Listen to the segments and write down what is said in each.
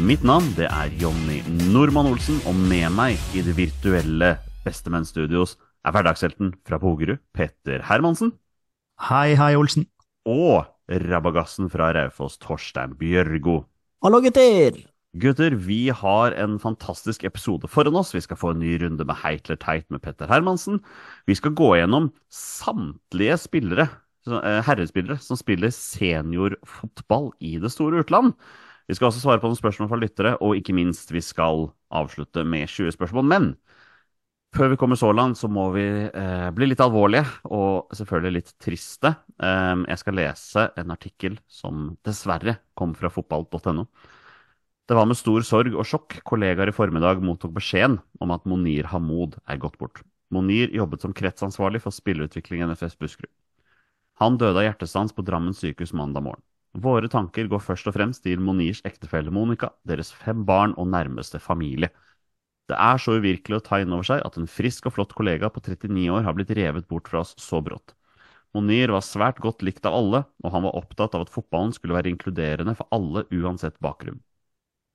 Mitt navn det er Jonny Normann Olsen, og med meg i det virtuelle Bestemenn-studios er hverdagshelten fra Bogerud, Petter Hermansen, Hei, hei, Olsen. og rabagassen fra Raufoss, Torstein Bjørgo. Hallo, gutter! Gutter, vi har en fantastisk episode foran oss. Vi skal få en ny runde med Heit eller Teit med Petter Hermansen. Vi skal gå gjennom samtlige spillere, eh, herrespillere som spiller seniorfotball i det store utland. Vi skal også svare på noen spørsmål fra lyttere, og ikke minst, vi skal avslutte med 20 spørsmål. Men før vi kommer så langt, så må vi eh, bli litt alvorlige, og selvfølgelig litt triste. Eh, jeg skal lese en artikkel som dessverre kom fra fotball.no. Det var med stor sorg og sjokk kollegaer i formiddag mottok beskjeden om at Monir Hamoud er gått bort. Monir jobbet som kretsansvarlig for spilleutvikling i NFS Buskerud. Han døde av hjertestans på Drammen sykehus mandag morgen. Våre tanker går først og fremst til Monirs ektefelle Monica, deres fem barn og nærmeste familie. Det er så uvirkelig å ta inn over seg at en frisk og flott kollega på 39 år har blitt revet bort fra oss så brått. Monir var svært godt likt av alle, og han var opptatt av at fotballen skulle være inkluderende for alle uansett bakgrunn.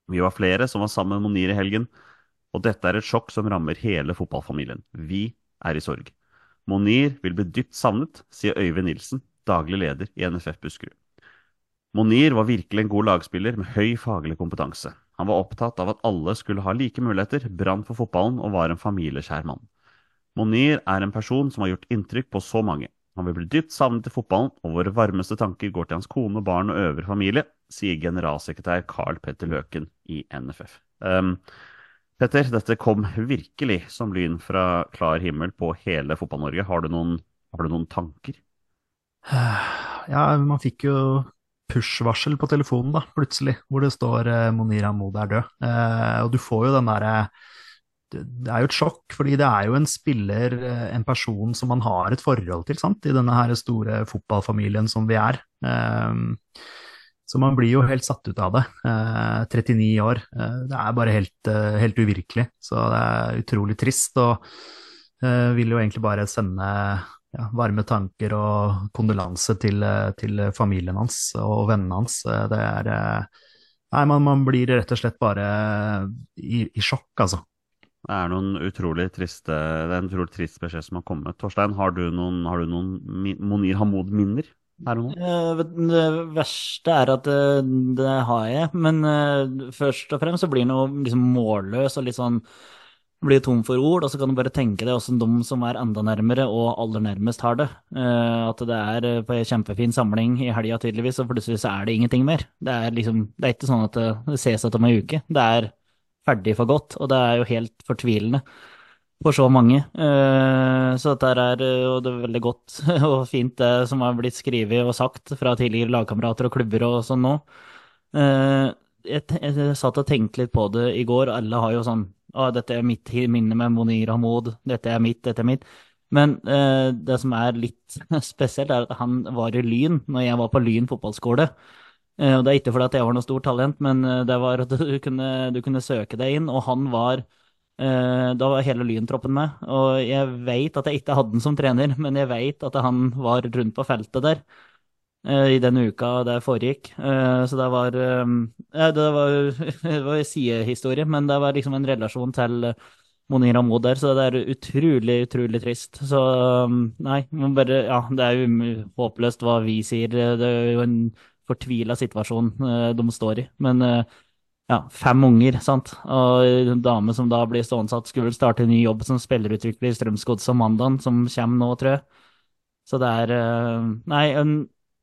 Vi var flere som var sammen med Monir i helgen, og dette er et sjokk som rammer hele fotballfamilien. Vi er i sorg. Monir vil bli dypt savnet, sier Øyvind Nilsen, daglig leder i NFF Buskerud. Monir var virkelig en god lagspiller med høy faglig kompetanse. Han var opptatt av at alle skulle ha like muligheter, brant for fotballen og var en familieskjær mann. Monir er en person som har gjort inntrykk på så mange. Han vil bli dypt savnet i fotballen, og våre varmeste tanker går til hans kone, barn og øvre familie, sier generalsekretær Carl Petter Løken i NFF. Um, Petter, dette kom virkelig som lyn fra klar himmel på hele Fotball-Norge. Har, har du noen tanker? Ja, man fikk jo push-varsel på telefonen, da, plutselig, hvor det står eh, Monir Hamoud er død. Eh, og du får jo den derre det det er jo et sjokk, fordi det er jo en spiller, eh, en person som man har et forhold til, sant, i denne her store fotballfamilien som vi er. Eh, så man blir jo helt satt ut av det. Eh, 39 år, eh, det er bare helt, eh, helt uvirkelig. Så det er utrolig trist, og eh, vil jo egentlig bare sende ja, varme tanker og kondolanse til, eh, til familien hans og vennene hans. Eh, Det er eh, Nei, man, man blir rett og slett bare i, i sjokk, altså. Det er noen utrolig triste, det er en utrolig trist beskjed som har kommet. Torstein, har du noen, har du noen Monir Hamoud-minner? Er det? Eh, Det verste er at det, det har jeg, men eh, først og fremst så blir den jo liksom målløs og litt sånn blir tom for ord, og så kan du bare tenke deg åssen de som er enda nærmere og aller nærmest har det. Eh, at det er eh, på en kjempefin samling i helga tydeligvis, og plutselig så er det ingenting mer. Det er liksom, det er ikke sånn at det, ses etter om ei uke. Det er ferdig for godt, og det er jo helt fortvilende for så mange. Eh, Så dette er jo det er veldig godt og fint det som har blitt skrevet og sagt fra tidligere lagkamerater og klubber og sånn nå. Jeg, Jeg, jeg satt og tenkte litt på det i går, og alle har jo sånn Å, dette er mitt minne med Monir Hamoud, dette er mitt, dette er mitt. Men eh, det som er litt spesielt, er at han var i Lyn når jeg var på Lyn fotballskole. Eh, og det er ikke fordi at jeg var noe stort talent, men eh, det var at du kunne, du kunne søke deg inn, og han var Eh, Da var hele Lyntroppen med, og jeg vet at jeg ikke hadde han som trener, men jeg vet at han var rundt på feltet der i den uka det foregikk. Eh, Så det var eh, Det var, det var sidehistorie, men det var liksom en relasjon til Monir Hamoud der, så det er utrolig, utrolig trist. Så nei, bare Ja, det er jo håpløst hva vi sier. Det er jo en fortvila situasjon eh, de står i. Men eh, ja, fem unger, sant. Og en dame som da blir stående satt, skulle starte en ny jobb som spillerutvikler i Strømsgodset om mandagen, som kommer nå, tror jeg. Så det er eh, Nei,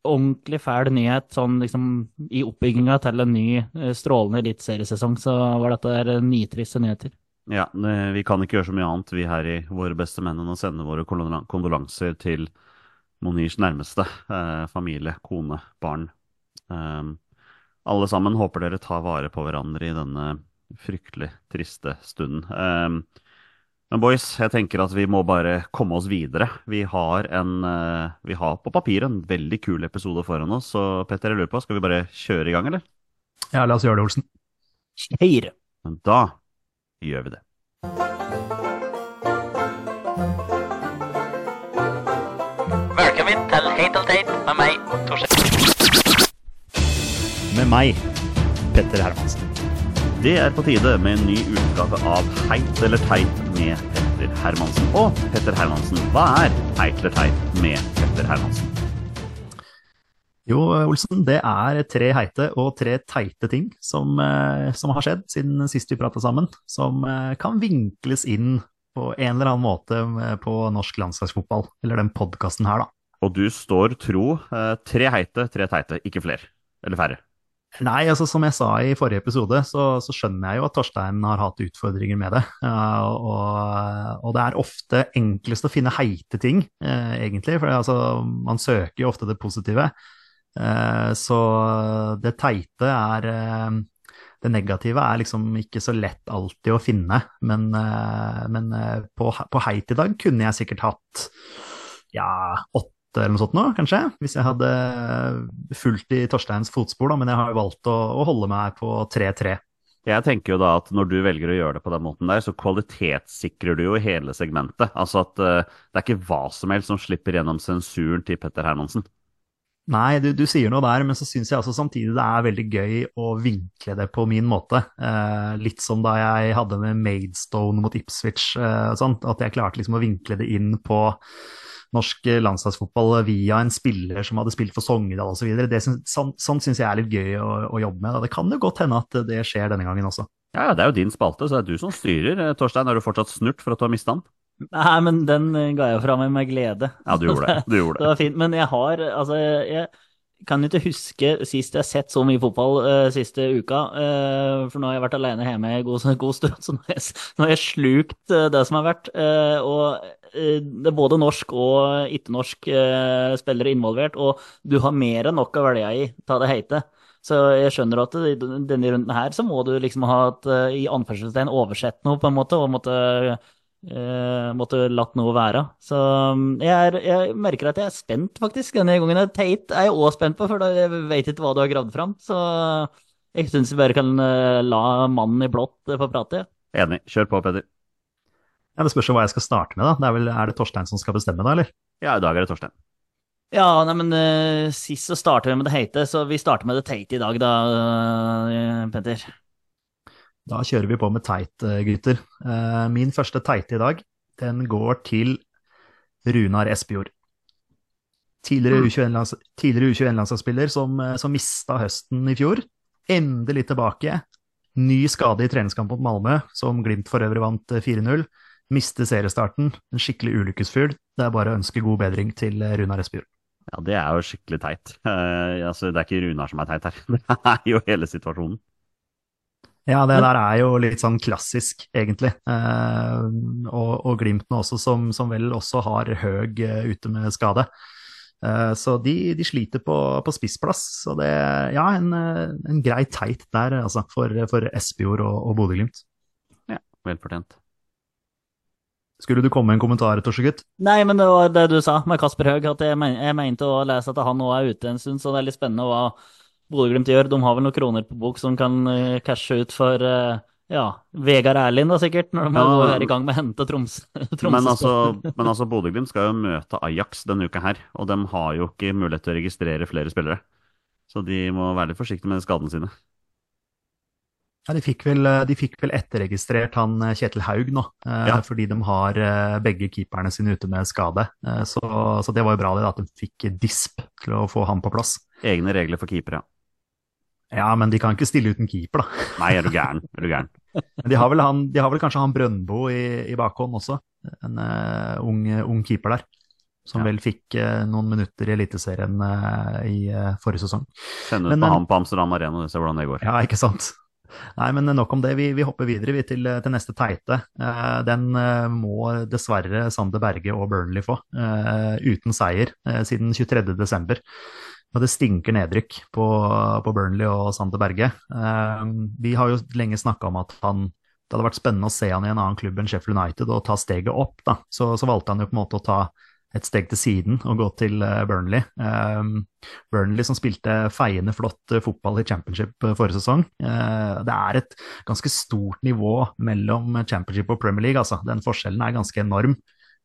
ordentlig fæl nyhet sånn liksom i oppbygginga til en ny eh, strålende eliteseriesesong, så var dette der nitriste nyheter. Ja, vi kan ikke gjøre så mye annet, vi her i Våre beste menn, enn å sende våre kondolanser til Monirs nærmeste. Eh, familie, kone, barn. Um, alle sammen håper dere tar vare på hverandre i denne fryktelig triste stunden. Um, men boys, jeg tenker at vi må bare komme oss videre. Vi har, en, eh, vi har på papiret en veldig kul episode foran oss, så Petter, jeg lurer på, skal vi bare kjøre i gang, eller? Ja, la oss gjøre det, Olsen. Kjøre! Men da gjør vi det. Velkommen til Hate all Date med meg, Torstein. Med meg, Petter Hermansen. Det er på tide med en ny utgave av Heit eller teit med Petter Hermansen. Og Petter Hermansen, hva er Heit eller teit med Petter Hermansen? Jo, Olsen, det er tre heite og tre teite ting som, eh, som har skjedd siden sist vi prata sammen, som eh, kan vinkles inn på en eller annen måte eh, på norsk landslagsfotball, eller den podkasten her, da. Og du står tro. eh, Tre heite, tre teite, ikke flere. Eller færre. Nei, altså som jeg sa i forrige episode, så, så skjønner jeg jo at Torstein har hatt utfordringer med det. Uh, og, og det er ofte enklest å finne heite ting, uh, egentlig. For altså, man søker jo ofte det positive. Uh, så det teite er eh, Det negative er liksom ikke så lett alltid å finne. Men, men på, på heit i dag kunne jeg sikkert hatt ja, åtte eller noe sånt nå, kanskje, hvis jeg hadde fulgt i Torsteins fotspor, da, men jeg har jo valgt å, å holde meg på 3-3. Jeg tenker jo da at når du velger å gjøre det på den måten der, så kvalitetssikrer du jo hele segmentet. Altså at uh, det er ikke hva som helst som slipper gjennom sensuren til Petter Hermansen. Nei, du, du sier noe der, men så syns jeg også samtidig det er veldig gøy å vinkle det på min måte. Eh, litt som da jeg hadde med Maidstone mot Ipswich, eh, sånt, at jeg klarte liksom å vinkle det inn på norsk landslagsfotball via en spiller som hadde spilt for Sogndal osv. Sånn, sånn syns jeg er litt gøy å, å jobbe med. Da. Det kan jo godt hende at det skjer denne gangen også. Ja, ja, det er jo din spalte, så det er du som styrer. Eh, Torstein, er du fortsatt snurt for at du har mista den? Nei, men den eh, ga jeg fra meg med glede. Ja, du gjorde det. Du gjorde Det det. var fint. Men jeg har Altså, jeg kan ikke huske sist jeg har sett så mye fotball uh, siste uka. Uh, for nå har jeg vært alene hjemme en god, god stund, så nå har jeg, nå har jeg slukt uh, det som har vært. eh, og det er både norsk og ikke-norsk eh, spillere involvert, og du har mer enn nok å velge i, ta det heite. Så jeg skjønner at i denne runden her så må du liksom ha et, eh, i anførselstegn oversett noe, på en måte, og måtte eh, måtte latt noe være. Så um, jeg, er, jeg merker at jeg er spent, faktisk. Denne gangen er Tate er jeg òg spent på, for da jeg vet ikke hva du har gravd fram. Så jeg syns vi bare kan eh, la mannen i blått eh, få prate. Enig. Kjør på, Petter. Ja, Det spørs jo hva jeg skal starte med, da. Det er, vel, er det Torstein som skal bestemme, da, eller? Ja, i dag er det Torstein. Ja, nei, men uh, sist så starter vi med det heite, så vi starter med det teite i dag, da, uh, Petter. Da kjører vi på med teit, eh, gutter. Uh, Min første teite i dag, den går til Runar Espejord. Tidligere U21-lands- tidligere U21-landslagsspiller som, eh, som mista høsten i fjor. Endelig tilbake. Ny skade i treningskamp mot Malmö, som Glimt for øvrig vant eh, 4-0. Miste seriestarten. En skikkelig ulykkesfyr. Det er bare å ønske god bedring til eh, Runar Espejord. Ja, det er jo skikkelig teit. Uh, altså, det er ikke Runar som er teit her. Det er jo hele situasjonen. Ja, det der er jo litt sånn klassisk, egentlig. Uh, og, og Glimt nå også, som, som vel også har Høg uh, ute med skade. Så de, de sliter på, på spissplass. Så det ja, en, en grei teit der, altså, for, for Espejord og, og Bodø-Glimt. Velfortjent. Skulle du komme med en kommentar, Torsegutt? Nei, men det var det du sa med Kasper Høeg, at jeg, men, jeg mente å lese at han nå er ute en stund, så det er litt spennende hva Bodø-Glimt gjør. De har vel noen kroner på bok som kan uh, cashe ut for uh, ja, Vegard Erlind, da sikkert, når de Ja. er i gang med å hente Troms. Men altså, men altså Bodø-Glimt skal jo møte Ajax denne uka her, og de har jo ikke mulighet til å registrere flere spillere. Så de må være litt forsiktige med skadene sine. Ja, de fikk vel, de fikk vel etterregistrert han eh, Kjetil Haug nå, eh, Ja. fordi de har eh, begge keeperne sine ute med skade. Eh, så, så det var jo bra det, at de fikk disp til å få han på plass. Egne regler for keepere. Ja, men de kan ikke stille uten keeper, da. Nei, er du gæren? Er du gæren? Men de har vel, han, de har vel kanskje han Brøndbo i, i bakhånd også. En uh, ung, ung keeper der. Som Ja. vel fikk uh, noen minutter i Eliteserien uh, i eh, forrige sesong. Send ut Men, på han på Amsterdam Arena og se hvordan det går. Ja, ikke sant? Nei, men nok om det. Vi, vi hopper videre vi, til, til neste teite. Eh, den eh, må dessverre Sander Berge og Burnley få, eh, uten seier eh, siden 23.12. Og det stinker nedrykk på, på Burnley og Sander Berge. Eh, vi har jo lenge snakka om at han det hadde vært spennende å se han i en annen klubb enn Sheffield United og ta steget opp. da. Så, så valgte han jo på en måte å ta et steg til siden og gå til eh, Burnley. Um, Burnley som spilte feiende flott eh, fotball i championship eh, forrige sesong. Det er et ganske stort nivå mellom championship og Premier League. altså. Den forskjellen er ganske enorm.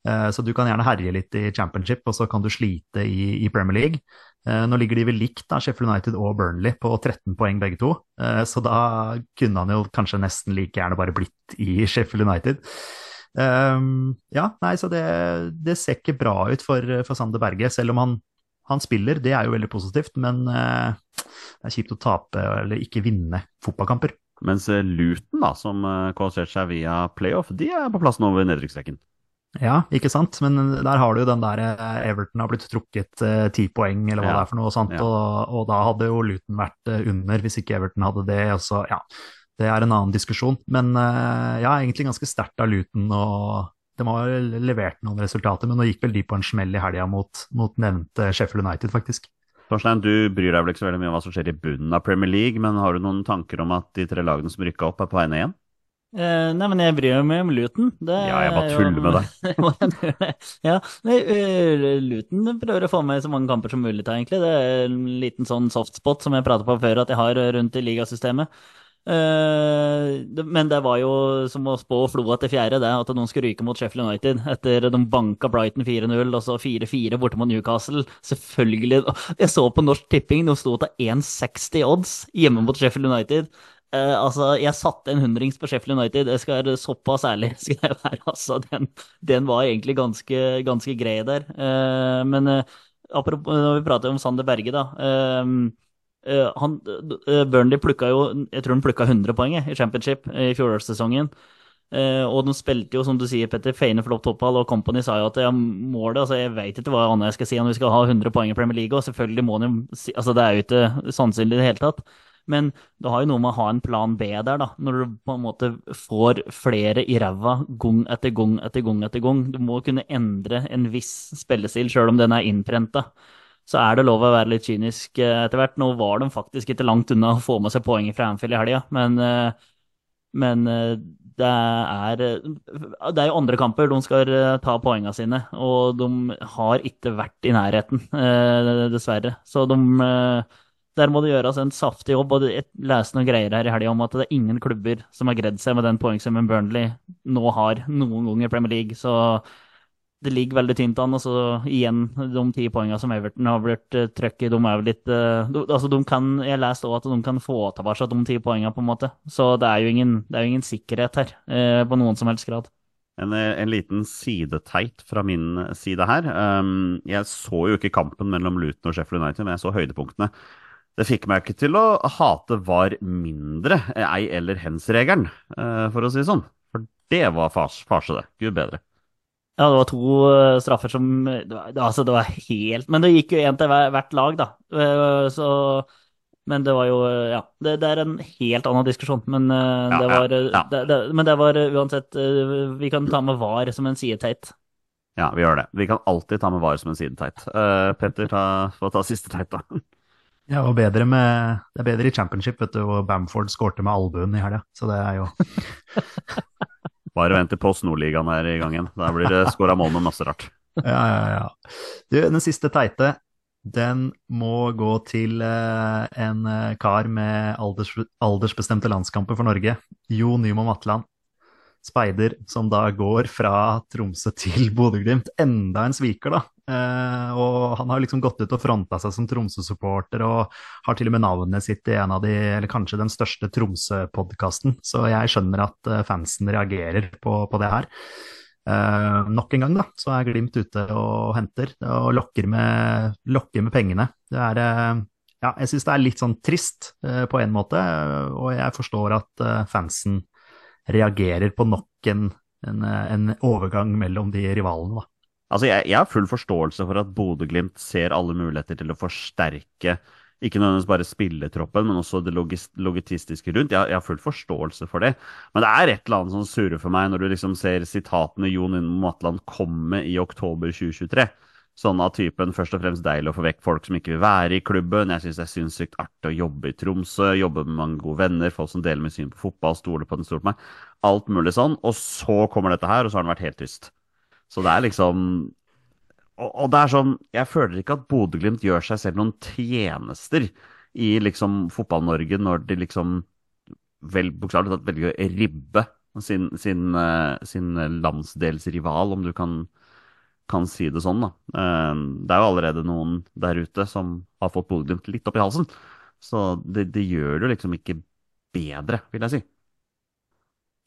Så du kan gjerne herje litt i championship, og så kan du slite i, Premier League. Nå ligger de vel likt, da, Sheffield United og Burnley, på 13 poeng begge to. Så da kunne han jo kanskje nesten like gjerne bare blitt i Sheffield United. Um, ja, nei, så det, det ser ikke bra ut for, for Sander Berge, selv om han, han spiller. Det er jo veldig positivt, men eh, det er kjipt å tape eller ikke vinne fotballkamper. Mens eh, Luton, da, som eh, kvalifiserte seg via playoff, de er på plass nå ved nedrykksstreken. Ja, ikke sant, men der har du jo den der eh, Everton har blitt trukket eh, ti poeng, eller hva Ja, det er for noe sånt, ja. og, og da hadde jo Luton vært eh, under hvis ikke Everton hadde det, og så, ja, det er en annen diskusjon. Men eh, ja, egentlig ganske sterkt av Luton, og de har levert noen resultater, men nå gikk vel de på en smell i helga mot, mot nevnte Sheffield United, faktisk. Torstein, du bryr deg vel ikke så veldig mye om hva som skjer i bunnen av Premier League, men har du noen tanker om at de tre lagene som rykka opp, er på vei ned igjen? Uh, nei, men jeg bryr meg om Luton. Det Ja, jeg bare er tuller med deg. Ja, eh, Luton prøver å få med så mange kamper som mulig, egentlig. Det er en liten sånn softspot som jeg pratet på før, at jeg har rundt i ligasystemet. Eh, det, men det var jo som å spå Flo til fjerde, det, at noen skulle ryke mot Sheffield United etter de banka Brighton 4-0, og så 4-4 borte mot Newcastle. Selvfølgelig. Jeg så på Norsk Tipping, de sto til 1,60 odds hjemme mot Sheffield United. Eh, altså, jeg satte en hundrings på Sheffield United, jeg skal være såpass ærlig skal jeg være. Altså, den, den var egentlig ganske, ganske grei der. Eh, men eh, apropos når vi prater om Sander Berge, da. eh, eh, han, uh, Burnley plukka jo Jeg tror han plukka 100 poeng i championship i fjorårssesongen. Uh, og de spilte jo, som du sier, Petter, feiende flott fotball, og Company sa jo at ja, målet altså Jeg vet ikke hva annet jeg skal si om vi skal ha 100 poeng i Premier League, og selvfølgelig må de si Altså, det er jo ikke sannsynlig i det hele tatt. Men det har jo noe med å ha en plan B der, da. Når du på en måte får flere i ræva gang etter gang etter gang etter gang. Du må kunne endre en viss spillestil, sjøl om den er innprenta. Så er det lov å være litt kynisk eh, etter hvert. Nå var de faktisk ikke langt unna å få med seg poeng fra Anfield i helga, men, eh, men eh, det er Det er jo andre kamper de skal ta poengene sine, og de har ikke vært i nærheten, dessverre. Så de der må det gjøres en saftig jobb. og Jeg leste noen greier her i helga om at det er ingen klubber som har greid seg med den poengsummen Burnley nå har noen gang i Premier League. Så det ligger veldig tynt an. Og så igjen, de ti poengene som Everton har blitt uh, trøkket, de er jo litt uh, altså de kan, Jeg leste òg at de kan få tilbake de ti poengene, på en måte. Så det er jo ingen, er jo ingen sikkerhet her, uh, på noen som helst grad. En, eh, en liten sideteit fra min side her. Um, jeg så jo ikke kampen mellom Luton og Sheffield United, men jeg så høydepunktene. Det fikk meg ikke til å hate VAR mindre, eh, ei eller hens-regelen, eh, for å si det sånn. For det var fars, farse, det. Gud bedre. Ja, det var to eh, straffer som det var, altså, det var helt Men det gikk jo én til hvert lag, da. Eh, så Men det var jo eh, Ja. Det, det er en helt annen diskusjon. Men eh, det ja, var ja, ja. Det, det, Men det var eh, uansett eh, Vi kan ta med VAR som en sideteit. Ja, vi gjør det. Vi kan alltid ta med VAR som en sideteit. Uh, Petter, ta, få ta siste teit, da. Ja, og bedre med, det er bedre i championship, vet du, og Bamford skårte med albuen i helga, så det er jo Bare vent til Post Nordligaen er i gang igjen. Der blir det skåra mål med masse rart. Ja, ja, ja. Du, den siste teite, den må gå til eh, en eh, kar med alders, aldersbestemte landskamper for Norge. Jo Nymo Matland. Speider som da går fra Tromsø til Bodø-Glimt. Enda en sviker, da. Eh, og han har liksom gått ut og fronta seg som Tromsø-supporter, og har til og med navnet sitt i en av de, eller kanskje den største Tromsø-podkasten. Så jeg skjønner at eh, fansen reagerer på, på det her. Eh, nok en gang da, så er Glimt ute og henter og lokker med, lokker med pengene. Det er eh, ja, jeg syns det er litt sånn trist eh, på en måte, og jeg forstår at eh, fansen reagerer på nok en, en, en overgang mellom de rivalene, da. Altså, jeg, jeg har full forståelse for at Bodø-Glimt ser alle muligheter til å forsterke ikke nødvendigvis bare spilletroppen, men også det logistiske rundt. Jeg, jeg, har full forståelse for det. Men det er et eller annet som surrer for meg når du liksom ser sitatene Jon Inno Matland komme i oktober 2023. Sånn av typen først og fremst deilig å få vekk folk som ikke vil være i klubben. Jeg syns det er sinnssykt artig å jobbe i Tromsø, jobbe med mange gode venner, folk som deler med syn på fotball, stoler på den, stoler på meg. Alt mulig sånn. Og så kommer dette her, og så har den vært helt tyst. Så det er liksom og, og det er sånn Jeg føler ikke at Bodø-Glimt gjør seg selv noen tjenester i liksom Fotball-Norge når de liksom vel bokstavelig talt velger å ribbe sin, sin, uh, sin, landsdelsrival, om du kan, kan si det sånn. da. Uh, det er jo allerede noen der ute som har fått Bodø-Glimt litt opp i halsen. Så det, det gjør det jo liksom ikke bedre, vil jeg si.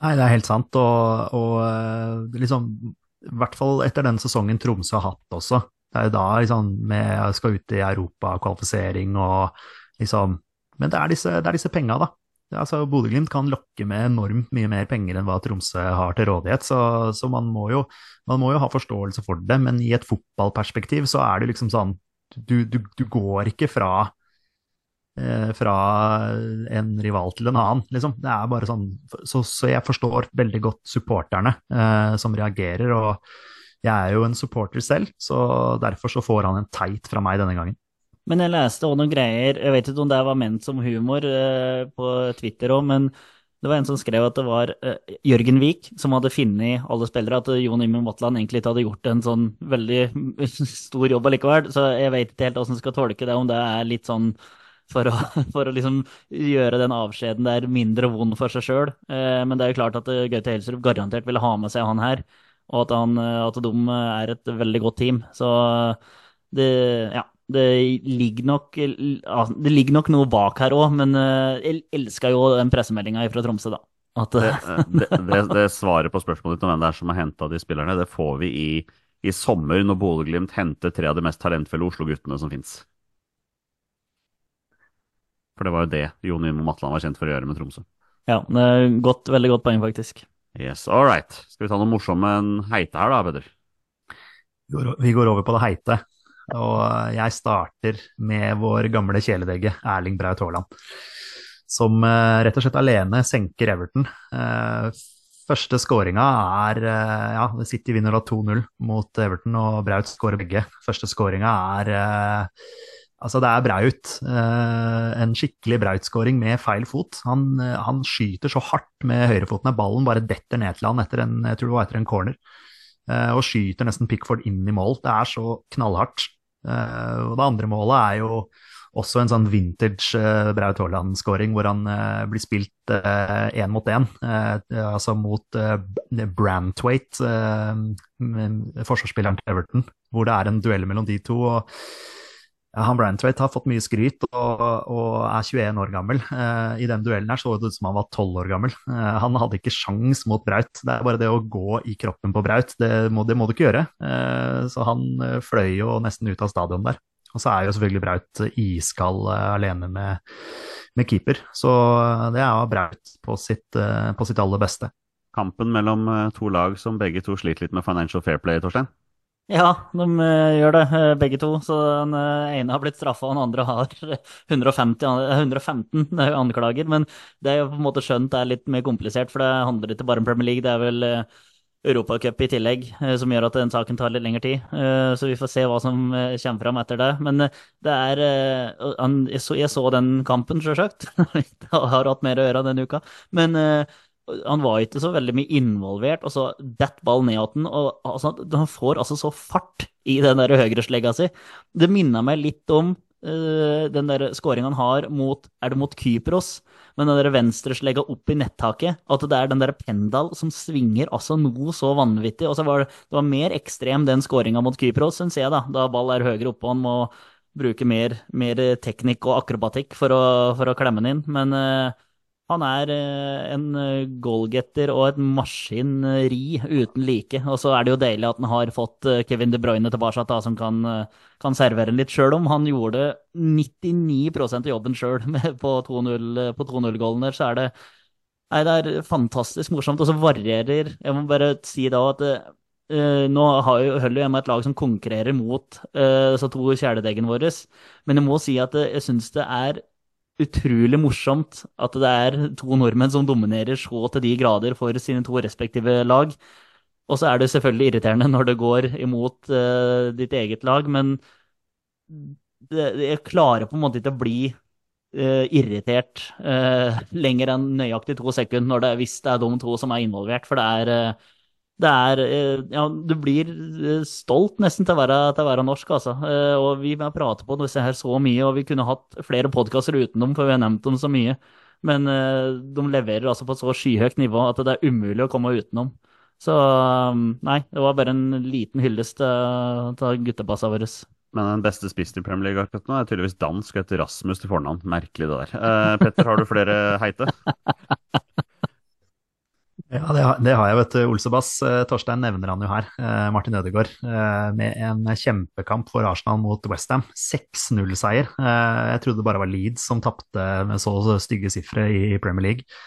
Nei, det er helt sant. Og, og uh, liksom i hvert fall etter den sesongen Tromsø har hatt også. Det er jo da liksom, vi skal ut i europakvalifisering og liksom Men det er disse, det disse penga, da. Altså, Bodø-Glimt kan lokke med enormt mye mer penger enn hva Tromsø har til rådighet, så, så man, må jo, man, må jo, ha forståelse for det. Men i et fotballperspektiv så er det liksom sånn Du, du, du går ikke fra Eh, fra en rival til en annen, liksom. Det er bare sånn Så, så jeg forstår veldig godt supporterne eh, som reagerer, og jeg er jo en supporter selv, så derfor så får han en teit fra meg denne gangen. Men jeg leste òg noen greier, jeg vet ikke om det var ment som humor eh, på Twitter òg, men det var en som skrev at det var uh, Jørgen Vik som hadde funnet alle spillere, at Jon Imund Vatland egentlig ikke hadde gjort en sånn veldig stor jobb allikevel. Så jeg vet ikke helt hvordan jeg skal tolke det, om det er litt sånn for å, for å liksom gjøre den avskjeden der mindre vond for seg sjøl. Eh, men det er jo klart at eh, Gaute Helstrup garantert ville ha med seg han her, og at, han, eh, at de er et veldig godt team. Så det, ja, det ligger nok, det ligger nok noe bak her òg, men jeg elska jo den pressemeldinga fra Tromsø, da. At, det, det, det, det, svaret på spørsmålet ditt om hvem det er som har henta de spillerne, det får vi i, i sommer, når Bodø-Glimt henter tre av de mest talentfulle Oslo-guttene som fins. For det var jo det Jon Inmo Matland var kjent for å gjøre med Tromsø. Ja, det er godt, veldig godt poeng, faktisk. Yes, all right. Skal vi ta noe morsomt med en heite her, da, Peder? Vi går over på det heite. Og jeg starter med vår gamle kjæledegge Erling Braut Haaland. Som eh, rett og slett alene senker Everton. Eh, første skåringa er eh, Ja, City vinner da 2-0 mot Everton, og Braut skårer begge. Første skåringa er Altså, det er Braut. Eh, en skikkelig Braut-skåring med feil fot. Han, eh, han, skyter så hardt med høyrefoten at ballen bare detter ned til han etter en, jeg tror det var etter en corner. Eh, og skyter nesten Pickford inn i mål. Det er så knallhardt. Og det andre målet er jo også en sånn vintage Braut Haaland-skåring, hvor han blir spilt én mot én. altså mot Brantwaite, forsvarsspilleren til Everton, hvor det er en duell mellom de to. og han Branthwaite har fått mye skryt og, og er 21 år gammel. Eh, I den duellen her så det ut som han var 12 år gammel. Eh, han hadde ikke sjans mot Braut. Det er bare det å gå i kroppen på Braut, det må, det må du ikke gjøre. Eh, så han fløy jo nesten ut av stadion der. Og så er jo selvfølgelig Braut iskald alene med, med, keeper. Så det er Braut på sitt, på sitt aller beste. Kampen mellom to lag som begge to sliter litt med financial fair play, Torstein? Ja, de uh, gjør det, uh, begge to. Så den uh, ene har blitt straffa, og den andre har 150, 115 anklager. Men det er jo på en måte skjønt det er litt mer komplisert, for det handler ikke bare om Premier League. Det er vel Europacup i tillegg, som gjør at den saken tar litt lengre tid. Så vi får se hva som kommer fram etter det. Men det er Jeg så, den kampen, sjølsagt. har hatt mer å gjøre denne uka. Men han var ikke så veldig mye involvert, og så detter ballen ned igjen. Og altså, han får altså så fart i den der høyreslegga si. Det minner meg litt om uh, den der skåringa han har mot Er det mot Kypros? Men den der venstreslegga opp i nettaket. At det er den der Pendal som svinger altså noe så vanvittig. Og så var det, det var mer ekstrem den skåringa mot Kypros, syns jeg, da. Da ball er høyere oppe og han må bruke mer, mer teknikk og akrobatikk for å, for å klemme den inn. Men uh, Han er eh, en eh, goalgetter og et maskineri uten like. Og så er det jo deilig at han har fått eh, Kevin De Bruyne tilbake, som kan, kan servere litt. Sjøl om han gjorde 99 av jobben sjøl på 2-0-gålen der, så er det Nei, det er fantastisk morsomt. Og så varierer Jeg må bare si da at Uh, nå har jo, holder jeg med et lag som konkurrerer mot uh, disse to kjæledeggene våre, men jeg må si at jeg syns det er utrolig morsomt at det er to nordmenn som dominerer så til de grader for sine to respektive lag. Og så er det selvfølgelig irriterende når det går imot uh, ditt eget lag, men det, jeg klarer på en måte ikke å bli uh, irritert uh, lenger enn nøyaktig to sekunder når det, hvis det er de to som er involvert. For det er, det er eh, Ja, du blir eh, stolt nesten til å være, til å være norsk, altså. Eh, og vi har pratet på disse her så mye, og vi kunne hatt flere podkaster utenom, for vi har nevnt dem så mye. Men de leverer altså på et så skyhøyt nivå at det er umulig å komme utenom. Så nei, det var bare en liten hyllest til, til guttepassa våre. Men den beste spissen i Premier League akkurat nå er tydeligvis dansk og heter Rasmus til fornavn. Merkelig det der. Eh, Petter, har du flere heite? Ja, det har, det har jeg, vet du. Olsebass. Eh, Torstein nevner han jo her. Eh, Martin Ødegaard eh, med en kjempekamp for Arsenal mot Westham. 6-0-seier. Eh, jeg trodde det bare var Leeds som tapte med så stygge sifre i Premier League.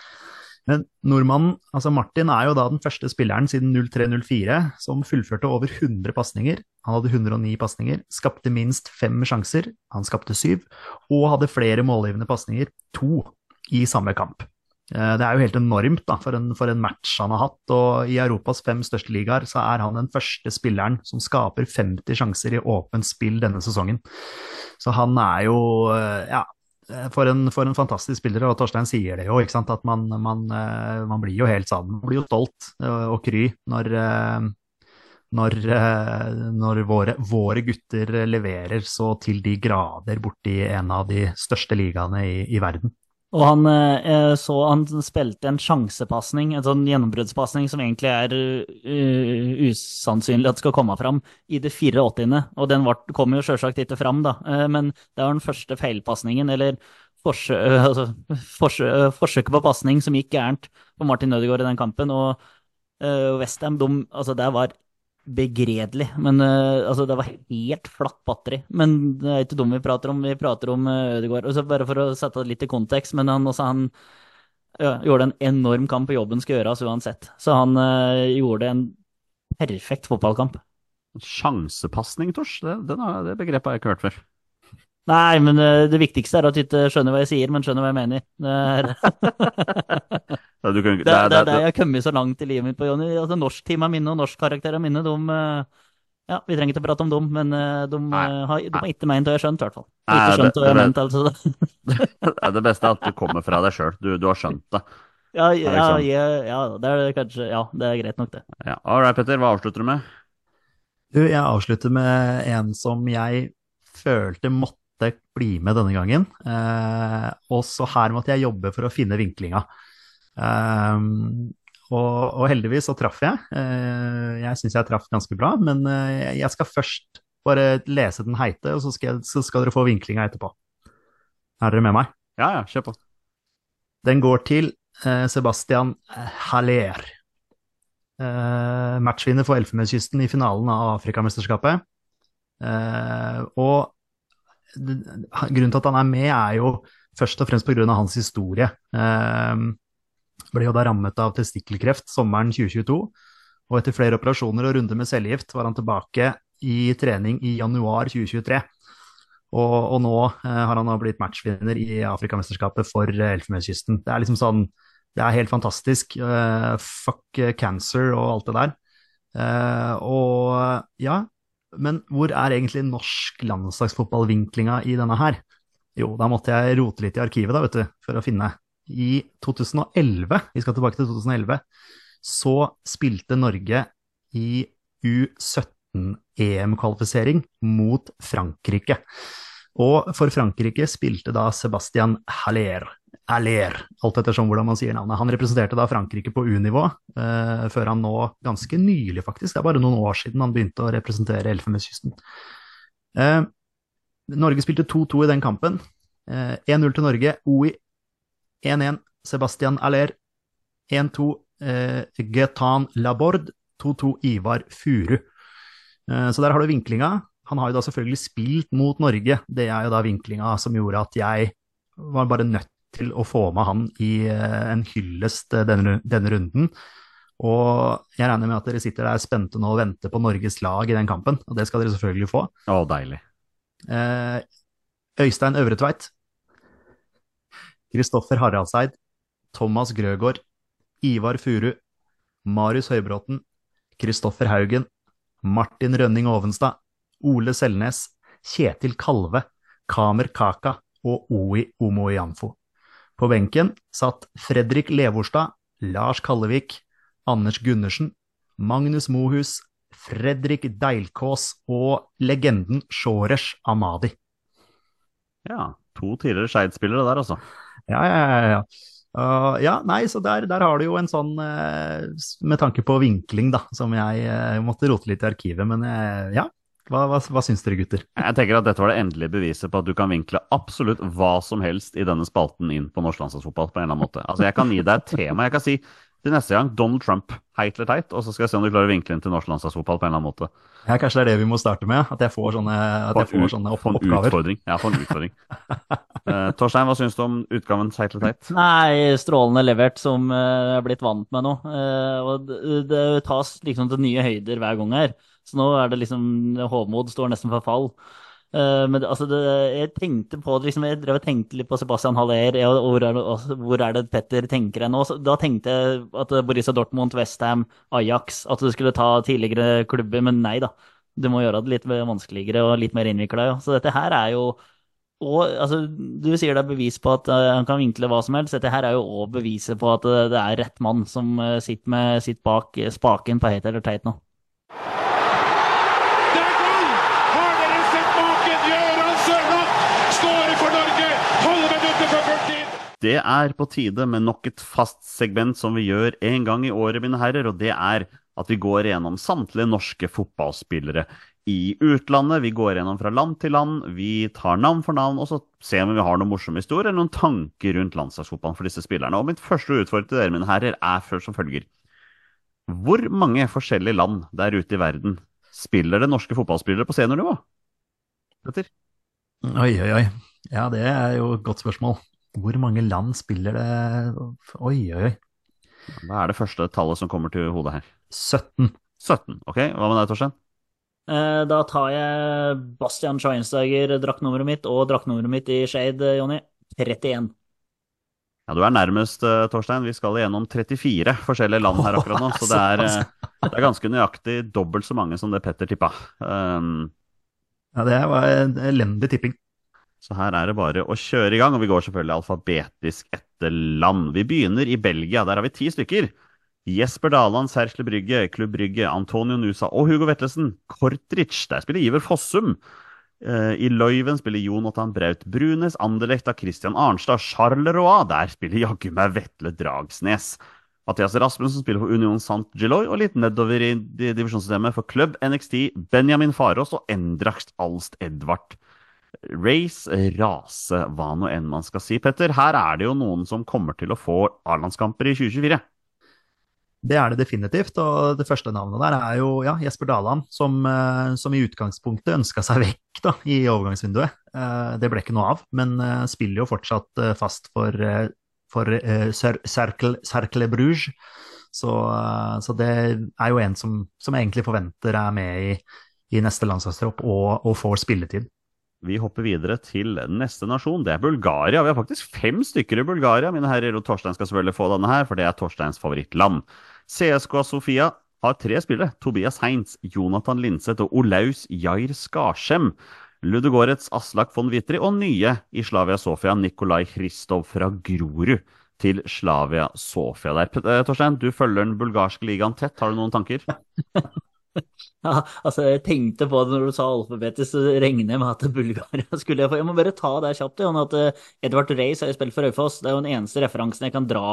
Men nordmannen, altså Martin, er jo da den første spilleren siden 03-04 som fullførte over 100 pasninger. Han hadde 109 pasninger, skapte minst fem sjanser, han skapte syv, og hadde flere målgivende pasninger, to, i samme kamp. Eh, Det er jo helt enormt da, for en, for en match han har hatt, og i Europas fem største ligaer så er han den første spilleren som skaper 50 sjanser i åpent spill denne sesongen. Så han er jo, eh, ja, for en, for en fantastisk spiller, og Torstein sier det jo, ikke sant, at man, man, eh, man blir jo helt sammen. man blir jo stolt eh, og kry når, eh, når, eh, når våre, våre gutter leverer så til de grader borti en av de største ligaene i, i verden. Og han eh, så han spilte en sjansepasning, en sånn gjennombruddspasning som egentlig er uh, usannsynlig at skal komme fram, i det 84. Og den var, kom jo selvsagt ikke fram, da. Eh, men det var den første feilpasningen, eller forsø, altså, forsø, forsøket på pasning som gikk gærent på Martin Ødegaard i den kampen. Og uh, Westham, de, altså der var begredelig. Men uh, altså, det var helt flatt batteri. Men det er ikke dum vi prater om, vi prater om uh, Ødegaard. Og bare for å sette det litt i kontekst, men han, også, han uh, gjorde en enorm kamp, og jobben skal gjøres uansett. Så han eh, gjorde en perfekt fotballkamp. Sjansepasning, Tors? Det, det begrepet har jeg ikke hørt før. Nei, men eh, det viktigste er at du ikke skjønner hva jeg sier, men skjønner hva jeg mener. Det er du kan- det, er- det, er det jeg har kommet så langt i livet mitt på, Jonny. Altså, Norsktimene mine og norskkarakterene mine, de eh, Ja, vi trenger ikke prate om dem, men eh, de, Nei, har, de har ikke ment hva jeg har skjønt, i hvert fall. Nei, Ikke det- skjønt hva jeg har ment, altså. Det er det beste er at du kommer fra deg sjøl. Du, du har skjønt det. Ja, er ja, liksom- ja, ja, det er kanskje Ja, det er greit nok, det. Ja. All right, Petter. Hva avslutter du med? Du, jeg avslutter med en som jeg følte måtte bli med denne gangen. Eh, også her måtte jeg jobbe for å finne vinklinga. Eh, og, og heldigvis så traff jeg. Eh, jeg syns jeg traff ganske bra, men eh, jeg skal først bare lese den heite, og så skal, jeg, så skal dere få vinklinga etterpå. Er dere med meg? Ja, ja, kjør på. Den går til eh, Sebastian Haller. Eh, matchvinner for Elfenbenskysten i finalen av Afrikamesterskapet. Uh, og grunnen til at han er med, er jo først og fremst pga. hans historie. Eh, ble jo da rammet av testikkelkreft sommeren 2022, og etter flere operasjoner og runder med cellegift var han tilbake i trening i januar 2023. Og, og nå eh, har han da blitt matchvinner i Afrikamesterskapet for eh, Elfenbenskysten. Det er liksom sånn Det er helt fantastisk. Eh, fuck cancer og alt det der. Og ja, men hvor er egentlig norsk landslagsfotballvinklinga i denne her? Jo, da måtte jeg rote litt i arkivet, da, vet du, for å finne. I 2011, vi skal tilbake til 2011, så spilte Norge i U17-EM-kvalifisering mot Frankrike. Og for Frankrike spilte da Sebastian Haller. Haller, alt ettersom hvordan man sier navnet. Han representerte da Frankrike på U-nivå, eh, før han nå, ganske nylig faktisk, det er bare noen år siden han begynte å representere Elfenbenskysten. Eh, Norge spilte 2-2 i den kampen. Eh, 1-0 til Norge, OI 1-1 Sebastian Aller. 1-2 eh, Getan Laborde. 2-2 Ivar Furu. Eh, så der har du vinklinga. Han har jo da selvfølgelig spilt mot Norge. Det er jo da vinklinga som gjorde at jeg var bare nødt til å få med han i eh, en hyllest eh, denne, denne runden. Og jeg regner med at dere sitter der spente nå og venter på Norges lag i den kampen, og det skal dere selvfølgelig få. Å, deilig. Eh, Øystein Øvretveit, Kristoffer Haraldseid, Thomas Grøgaard, Ivar Furu, Marius Høybråten, Kristoffer Haugen, Martin Rønning Ovenstad, Ole Selnes, Kjetil Kalve, Kamer Kaka og Oi Omoianfo. På benken satt Fredrik Levorstad, Lars Kallevik, Anders Gundersen, Magnus Mohus, Fredrik Deilkås og legenden Shoresh Amadi. Ja, to tidligere Skeid-spillere der, altså. Ja, ja, ja. ja. Uh, ja, nei, så der, der har du jo en sånn uh, Med tanke på vinkling, da, som jeg uh, måtte rote litt i arkivet. Men eh, ja, hva, hva, hva syns dere, gutter? Jeg tenker at dette var det endelige beviset på at du kan vinkle absolutt hva som helst i denne spalten inn på norsk landslagsfotball på en eller annen måte. Altså, jeg kan gi deg et tema. Jeg kan si til neste gang Donald Trump, heit eller teit, og så skal jeg se om du klarer å vinkle inn til norsk landslagsfotball på en eller annen måte. Ja, kanskje det er det vi må starte med? At jeg får sånne, at jeg får sånne opp en oppgaver? utfordring. Ja, få en utfordring. uh, Torstein, hva syns du om utgaven heit eller teit? Nei, strålende levert, som eh, jeg er blitt vant med nå. Uh, og det, det tas liksom til nye høyder hver gang her. Så nå er det liksom Håvmod står nesten for fall. Uh, men altså det, jeg tenkte på det, liksom, jeg drev og tenkte litt på Sebastian Haller. Jeg, og hvor, er det, altså, hvor er det Petter tenker hen nå? Da tenkte jeg at Borussia Dortmund, Westham, Ajax At du skulle ta tidligere klubber, men nei da. Du må gjøre det litt vanskeligere og litt mer innvikla. Ja. Så dette her er jo og altså, Du sier det er bevis på at eh, han kan vinkle hva som helst. Dette her er jo òg beviset på at uh, det er rett mann som uh, sitter med sitter, bak spaken på heit eller teit nå. Det er gull! Har dere sett maken? Gøran Sørloth skårer for Norge! 12 minutter før 40! Det er på tide med nok et fast segment som vi gjør en gang i året, mine herrer, og det er at vi går gjennom samtlige norske fotballspillere i utlandet. Vi går gjennom fra land til land, vi tar navn for navn, og så ser vi om vi har noen morsomme historier eller noen tanker rundt landslagsfotballen for disse spillerne. Og mitt første utfordring til dere, mine herrer, er først som følger. Hvor mange forskjellige land der ute i verden spiller det norske fotballspillere på seniornivå? Petter? Oi, oi, oi. Ja, det er jo et godt spørsmål. Hvor mange land spiller det Oi, oi, oi. Hva er det første tallet som kommer til hodet her? 17. 17. Ok, hva med deg, Torstein? Eh, Da tar jeg Bastian Schweinsteiger, draktnummeret mitt, og draktnummeret mitt i Shade, Jonny. 31. Ja, Du er nærmest, eh, Torstein. Vi skal igjennom 34 forskjellige land her akkurat nå. Så det er, eh, det er ganske nøyaktig dobbelt så mange som det Petter tippa. Um, Ja, det var en elendig tipping. Så her er det bare å kjøre i gang, og vi går selvfølgelig alfabetisk etter land. Vi begynner i Belgia. Der har vi ti stykker. Jesper Daland, Sersle Brygge, Klubb Brygge, Antonio Nusa og Hugo Vetlesen. Kortrich, der spiller Iver Fossum. Eh, I Løyven spiller Jonathan Braut Brunes, Anderlecht av Christian Arnstad, Charleroi. Der spiller jaggu meg Vetle Dragsnes. Mathias Rasmussen spiller for Union Sant Geloy, og litt nedover i divisjonssystemet for Klubb NXT, Benjamin Farås og Endrakst Alst Edvard. Race, rase, hva nå enn man skal si. Petter, her er det jo noen som kommer til å få A-landskamper i 2024. Det er det definitivt, og det første navnet der er jo ja, Jesper Daland, som, eh, som i utgangspunktet ønska seg vekk da, i overgangsvinduet. Eh, Det ble ikke noe av, men eh, spiller jo fortsatt fast for, for Cercle, Cercle Bruges. Så, så det er jo en som, som jeg egentlig forventer er med i, i neste landslagstropp og, og får spilletid. Vi hopper videre til neste nasjon. Det er Bulgaria. Vi har faktisk fem stykker i Bulgaria, mine herrer. Og Torstein skal selvfølgelig få denne her, for det er Torsteins favorittland. CSKA Sofia har tre spillere. Tobias Heinz, Jonathan Linseth og Olaus Jair Skarsem. Ludogorets Aslak von Witry og nye i Slavia Sofia, Nikolai Hristov fra Grorud til Slavia Sofia der. Eh, Torstein, du følger den bulgarske ligaen tett. Har du noen tanker? Ja, altså Jeg tenkte på det når du sa alfabetisk, så regner jeg med at Bulgaria skulle jeg må bare ta det kjapt. Jan, at eh, Edvard Reis har jo spilt for Raufoss. Det er jo den eneste referansen jeg kan dra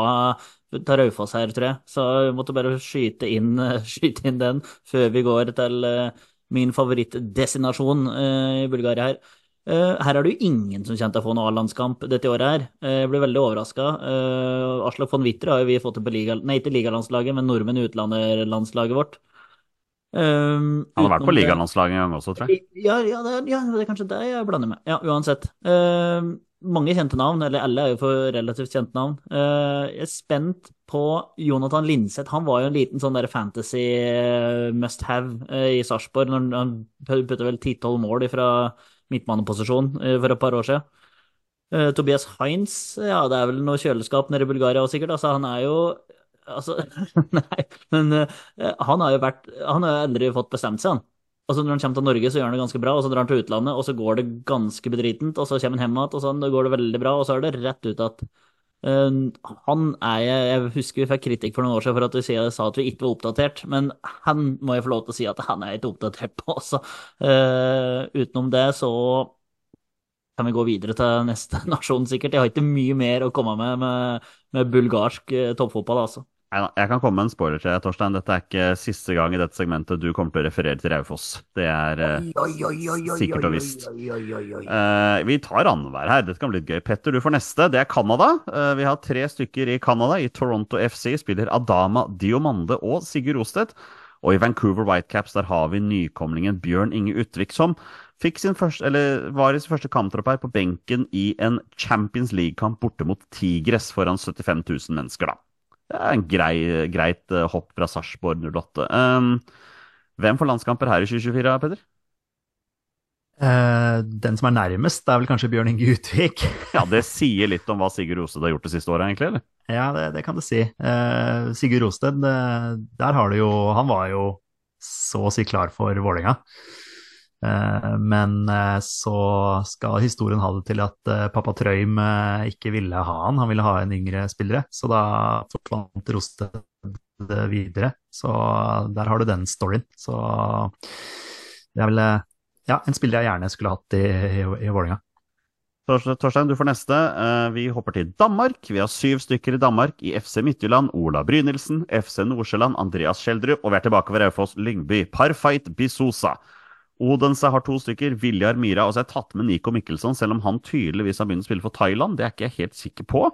til Raufoss her, tror jeg. Så jeg måtte bare skyte inn, skyte inn den før vi går til eh, min favorittdestinasjon eh, i Bulgaria her. Her er det jo ingen som til å få noe A-landskamp dette året her. Jeg ble veldig overraska. Aslak von Witter har jo vi fått til på liga, nei, ikke ligalandslaget, men nordmenn i utlandet-landslaget vårt. Um, Han har vært på ligalandslaget en gang også, tror jeg. ja, ja, det, ja, det er kanskje det jeg blander med. Ja, uansett. Um, mange kjente navn, eller alle er jo for relativt kjente navn. Uh, jeg er spent på Jonathan Linseth. Han var jo en liten sånn der fantasy eh, must have uh, i Sarpsborg. Han putta vel 10-12 mål fra midtbaneposisjon uh, for et par år siden. Eh, Tobias Heinz, ja, det er vel noe kjøleskap nede i Bulgaria også, sikkert. Altså, han er jo Altså, nei, men uh, han har jo vært Han har jo aldri fått bestemt seg, han. Altså Når han kommer til Norge, så gjør han det ganske bra, og så drar han til utlandet, og så går det ganske bedritent, og så kommer han hjem igjen, og sånn, det går det veldig bra, og så er det rett ut at uh, han er jeg Jeg husker vi fikk kritikk for noen år siden for at vi sa at vi ikke var oppdatert, men han må jeg få lov til å si at han er ikke oppdatert på altså. Uh, utenom det så kan vi gå videre til neste nasjon, sikkert. Jeg har ikke mye mer å komme med med, med bulgarsk toppfotball, altså. Jeg kan komme med en spoiler til deg, Torstein. Dette er ikke siste gang i dette segmentet du kommer til å referere til Raufoss. Det er eh, sikkert og visst. Uh, vi tar annenhver her. Dette kan bli litt gøy. Petter, du får neste. Det er Canada. Uh, vi har tre stykker i Canada. I Toronto FC spiller Adama Diomande og Sigurd Rostedt. Og i Vancouver Whitecaps der har vi nykomlingen Bjørn Inge Utvik, som første, eller var i sin første kamptropp her på benken i en Champions League-kamp borte mot Tigres foran 75 000 mennesker, da. Det er en grei, greit eh, hopp fra Sarpsborg 08. Um, hvem får landskamper her i 2024, Peder? Uh, den som er nærmest, det er vel kanskje Bjørn Inge Utvik. Ja, det sier litt om hva Sigurd Rosted har gjort det siste året, egentlig, eller? Ja, det, det kan det si. Uh, Sigurd Rosted, der har du jo Han var jo så å si klar for Vålerenga. Eh, men eh, så skal historien ha det til at eh, pappa Trøim eh, ikke ville ha han, han ville ha en yngre spillere. Så da forsvant Rosted videre. Så der har du den storyen. Så det er vel ja, en spiller jeg gjerne skulle hatt i, i, i Vålerenga. Torstein, du får neste. Vi hopper til Danmark. Vi har syv stykker i Danmark. I FC Midtjylland Ola Brynildsen, FC Nordsjælland Andreas Schjelderup, og vi er tilbake ved Raufoss Lyngby. Parfait Bisosa. Odense har to stykker, Viljar Myhra. Og så har jeg tatt med Nico Mikkelsson, selv om han tydeligvis har begynt å spille for Thailand. Det er ikke jeg helt sikker på.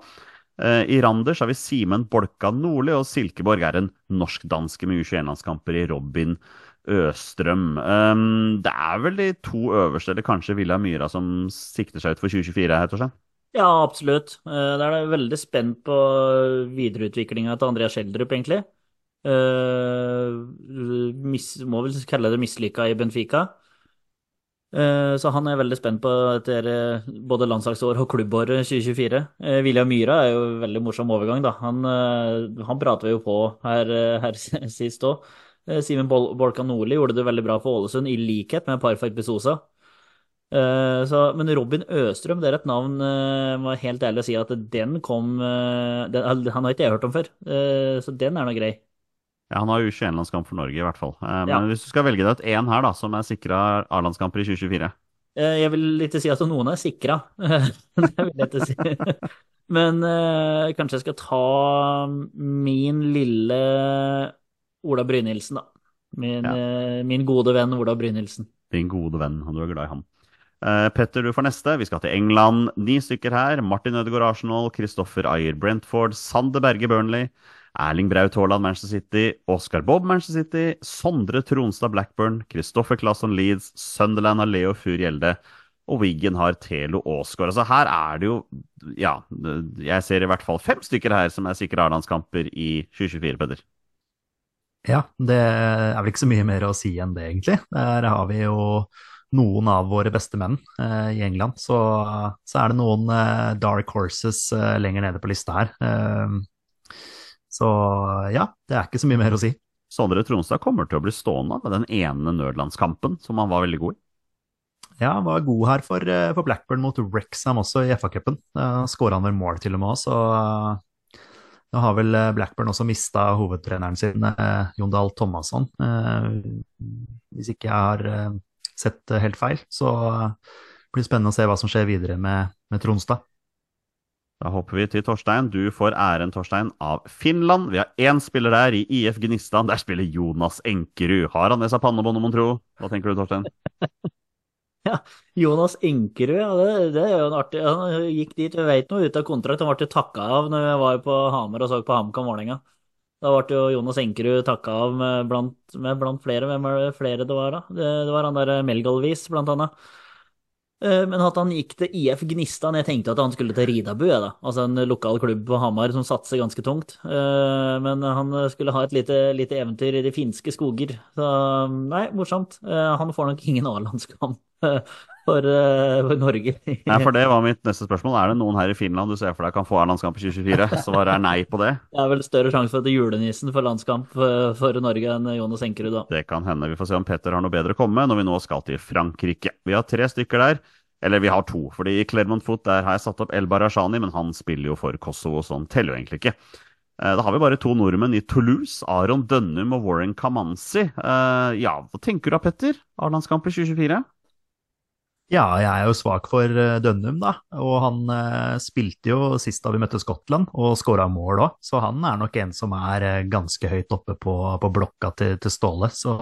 Eh, I Randers har vi Simen Bolka Nordli, og Silkeborg er en norsk-danske med U21-landskamper i Robin Østrøm. Um, det er vel de to øverste, eller kanskje Viljar Myhra, som sikter seg ut for 2024 heter det? Ja, absolutt. Eh, Da er jeg veldig spent på videreutviklinga til Andreas Schjelderup, egentlig. Eh, Mis, må vel kalle det mislykka i Benfica. Uh, Så han er veldig spent på etter eh, både landslagsår og klubbåret 2024. Uh, William Myhra er jo en veldig morsom overgang, da. Han, eh, han prater vi jo på her, eh, her sist òg. Simen Bol Bolkan Nordli gjorde det veldig bra for Ålesund, i likhet med Parfait Besosa. Uh, så, men Robin Østrøm, det er et navn eh, jeg må helt ærlig si at den kom uh, den, Han har ikke jeg hørt om før, eh, så den er nå grei. Ja, Han har jo 21-landskamp for Norge, i hvert fall. Eh, Men Ja. hvis du skal velge deg ut én her, da, som er sikra A-landskamper i 2024 Eh, Jeg vil ikke si at noen er sikra, det vil jeg ikke si. Men eh, kanskje jeg skal ta min lille Ola Brynildsen, da. Min, Ja. min gode venn Ola Brynildsen. Din gode venn, og du er glad i ham. Petter, du får neste. Vi skal til England. Ni stykker her. Martin Ødegaard Arsenal, Kristoffer Ayer Brentford, Sander Berge Burnley, Erling Braut Haaland Manchester City, Oscar Bob Manchester City, Sondre Tronstad Blackburn, Kristoffer Classon, Leeds, Sunderland har Leo Fur Gjelde, og Wiggen har Telo Aasgaard. Altså her er det jo, ja, jeg ser i hvert fall fem stykker her som er sikre A-landskamper i 2024, Peder. Ja, det er vel ikke så mye mer å si enn det, egentlig. Der har vi jo noen av våre beste menn eh, i England. Så, så er det noen eh, dark horses eh, lenger nede på lista her. Så ja, det er ikke så mye mer å si. Sondre Tronstad kommer til å bli stående med den ene nødlandskampen som han var veldig god i. Ja, han var god her for, eh, for Blackburn mot Wrexham også i FA-cupen. Skåra han vel mål til og med òg, så nå har vel eh, Blackburn også mista hovedtreneren sin, eh, Jon Dahl Thomasson. Hvis ikke jeg har sett helt feil. Så blir det spennende å se hva som skjer videre med, med Tronstad. Da hopper vi til Torstein. Du får æren, Torstein, av Finland. Vi har én spiller der, i IF Gnistan. Der spiller Jonas Enkerud. Har han med seg pannebåndet, mon tro? Hva tenker du, Torstein? Ja, Jonas Enkerud, ja, det, det er jo en artig Han gikk dit, vi vet noe, ut av kontrakt. Han ble takka av når jeg var på Hamar og så på HamKam Vålerenga. Da ble jo Jonas Enkerud takka av med blant, med blant flere. Hvem var det flere det var, da? Det, det var han der Melgalvis, blant annet. Eh, Men at han gikk til IF Gnistan Jeg tenkte at han skulle til Ridabu, da. Altså en lokal klubb på Hamar som satser ganske tungt. Eh, Men han skulle ha et lite, lite eventyr i de finske skoger. Så nei, morsomt. Eh, Han får nok ingen A-landskamp for, eh, for Norge. Nei, for det var mitt neste spørsmål. Er det noen her i Finland du ser for deg kan få A-landskamp i 2024? Svaret er nei på det. Det er vel større sjanse for at julenissen får landskamp for, for Norge enn Jonas Enkerud, da. Det kan hende. Vi får se om Petter har noe bedre å komme med når vi nå skal til Frankrike. Vi har tre stykker der. Eller vi har to, fordi i Clermont Foot der har jeg satt opp El Barashani, men han spiller jo for Kosovo, så han teller jo egentlig ikke. Eh, Da har vi bare to nordmenn i Toulouse, Aron Dønnum og Warren Kamanzi. Eh, Ja, hva tenker du da, Petter? A-landskamp i 2024? Ja, jeg er jo svak for eh, Dønnum, da. Og han eh, spilte jo sist da vi møtte Skottland, og skåra mål òg. Så han er nok en som er eh, ganske høyt oppe på, på blokka til, til Ståle. Så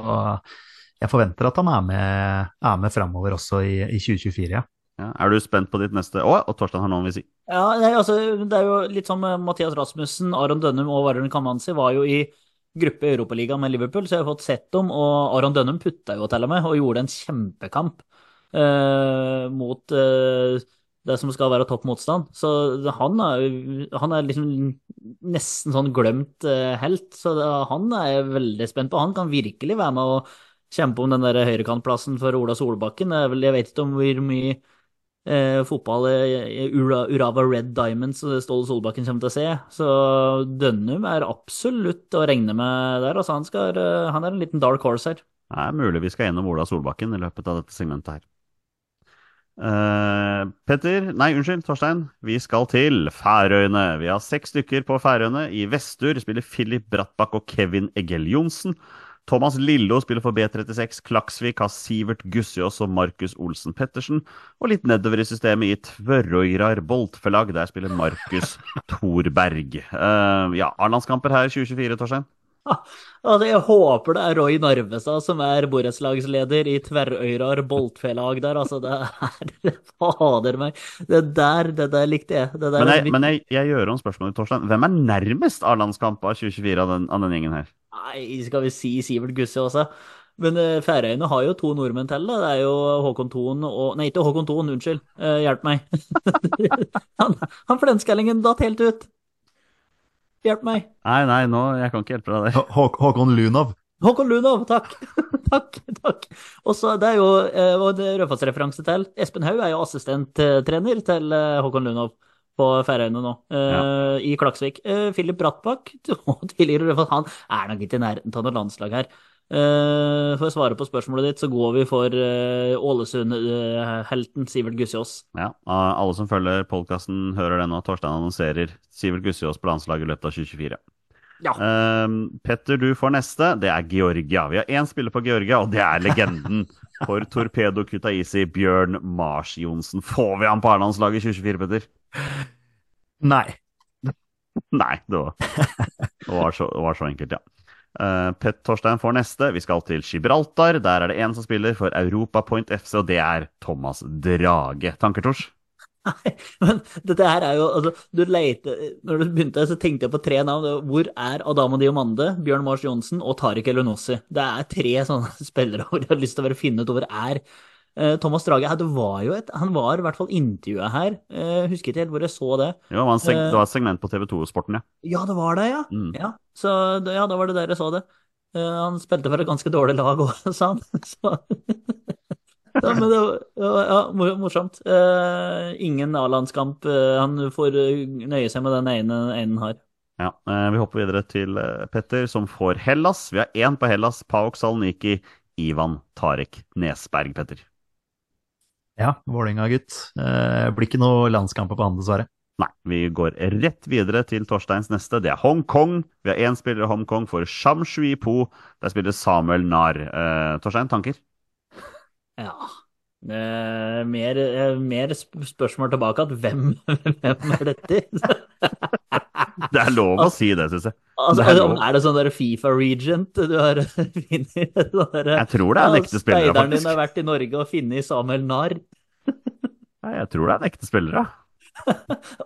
jeg forventer at han er med, er med framover også i, i 2024, ja. Ja, er du spent på ditt neste Å, og Torstein har noe han vil si. Ja, nei, altså, det er jo litt som Mathias Rasmussen, Aron Dønnum og Warren Kamanzi var jo i gruppe i Europaligaen med Liverpool, så jeg har fått sett dem, og Aron Dønnum putta jo til og med, og gjorde en kjempekamp eh, mot eh, det som skal være topp motstand. Så han er, han er liksom nesten sånn glemt eh, helt, så det, han er jeg veldig spent på. Han kan virkelig være med å kjempe om den der høyrekantplassen for Ola Solbakken. Jeg vet ikke om hvor mye eh, fotball i Ura, Urava Red Diamonds og Ståle Solbakken kommer til å se. Så Dønnum er absolutt å regne med der. Altså, han, skal, eh, han er en liten dark horse her. Det er mulig vi skal gjennom Ola Solbakken i løpet av dette segmentet her. Eh, Petter, nei, unnskyld, Torstein. Vi skal til Færøyene. Vi har seks stykker på Færøyene. I Vestur spiller Filip Brattbakk og Kevin Egel Johnsen. Thomas Lillo spiller for B36. Klaksvik har Sivert Gussiås og Markus Olsen Pettersen. Og litt nedover i systemet i Tvørøyrar Boltfelag, der spiller Markus Thorberg. Uh, ja, A-landskamper her 2024, Torstein? Altså, jeg håper det er Roy Narvestad som er borettslagsleder i Tverrøyrar Boltfelag der. Altså, det er Fader meg. Det der, det der likte jeg. Det der Men, jeg, men jeg, jeg gjør om spørsmålet, Torstein. Hvem er nærmest av landskampen av 2024 av den, av den gjengen her? Nei, skal vi si Sivert Gusse også? Men eh, Færøyene har jo to nordmenn til. da. Det er jo Håkon Thon og Nei, ikke Håkon Thon, unnskyld. Eh, hjelp meg. han han flenskallingen datt helt ut. Hjelp meg. Nei, nei, nå, jeg kan ikke hjelpe deg der. Hå Hå Håkon Lunov. Håkon Lunov, takk. takk, takk. Og så det er jo eh, og det er Raufoss-referanse til. Espen Haug er jo assistenttrener til eh, Håkon Lunov på Færøyene nå, eh, i Klaksvik. Eh, Philip Brattbakk, tidligere Raufoss, han er nok ikke i nærheten av noe landslag her. Eh, for å svare på spørsmålet ditt, så går vi for eh, Ålesund-helten Sivert Gussiås. Ja, Alle som følger podkasten, hører det nå. Torstein annonserer Sivert Gussiås på landslaget i løpet av 2024. Ja. Uh, Petter, du får neste. Det er Georgia. Vi har én spiller på Georgia, og det er legenden for Torpedo Kutaisi, Bjørn Mars Johnsen. Får vi han på A-landslaget i 2024, Petter? Nei. Nei, det var, det var, så, det var så enkelt, ja. Eh, Pet Torstein får neste. Vi skal til Gibraltar. Der er det én som spiller for Europa Point FC, og det er Thomas Drage. Tanker, Tors? Nei, men dette her er jo altså, du leite, Når du begynte, så tenkte jeg på tre navn. Hvor er Adamo Diomande, Bjørn Mars Johnsen og Tariq Elunossi? Det er tre sånne spillere hvor jeg har lyst til å finne ut hvor er. Eh, Thomas Drage det var jo et, han var i hvert fall intervjua her. Jeg husker ikke helt hvor jeg så det. Jo, det var seg, Eh. det var et segment på TV2-sporten, ja. Ja, det var det, ja. Mm. ja. Så ja, da var det der jeg så det. Eh, han spilte for et ganske dårlig lag òg, sa han. Så. Ja, men det var ja, morsomt. Eh, ingen A-landskamp. Eh, han får eh, nøye seg med den ene han har. Ja, eh, Vi hopper videre til eh, Petter, som får Hellas. Vi har én på Hellas. Paok Saloniki, Ivan Tarek Nesberg, Petter. Ja, Vålerenga-gutt. Eh, blir ikke noe landskamper på han, dessverre. Nei, vi går rett videre til Torsteins neste. Det er Hongkong. Vi har én spiller i Hongkong for Sham Shui Po. Der spiller Samuel Nar. Eh, Torstein, tanker? Ja. Eh, mer, eh, mer spørsmål tilbake at hvem, hvem er dette? Det er lov å si det, syns jeg. Altså, Det er er det sånn der Fifa-regent du har funnet? Sånn Jeg tror det er en ekte spiller, Speideren din har vært i Norge og funnet Samuel Narr. Nei, jeg tror det er en ekte spiller, ja.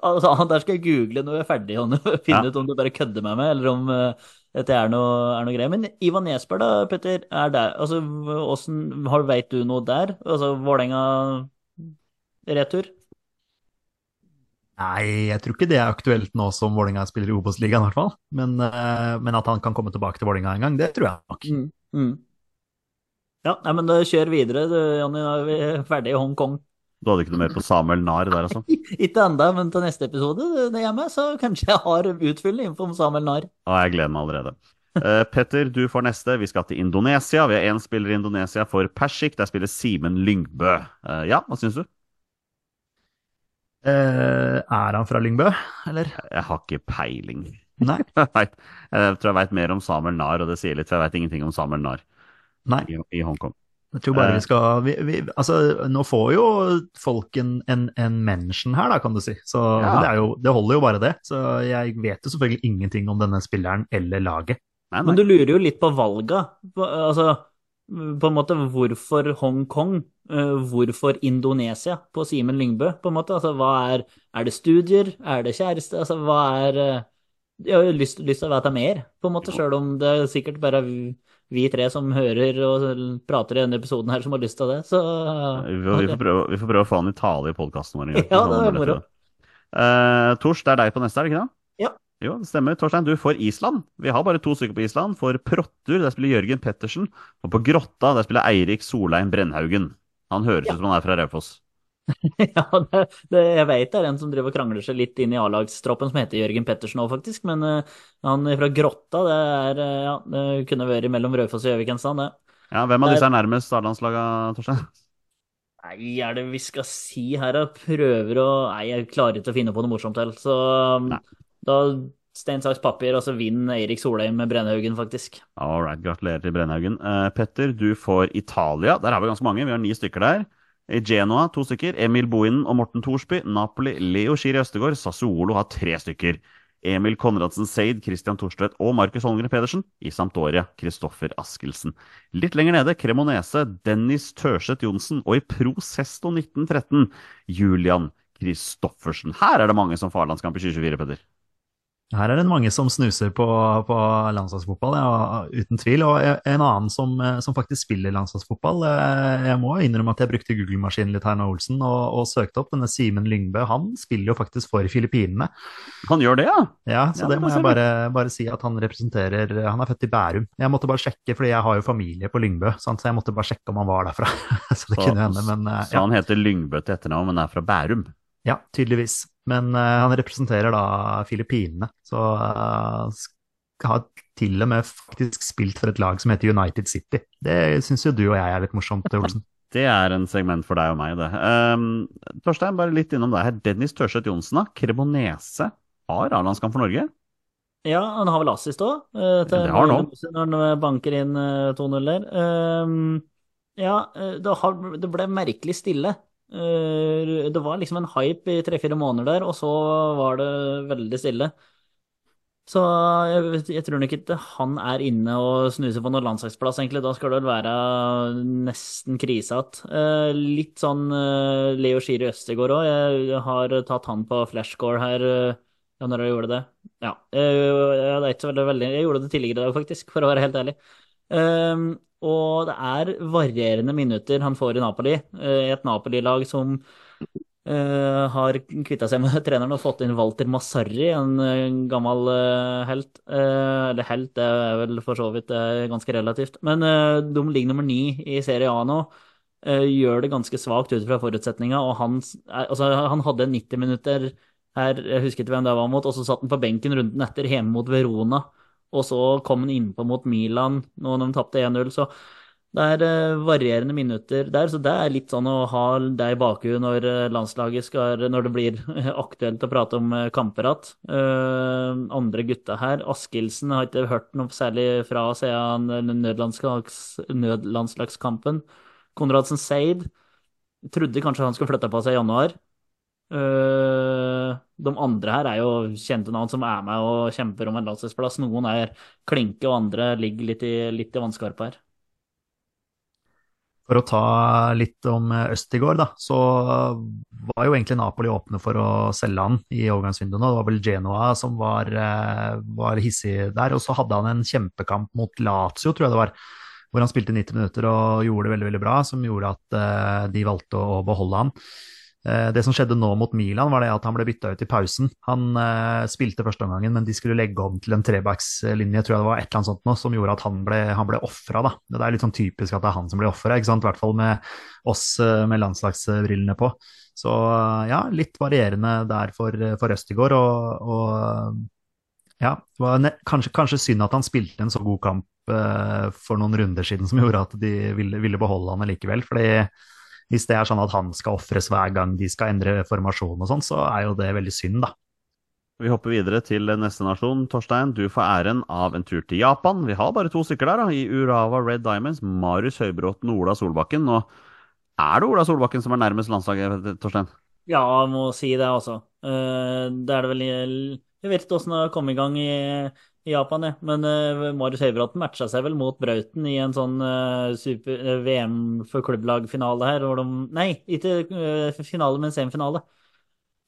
Altså, han der skal jeg google når vi er ferdig, og finne Ja. ut om du bare kødder med meg, eller om uh, dette er noe, er noe greier. Men Ivan Nesberg, da, Petter, er der Altså, hvordan, har Vet du noe der? Altså, Vålerenga-retur? Nei, jeg tror ikke det er aktuelt nå som Vålerenga spiller i Obos-ligaen, i hvert fall. Men, eh, men at han kan komme tilbake til Vålerenga en gang, det tror jeg nok. Mm. Mm. Ja, nei, men da kjør videre, du, Jonny. Nå er vi ferdig i Hongkong. Du hadde ikke noe mer på Samuel Nahr der, altså? Ikke ennå, men til neste episode det hjemme, så kanskje jeg har utfyllende info om Samuel Nahr. Ja, jeg gleder meg allerede. Uh, Petter, du får neste. Vi skal til Indonesia. Vi har én spiller i Indonesia for Persik. Der spiller Simen Lyngbø. Uh, ja, hva syns du? Eh, er han fra Lyngbø, eller? Jeg har ikke peiling. Nei. Jeg vet- jeg tror jeg veit mer om Samuel Nahr, og det sier litt, for jeg veit ingenting om Samuel Nahr Nei. i, i Hongkong. Jeg tror bare Eh. vi skal vi, vi, Altså, nå får jo folk en, en, en mention her, da, kan du si. Så Ja. det, er jo, det holder jo bare det. Så jeg vet jo selvfølgelig ingenting om denne spilleren eller laget. Nei, Men du lurer jo litt på valga. Altså, på en måte, hvorfor Hongkong? Eh, Hvorfor Indonesia på Simen Lyngbø, på en måte? Altså, hva er Er det studier? Er det kjæreste? Altså, hva er eh, Jeg har lyst, lyst til å vite mer, på en måte, sjøl om det er sikkert bare vi, tre som hører og prater i denne episoden her, som har lyst til det. Så Vi får, vi, får prøve, vi får prøve å få han i tale i podkasten vår en gang. Ja, det er moro. Eh, Tors, det er deg på neste, er det ikke det? Ja. Jo, det stemmer. Torstein, du får Island. Vi har bare to stykker på Island. For Prottur, der spiller Jørgen Pettersen. Og på Grotta, der spiller Eirik Solheim Brennhaugen. Han høres ut som han er fra Raufoss. Ja, det, det, jeg vet det er en som driver og krangler seg litt inn i A-lagstroppen, som heter Jørgen Pettersen òg, faktisk. Men uh, han fra Grotta, det er uh, Ja, det kunne vært mellom Raufoss og Gjøvik en stand, det. Ja, Hvem av disse er nærmest A-landslaget, Torstein? Nei, er det vi skal si her? da? prøver å Nei, jeg klarer ikke å finne på noe morsomt til. Så Nei. da stein, saks, papir, og så vinner Eirik Solheim med Brennhaugen, faktisk. All right, gratulerer til Brennhaugen. Uh, Petter, du får Italia. Der har vi ganske mange. Vi har ni stykker der. I Genoa to stykker. Emil Bohinen og Morten Thorsby. Napoli, Leo Schiri Østegård. Sassuolo har tre stykker. Emil Konradsen Seid, Christian Thorstvedt og Markus Holmgren Pedersen. I Sampdoria, Kristoffer Askelsen. Litt lenger nede, Cremonese, Dennis Tørseth Johnsen. Og i ProSesto 1913, Julian Kristoffersen. Her er det mange som får A-landskamp i 2024, Petter. Her er det mange som snuser på, på landslagsfotball, ja, uten tvil. Og en annen som, som faktisk spiller landslagsfotball. eh, Jeg må innrømme at jeg brukte Google-maskinen litt her nå, Olsen, og, og søkte opp denne Simen Lyngbø. Han spiller jo faktisk for Filippinene. Han gjør det, ja? Ja, så Ja, det det må jeg bare, bare si at han representerer Han er født i Bærum. Jeg måtte bare sjekke, fordi jeg har jo familie på Lyngbø, sant? så jeg måtte bare sjekke om han var derfra. så det Så- kunne hende, men ja. Så han heter Lyngbø til etternavn, men er fra Bærum. ja, tydeligvis. Men eh, han representerer da Filippinene, så uh, har til og med faktisk spilt for et lag som heter United City. Det syns jo du og jeg er litt morsomt, Olsen. Det er en segment for deg og meg, det. Um, Torstein, bare litt innom deg her. Dennis Tørseth Johnsen, da. Krebonese har A-landskamp for Norge. Ja, han har vel assist òg, uh, Ja, det har han også. når han banker inn uh, 2-0 der. Um, ja, eh, det, har, det ble merkelig stille. Eh, det var liksom en hype i tre-fire måneder der, og så var det veldig stille. Så jeg, jeg tror nok ikke han er inne og snuser på noen landslagsplass, egentlig. Da skal det vel være nesten krise igjen. Eh, litt sånn eh, Leo Schiri Østegård òg. Jeg har tatt han på flashscore her. ja, når jeg gjorde det. Ja, Jeg, jeg, jeg, Jeg gjorde det tidligere i dag, faktisk, for å være helt ærlig. Og det er varierende minutter han får i Napoli. eh, et Napoli-lag som uh, har kvitta seg med treneren og fått inn Walter Massarri, en eh, gammel uh, helt. Uh, eller helt, det er vel for så vidt ganske relativt. Men de ligger nummer ni i Serie A nå. gjør det ganske svakt ut fra forutsetninga, og han, altså, han hadde 90 minutter her, jeg husker ikke hvem det var mot, og så satt han på benken runden etter hjemme mot Verona. Og så kom han innpå mot Milan nå når de tapte 1-0. Så det er eh, varierende minutter der. Så det er litt sånn å ha det i bakhuet når eh, landslaget skal Når det blir aktuelt å prate om eh, kamper igjen. Andre gutta her, Askildsen, har ikke hørt noe særlig fra siden nødlandslags, nødlandslagskampen. Konradsen Seid trodde kanskje han skulle flytte på seg i januar. Eh, de andre her er jo kjente navn som er med og kjemper om en landslagsplass. Noen er klinke, og andre ligger litt i, litt i vannskarpa her. For å ta litt om Østigård, da, så var jo egentlig Napoli åpne for å selge han i overgangsvinduene. Det var vel Genoa som var, eh, var hissig der. Og så hadde han en kjempekamp mot Lazio, tror jeg det var, hvor han spilte 90 minutter og gjorde det veldig, veldig bra, som gjorde at eh, de valgte å beholde han. Eh, det som skjedde nå mot Milan, var det at han ble bytta ut i pausen. Han uh, spilte første omgangen, men de skulle legge om til en trebackslinje, tror jeg det var et eller annet sånt nå, som gjorde at han ble, han ble ofra. Det er litt sånn typisk at det er han som blir ofra, i hvert fall med oss uh, med landslagsbrillene på. Så ja, litt varierende der for, for Østigård. Og, og ja, det var kanskje, kanskje, synd at han spilte en så god kamp for noen runder siden som gjorde at de ville, ville beholde han likevel. fordi hvis det er sånn at han skal ofres hver gang de skal endre formasjon og sånn, så er jo det veldig synd, da. Vi hopper videre til neste nasjon. Torstein, du får æren av en tur til Japan. Vi har bare to stykker der, da, i Urawa Red Diamonds. Marius Høybråten og Ola Solbakken. Og er det Ola Solbakken som er nærmest landslaget, Torstein? Ja, jeg må si det, altså. Eh, det er det vel Jeg vet ikke åssen det har kommet i gang i i Japan, ja. Men uh, Marius Høybråten matcha seg vel mot Brauten i en sånn uh, super, uh, VM for klubblag-finale her. De, nei, ikke finale, men semifinale.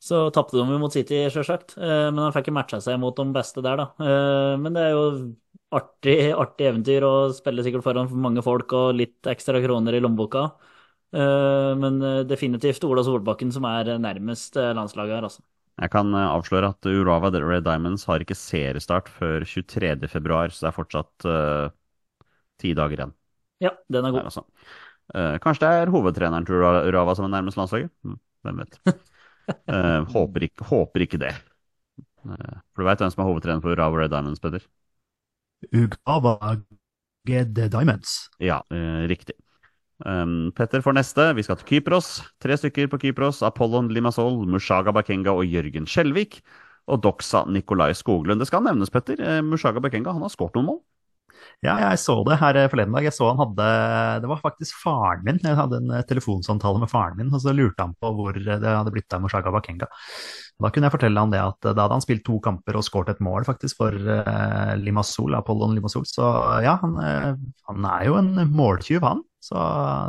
Så tapte de jo mot City, sjølsagt. men han fikk ikke matcha seg mot de beste der, da. men det er jo artig, artig eventyr å spille sikkert foran mange folk og litt ekstra kroner i lommeboka. men definitivt Ola Solbakken som er nærmest landslaget her, altså. Jeg kan eh, avsløre at Urawa Red Diamonds har ikke seriestart før 23.2, så det er fortsatt uh, ti dager igjen. Ja, den er god. Der, altså. uh, kanskje det er hovedtreneren til Urava som er nærmest landslaget? Hm, hvem vet. uh, håper, ikke, håper, ikke, det. for du veit hvem som er hovedtrener for Urava Red Diamonds, Petter? Urava Red Diamonds. Ja, riktig. Um, Petter får neste. Vi skal til Kypros. Tre stykker på Kypros. Apollon Limasol, Mushaga Bakenga og Jørgen Skjelvik. Og Doxa Nikolai Skoglund. Det skal nevnes, Petter. Uh, Mushaga Bakenga han har skåret noen mål. Ja, jeg så det her forleden dag. Jeg så han hadde Det var faktisk faren min. Jeg hadde en telefonsamtale med faren min, og så lurte han på hvor det hadde blitt av Mushaga Bakenga. Da kunne jeg fortelle han det at da hadde han spilt to kamper og skåret et mål faktisk for Limasol, Apollon Limassol. Så ja, han, han er jo en måltyv, han. Så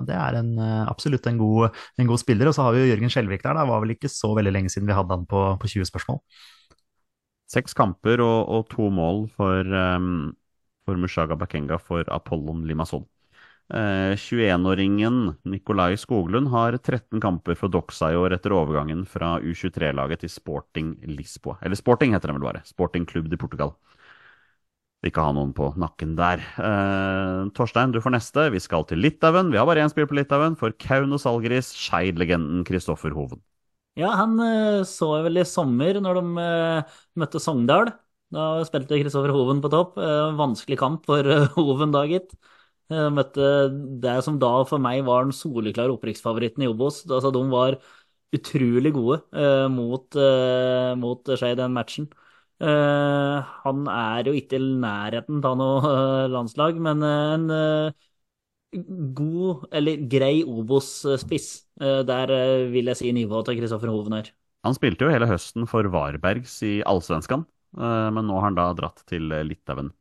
det er en, uh, absolutt en god, en god, spiller. Og så har vi jo Jørgen Skjelvik der. Det var vel ikke så veldig lenge siden vi hadde han på, på 20 spørsmål. Seks kamper og, og to mål for, um, for Mushaga Bakenga for Apollon Limassol. 21-åringen eh, Nikolai Skoglund har 13 kamper for Doxa i år etter overgangen fra U23-laget til Sporting Lisboa. Eller Sporting heter det vel bare. Sporting Club de Portugal. Vil ikke ha noen på nakken der. Eh, Torstein, du får neste. Vi skal til Litauen. Vi har bare én spiller på Litauen. For Kaunos Algris, Skeid-legenden Kristoffer Hoven. Ja, han uh, så jeg vel i sommer, når de uh, møtte Sogndal. Da spilte Kristoffer Hoven på topp. vanskelig kamp for Hoven da, gitt. Møtte det som da for meg var den soleklare opprykksfavoritten i Obos. Altså, de var utrolig gode mot, eh, mot Skeid den matchen. Uh, han er jo ikke i nærheten av noe landslag, men en god, eller grei Obos-spiss. der vil jeg si nivået til Kristoffer Hoven her. Han spilte jo hele høsten for Varbergs i Allsvenskan, men nå har han da dratt til Litauen.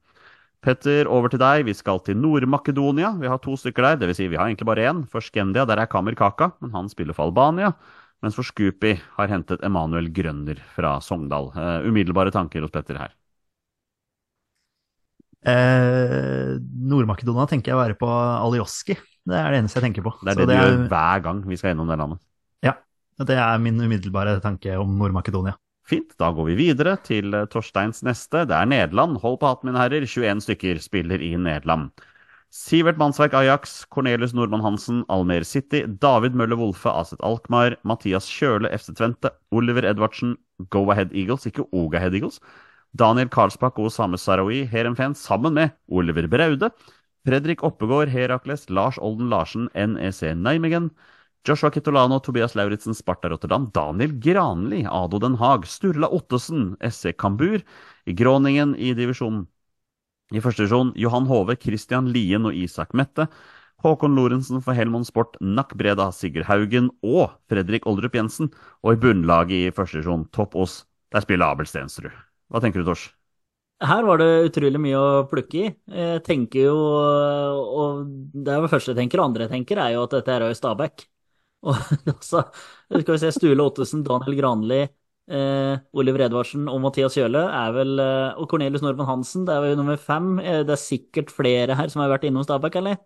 Petter, over til deg. Vi skal til Nord-Makedonia. Vi har to stykker der. Dvs. Si vi har egentlig bare én. For Skendia der er Kamer Kaka, men han spiller for Albania. Mens for Scoopy har hentet Emanuel Grønner fra Sogndal. Uh, umiddelbare tanker hos Petter her? Eh, Nord-Makedonia tenker jeg å være på Alioski. Det er det eneste jeg tenker på. Det er det, det du er... gjør hver gang vi skal gjennom det landet. Ja. Det er min umiddelbare tanke om Nord-Makedonia. Fint, da går vi videre til eh, Torsteins neste. Det er Nederland. Hold på hatten, mine herrer. 21 stykker spiller i Nederland. Sivert Mannsverk Ajax, Cornelius Nordmann Hansen, Almer City, David Møller Wolfe, Aset Alkmaar, Mathias Kjøle, FC Tvente, Oliver Edvardsen, Go Ahead Eagles, ikke Oga Head Eagles, Daniel Karlsbakk og Osame Sarawi, Herenfen, sammen med Oliver Braude, Fredrik Oppegård, Herakles, Lars Olden Larsen, NEC Nijmegen, Joshua Kitolano, Tobias Lauritzen, Sparta Rotterdam, Daniel Granli, Ado Den Haag, Sturla Ottesen, SC Kambur, Gråningen i divisjonen. I første divisjon Johan Hove, Christian Lien og Isak Mette. Håkon Lorentzen for Helmond Sport, Nakkbreda Sigurd Haugen og Fredrik Oldrup Jensen. Og i bunnlaget i første divisjon, Topp Ås, der spiller Abel Stensrud. Hva tenker du, Tors? Her var det utrolig mye å plukke i. Jeg tenker jo, og det er det første jeg tenker, og andre tenker, er jo at dette er Øy Stabæk. Og altså, skal vi se, Stule Ottesen, Daniel Granli, eh, Oliver Edvardsen og Mathias Kjøle er vel eh, Og Cornelius Normann Hansen, det er jo nummer fem. Eh, Det er sikkert flere her som har vært innom Stabæk, eller?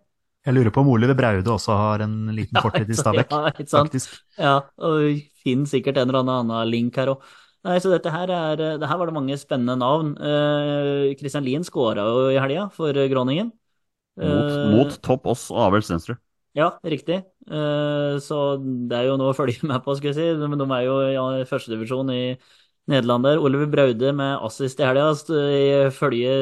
Jeg lurer på om Oliver Braude også har en liten Ja, fortid i Stabæk, ja, ikke sant. faktisk. Ja, og finner sikkert en eller annen annen link her òg. Nei, så dette her er Det her var det mange spennende navn. Eh, Christian Lien skåra jo i helga for Groningen. Mot, Eh, mot Topp oss og Avel Stensrud. Ja, riktig. Eh, så det er jo noe å følge med på, skal jeg si. Men de er jo i førstedivisjon i Nederland der. Oliver Braude med assist i helga, ifølge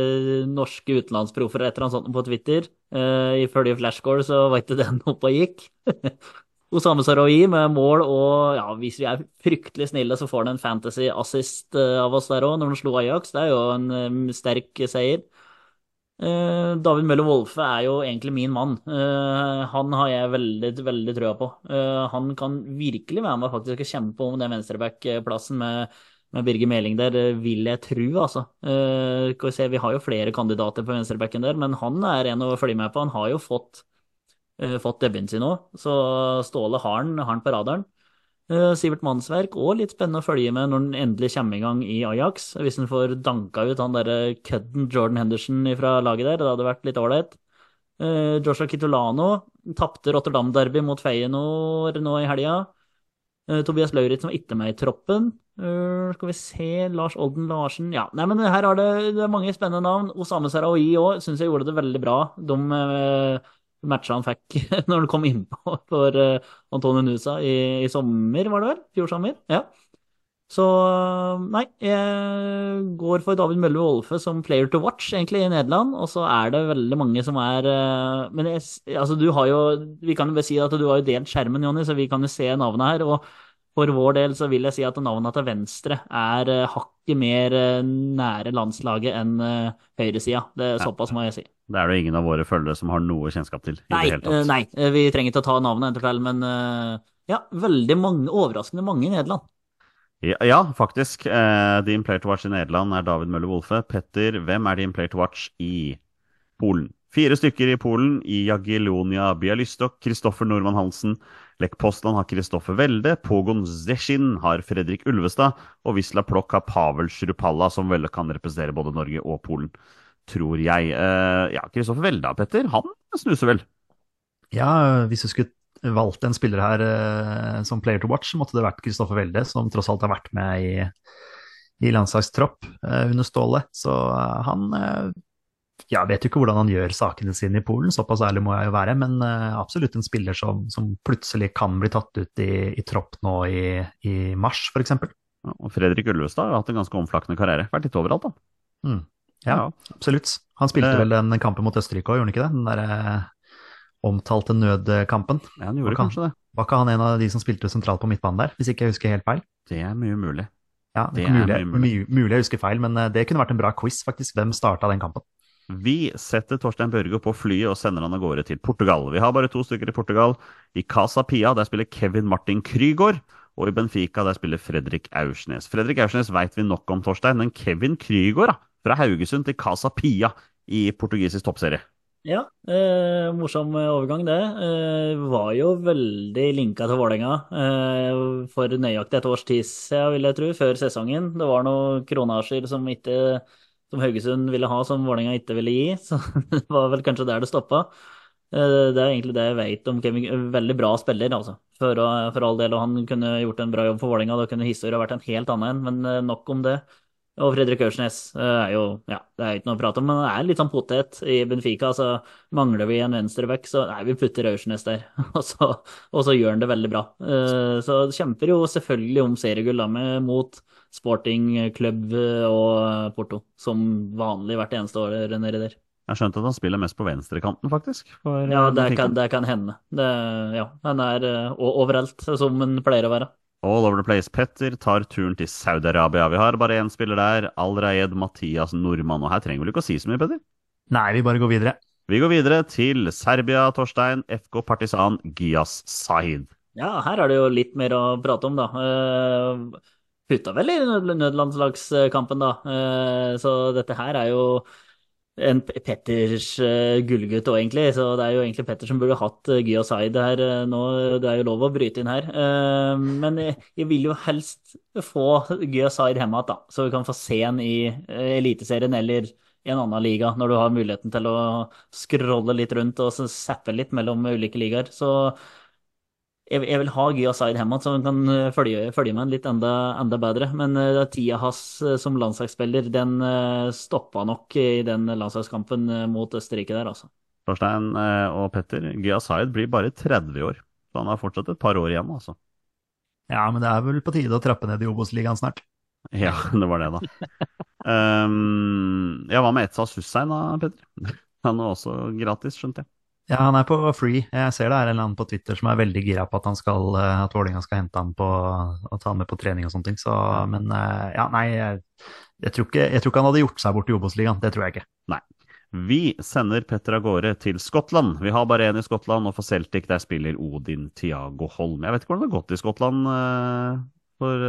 norske utenlandsproffer et eller annet sånt på Twitter. Eh, ifølge Flashcore så var ikke den oppe og gikk. Osame Saroui med mål og ja, hvis vi er fryktelig snille, så får han en fantasy assist eh, av oss der òg, når han slo Ajax. Det er jo en sterk seier. Eh, David Møller Wolfe er jo egentlig min mann. Eh, han har jeg veldig, veldig trua på. Eh, han kan virkelig være med faktisk og kjempe om den venstreback-plassen med, med Birger Meling der, vil jeg tro, altså. Vi har jo flere kandidater på venstrebacken der, men han er en å følge med på. Han har jo fått, fått debuten sin nå, så Ståle har han, har han på radaren. Eh, Sivert Mannsverk, og litt spennende å følge med når han endelig kommer i gang i Ajax. Hvis han får danka ut han derre kødden Jordan Henderson fra laget der, det hadde vært litt ålreit. Eh, Joshua Kitolano tapte Rotterdam-derby mot Feyenoord nå i helga. Eh, Tobias Lauritzen var ikke med i troppen. Eh, skal vi se Lars Olden Larsen Ja, nei, men her har det, det er mange spennende navn. Osame Sarawi òg syns jeg gjorde det veldig bra. De eh, matcha han fikk når han kom innpå for eh, Antonio Nusa i, i sommer, var det vel? Fjor sommer? Ja. Så nei, jeg går for David Mølle Wolfe som player to watch, egentlig, i Nederland. Og så er det veldig mange som er eh, Men jeg, altså, du har jo Vi kan jo si at du har jo delt skjermen, Jonny, så vi kan jo se navnet her. Og for vår del så vil jeg si at navnet til venstre er eh, hakket mer eh, nære landslaget enn uh, høyresida. Det er såpass må jeg si. Det er det ingen av våre følgere som har noe kjennskap til. i Nei, eh, nei, eh, vi trenger ikke å ta navnet eventuelt, men eh, ja, veldig mange, overraskende mange i Nederland. Ja, ja, faktisk. Uh, din player to watch i Nederland er David Møller Wolfe. Petter, hvem er din player to watch i Polen? Fire stykker i Polen. I Jagiellonia Bialystok, Kristoffer Normann Hansen. Lech Poznan har Kristoffer Welde. Pogon Zeshin har Fredrik Ulvestad. Og Wisla Plokk har Pavel Shrupalla, som vel kan representere både Norge og Polen, tror jeg. Eh, ja, Kristoffer Welde, Petter, han snuser vel? Ja, hvis du skulle valgt en spiller her eh, som player to watch, måtte det vært Kristoffer Welde, som tross alt har vært med i, i landslagstropp eh, under Ståle. Så han eh, ja, vet jo ikke hvordan han gjør sakene sine i Polen, såpass ærlig må jeg jo være, men eh, absolutt en spiller som, som plutselig kan bli tatt ut i, i tropp nå i, i mars, f.eks. Ja, Og Fredrik Ullestad har hatt en ganske omflakkende karriere. Vært litt overalt, da. Mm. Ja, absolutt. Han spilte Eh. vel den kampen mot Østerrike òg, gjorde han ikke det? Den derre omtalte nødkampen. Ja, han gjorde kan- kanskje det. Var ikke han en av de som spilte sentralt på midtbanen der, hvis ikke jeg husker helt feil? Det er mye mulig. Ja, det Det er mulig, mye mulig. mulig. jeg husker feil, men eh, det kunne vært en bra quiz, faktisk. Hvem starta den kampen? Vi setter Torstein Børge på flyet og sender han av gårde til Portugal. Vi har bare to stykker i Portugal. I Casa Pia der spiller Kevin Martin Krygård. Og i Benfica der spiller Fredrik Aursnes. Fredrik Aursnes veit vi nok om, Torstein, men Kevin Krygård, da, fra Haugesund til Casa Pia i portugisisk toppserie. Ja, eh, morsom overgang det. Eh, var jo veldig linka til Vålerenga eh, for nøyaktig et års tid siden, vil jeg tro, før sesongen. Det var noen kronasjer som, ikke, som Haugesund ville ha, som Vålerenga ikke ville gi. Så det var vel kanskje der det stoppa. Eh, det er egentlig det jeg vet om Kevin. Veldig bra spiller, altså. For, for all del. Og han kunne gjort en bra jobb for Vålerenga. Da kunne historien vært en helt annen, men eh, nok om det. Og Fredrik Aursnes eh, er jo ja, det er ikke noe å prate om, men det er litt sånn potet i Benfica. så Mangler vi en venstreback, så nei, vi putter Aursnes der. og, så, og så gjør han det veldig bra. Eh, Så kjemper jo selvfølgelig om seriegull mot Sporting Club og Porto, som vanlig hvert eneste år nedi der. Jeg har skjønt at han spiller mest på venstrekanten, faktisk. Ja, eh, det kan, det kan hende. Det, ja, han er eh, overalt, som han pleier å være. All over the place. Petter tar turen til Saudi-Arabia. Vi har bare én spiller der. Al-Rayed Mathias Nordmann. Og her trenger vi vel ikke å si så mye, Petter? Nei, vi bare går videre. Vi går videre til Serbia, Torstein. FK Partisan Gias Sahid. Ja, her er det jo litt mer å prate om, da. Uh, putta vel i nødlandslagskampen, da. Eh, så dette her er jo en Petters uh, gullgutt òg, egentlig. Så det er jo egentlig Petter som burde hatt uh, Gya Zaid her uh, nå. Det er jo lov å bryte inn her. Uh, men jeg, jeg vil jo helst få Gya Zaid hjemme igjen, da. Så vi kan få se han i Eliteserien eller i en annen liga, når du har muligheten til å scrolle litt rundt og zappe litt mellom ulike ligaer. Så jeg, jeg vil ha Gya Zaid hjemme, så han kan eh, følge, følge med litt enda, enda bedre. Men uh, tida hans eh, som landslagsspiller, den uh, stoppa nok i den landslagskampen eh, mot Østerrike der, altså. Torstein eh, og Petter, Zaid blir bare 30 år. Så han har fortsatt et par år igjen, altså. Ja, men det er vel på tide å trappe ned i Obos-ligaen snart. Ja, det var det, da. Um, ja, hva med Etsa Sussein da, Petter? Han er også gratis, skjønte jeg. Ja, han er på free. Jeg ser det er en eller annen på Twitter som er veldig gira på at han skal, eh, at Vålerenga skal hente han på og ta han med på trening og sånne ting. Så, men eh, ja, nei, jeg, jeg, tror ikke, jeg tror ikke han hadde gjort seg bort i Obos-ligaen. Det tror jeg ikke. Nei. Vi sender Petter av gårde til Skottland. Vi har bare én i Skottland, og for Celtic der spiller Odin Tiago Holm. Jeg vet ikke hvordan det har gått i Skottland uh, for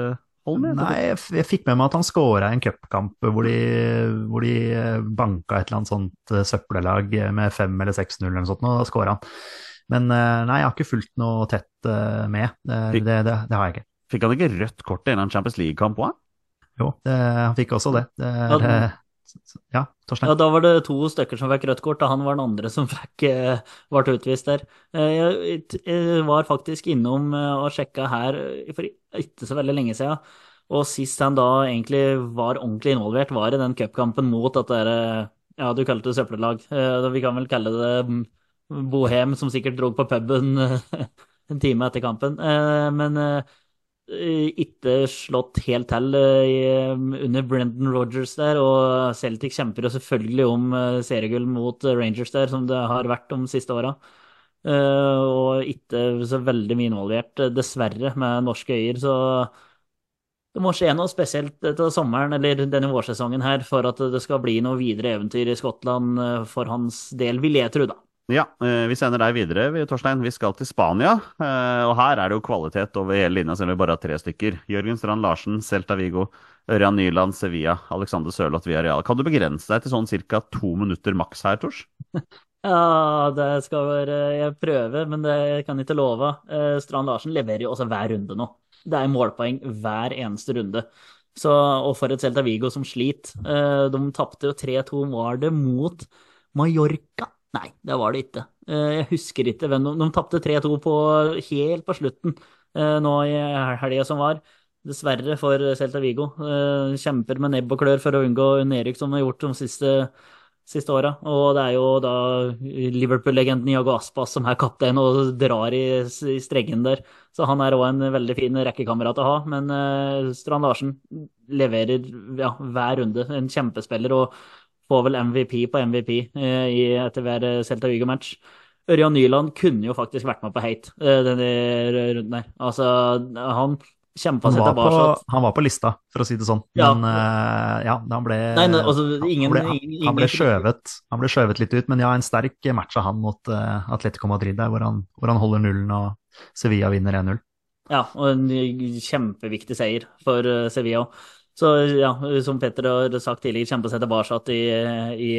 Holm? Nei, jeg, jeg fikk med meg at han scora en cupkamp hvor, de- hvor de eh, banka et eller annet sånt eh, søppellag med 5 eller 6-0 eller noe sånt, og da scora han. Men eh, nei, jeg har ikke fulgt noe tett med. Det, Fikk- det, det, det har jeg ikke. Fikk han ikke rødt kort i en Champions League-kamp òg? Jo, det, han fikk også det. det Ja, Torstein? Ja, da var det to stykker som fikk rødt kort, og han var den andre som fikk, eh, ble utvist der. Eh, Jeg, var faktisk innom eh, og sjekka her for ikke så veldig lenge siden, og sist han da egentlig var ordentlig involvert, var i den cupkampen mot at dere, ja, du kalte det søppellag. Vi kan vel kalle det mm, Bohem, som sikkert dro på puben en time etter kampen. Men ikke slått helt til eh, under Brendan Rogers der, og Celtic kjemper jo selvfølgelig om eh, seriegull mot eh, Rangers der, som det har vært de siste åra. Eh, Og ikke så veldig mye involvert, eh, dessverre, med norske øyer. Så det må skje noe spesielt til sommeren eller denne vårsesongen her for at det skal bli noe videre eventyr i Skottland eh, for hans del, vil jeg tro, da. Ja, eh, vi sender deg videre, Torstein. Vi skal til Spania. eh, Og her er det jo kvalitet over hele linja, selv om vi bare har tre stykker. Jørgen Strand Larsen, Celta Vigo, Ørjan Nyland, Sevilla, Alexander Sørloth, Villarreal. Kan du begrense deg til sånn ca. to minutter maks her, Tors? Ja, det skal være, jeg prøve, men det kan jeg ikke love. Eh, Strand Larsen leverer jo også hver runde nå. Det er målpoeng hver eneste runde. Så, og for et Celta Vigo som sliter. De tapte jo 3-2, var det mot Mallorca? Nei, det var det ikke. Eh, Jeg husker ikke hvem de De tapte 3-2 på, helt på slutten eh, nå i helga som var. Dessverre for Celta Vigo. Eh, Kjemper med nebb og klør for å unngå nedrykk, som de har gjort de siste siste åra. Og det er jo da Liverpool-legenden Jago Aspas som er kaptein og drar i, i strengen der. Så han er òg en veldig fin rekkekamerat å ha. Men Strand Larsen leverer ja, hver runde. En kjempespiller og får vel MVP på MVP eh, i, etter hver eh, Celta Vigo-match. Ørjan Nyland kunne jo faktisk vært med på Hate eh, denne runden her. Altså, han kjempa seg tilbake. han var på lista, for å si det sånn. Ja. Men eh, ja, han ble, Nei, nei, altså, ingen- han, ble, han, ble skjøvet, han ble skjøvet litt ut, men ja, en sterk match av han mot uh, Atletico Madrid der, hvor han, hvor han holder nullen og Sevilla vinner 1-0. Ja, og en kjempeviktig seier for Sevilla. Så ja, som Petter har sagt tidligere, kjempe se tilbake i, i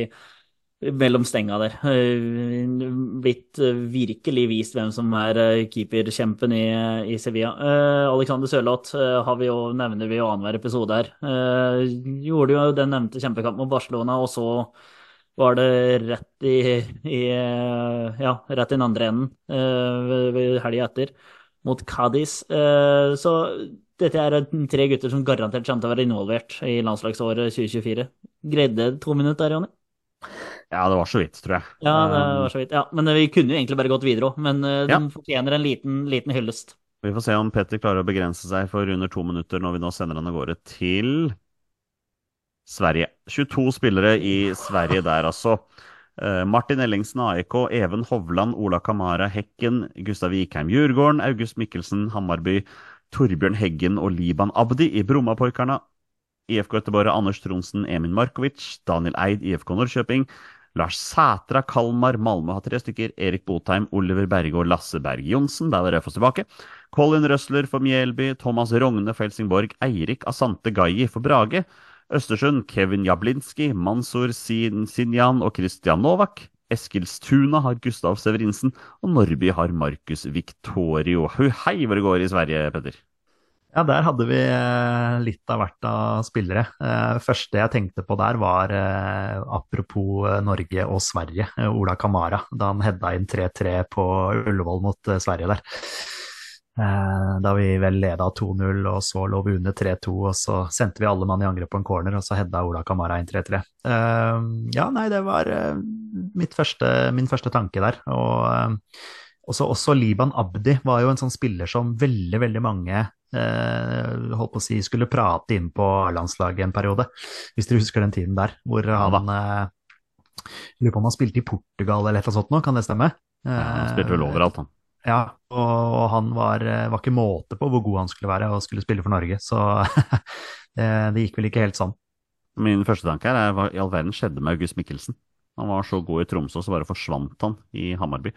mellom stenga der. Eh, Blitt eh, virkelig vist hvem som er eh, keeperkjempen i, i Sevilla. Alexander Sørloth nevner vi jo annenhver episode her. Gjorde jo den nevnte kjempekampen mot Barcelona, og så var det rett i, i ja, rett i den andre enden ved helga etter mot Cádiz. Så dette er tre gutter som garantert kommer til å være involvert i landslagsåret 2024. Greide to minutter Jonny? Ja, det var så vidt, tror jeg. Ja, det Um, var så vidt. Ja, men vi kunne jo egentlig bare gått videre òg. Men eh, de Ja. fortjener en liten, liten hyllest. Vi får se om Petter klarer å begrense seg for under to minutter når vi nå sender han av gårde til Sverige. 22 spillere i Sverige der, altså. Eh, Martin Ellingsen, AIK, Even Hovland, Ola Kamara, Hekken, Gustav Vikheim, Djurgården, August Mikkelsen, Hammarby, Torbjørn Heggen og Liban Abdi i Brommapoikarna. IFK Göteborg, Anders Tronsen, Emin Markovic, Daniel Eid, IFK Norrköping, Lars Sætra, Kalmar, Malmö har tre stykker. Erik Botheim, Oliver Berge og Lasse Berg Johnsen. Der er Raufoss tilbake. Colin Røsler for Mjelby, Thomas Rogne for Helsingborg, Eirik Asante Gaji for Brage. Østersund, Kevin Jablinski, Mansour Sinjan og Kristian Novak. Eskilstuna har Gustav Severinsen, og Norby har Markus Victorio. Hei hvor det går i Sverige, Petter. Ja, der hadde vi eh, litt av hvert av spillere. Eh, første jeg tenkte på der, var eh, apropos Norge og Sverige, Ola Kamara. Da han hedda inn 3-3 på Ullevål mot Sverige der. Da vi vel leda 2-0, og så lå vi under 3-2, og så sendte vi alle mann i angrep på en corner, og så hedda Ola Kamara inn 3-3. Eh, Ja, nei, det var første, min første tanke der. Og eh, også, også Liban Abdi var jo en sånn spiller som veldig, veldig mange eh, holdt på å si skulle prate inn på A-landslaget en periode, hvis dere husker den tiden der, hvor han eh, Lurer på om han spilte i Portugal eller et eller annet sånt nå, kan det stemme? Ja, han spilte vel Eh, overalt, han. Ja, og, han var, eh, var ikke måte på hvor god han skulle være og skulle spille for Norge, så det, det gikk vel ikke helt sånn. Min første tanke er hva i all verden skjedde med August Mikkelsen? Han var så god i Tromsø, så bare forsvant han i Hamarby.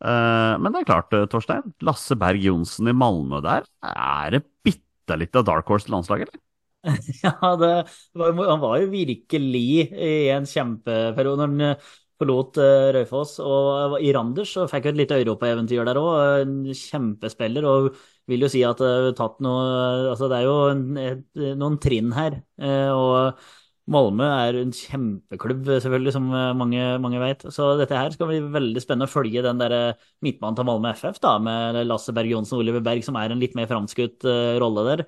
Eh, men det er klart, eh, Torstein. Lasse Berg Johnsen i Malmö der. Er det bitte litt av dark horse til landslaget, eller? Ja, var, han var jo virkelig i en kjempeperiode når han eh, forlot Raufoss. Og i Randers så fikk han et lite europaeventyr der òg. Kjempespiller. Og vil jo si at tatt noe Altså, det er jo noen trinn her. Og Malmö er en kjempeklubb, selvfølgelig, som eh, mange, mange vet. Så dette her skal bli veldig spennende å følge den der midtmannen midtbanen til Malmö FF, da, med Lasse Berg Johnsen og Oliver Berg, som er en litt mer framskutt eh, rolle der.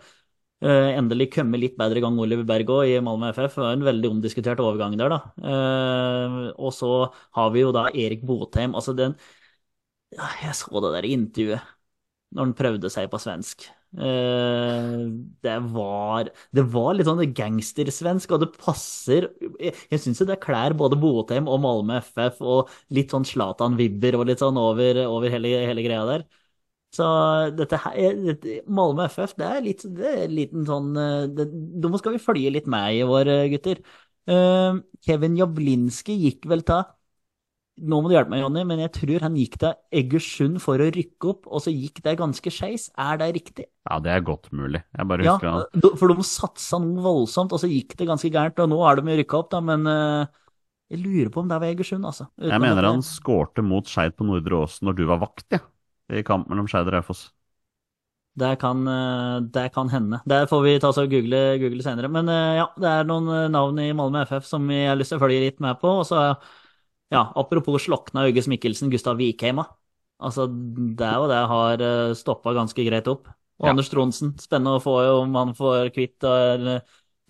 Eh, endelig kommet litt bedre i gang Oliver Berg òg i Malmö FF. Det var en veldig omdiskutert overgang der, da. Eh, og så har vi jo da Erik Botheim. Altså den Jeg så det der intervjuet når han prøvde seg på svensk. Eh, det var Det var litt sånn gangstersvensk, og det passer Jeg, syns jo det klær både Botheim og Malmö FF, og litt sånn Zlatan-vibber og litt sånn over, over hele, hele greia der. Så dette her, Malmö FF, det er litt det er en liten sånn eh, det, Nå skal vi følge litt med i år, eh, gutter. Kevin Jablinski gikk vel til Nå må du hjelpe meg, Jonny, men jeg tror han gikk til Egersund for å rykke opp, og så gikk det ganske skeis. Er det riktig? Ja, det er godt mulig. Jeg bare Ja, husker han do- for de satsa noe voldsomt, og så gikk det ganske gærent. Og nå er de jo rykka opp, da, men eh, jeg lurer på om det var Egersund, altså. Uten Jeg mener han skårte mot Skeid på Nordre Åsen når du var vakt, ja. I kamp mellom Skeid og Raufoss. Det kan, eh, det kan hende. Det får vi ta oss og google, google senere. Men eh, ja, det er noen eh, navn i Malmö FF som jeg har lyst til å følge litt med på. Og så, ja, apropos slokna Øyges Mikkelsen, Gustav Vikheim. Altså, det er jo det har stoppa ganske greit opp. Og Ja. Anders Tronsen, spennende å få om han får kvitt eh,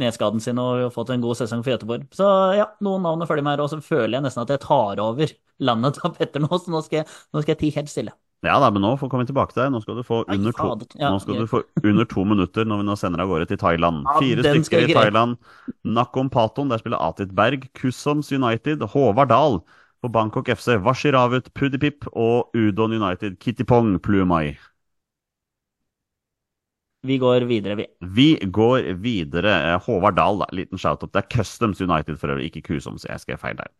nedskaden sin og fått en god sesong for Göteborg. Så ja, noen navn å følge med her, og så føler jeg nesten at jeg tar over landet til Petter nå, så nå skal jeg, nå skal jeg tie helt stille. Ja da, men nå får vi komme tilbake til deg. Nå skal du få under to. Nå skal du få under to minutter når vi nå sender av gårde til Thailand. Fire stykker i. Thailand. Nakom Paton, der spiller Atit Berg. Kussoms United, Håvard Dahl på Bangkok FC. Washiravut, Pudipip og Udon United, Kittipong Plumai. Vi går videre, vi. Vi går videre. Eh, Håvard Dahl, da. Liten shout-up. Det er Customs United for øvrig, ikke Kusoms. Jeg skrev feil der.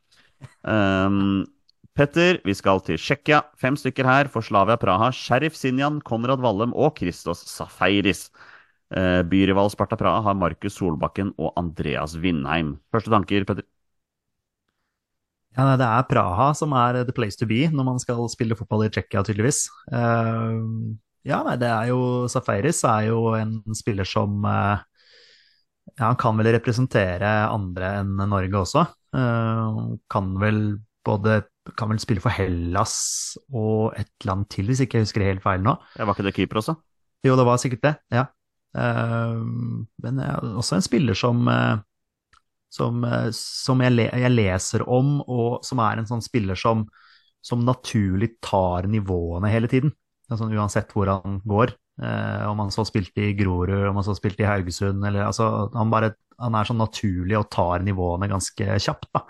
Um, Petter, vi skal til Tsjekkia. Fem stykker her for Slavia Praha. Sheriff Sinjan, Konrad Wallem og Christos Safaris. Eh, byrival Sparta Praha har Markus Solbakken og Andreas Vindheim. Første tanker, Petter? Ja, det er Praha som er the place to be når man skal spille fotball i Tsjekkia, tydeligvis. Eh, ja, nei, det er jo Safaris er jo en spiller som eh, Ja, han kan vel representere andre enn Norge også. Kan vel både kan vel spille for Hellas og et land til, hvis ikke jeg husker det helt feil nå. Ja, var ikke det keeper også? Jo, det var sikkert det, ja. Eh, men også en spiller som, eh, som, eh, som jeg, jeg leser om, og som er en sånn spiller som, som naturlig tar nivåene hele tiden. Altså, uansett hvor han går. Eh, om han så spilte i Grorud, om han så spilte i Haugesund, eller altså Han, bare, han er sånn naturlig og tar nivåene ganske kjapt, da.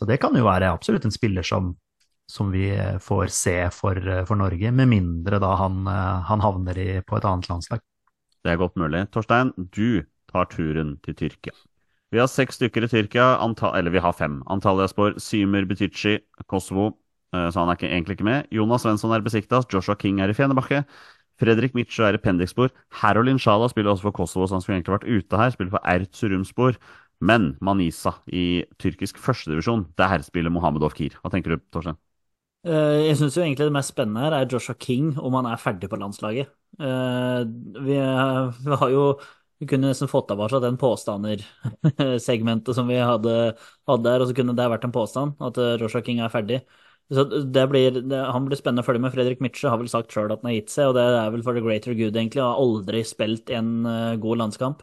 Så det kan jo være absolutt en spiller som, som vi får se for, for Norge, med mindre da han, han havner i, på et annet landslag. Det er godt mulig. Torstein, du tar turen til Tyrkia. Vi har seks stykker i Tyrkia, antall, eller vi har fem. Antalyaspor, Symer Butichi, Kosovo, eh, så han er ikke, egentlig ikke med. Jonas Svensson er besikta, Joshua King er i Fenebakke. Fredrik Mitsjø er i Pendikspor. Harolin Sjala spiller også for Kosovo, så han skulle egentlig vært ute her. Spiller for Ertsurumspor. Men Manisa i tyrkisk førstedivisjon, der spiller Mohammed Ofkir. Hva tenker du, Torstein? Eh, Jeg syns jo egentlig det mest spennende her er Joshua King, om han er ferdig på landslaget. Eh, Vi, eh, har jo Vi kunne nesten fått oss den påstander-segmentet som vi hadde, hadde der, og så kunne det vært en påstand, at Joshua King er ferdig. Så det blir, det, Han blir spennende å følge med. Fredrik Mitsche har vel sagt sjøl at han har gitt seg, og det er vel for the greater good, egentlig. og Har aldri spilt en god landskamp.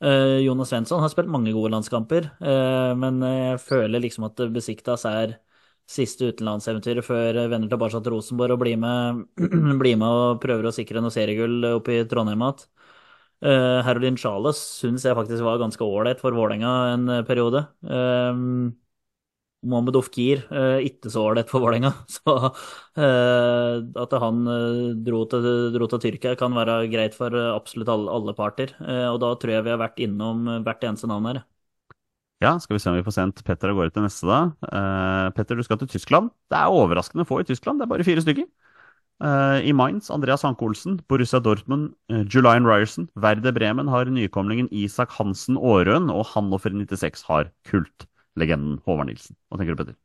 Eh, Jonas Svensson har spilt mange gode landskamper, eh, men jeg føler liksom at Besiktas er siste utenlandseventyret før vender tilbake til Rosenborg og blir med, blir med og prøver å sikre noe seriegull oppe i Trondheim igjen. Uh, Herolin Charles syns jeg faktisk var ganske ålreit for Vålerenga en eh, periode. Um, Mohammed Ofkir uh, ikke så ålreit for Vålerenga. Så uh, at han uh, dro, til, dro til Tyrkia kan være greit for absolutt alle, alle parter. og da tror jeg vi har vært innom hvert eneste navn her. Ja, skal vi se om vi får sendt Petter av gårde til neste, da. Eh, Petter, du skal til Tyskland. Det er overraskende få i Tyskland, det er bare fire stykker. Eh, I Mainz, Andreas Hanke Olsen, Borussia Dortmund, Julian Ryerson, Verde Bremen har nykomlingen Isak Hansen Aarøen, og Hannover 96 har kultlegenden Håvard Nilsen. Hva tenker du, Petter?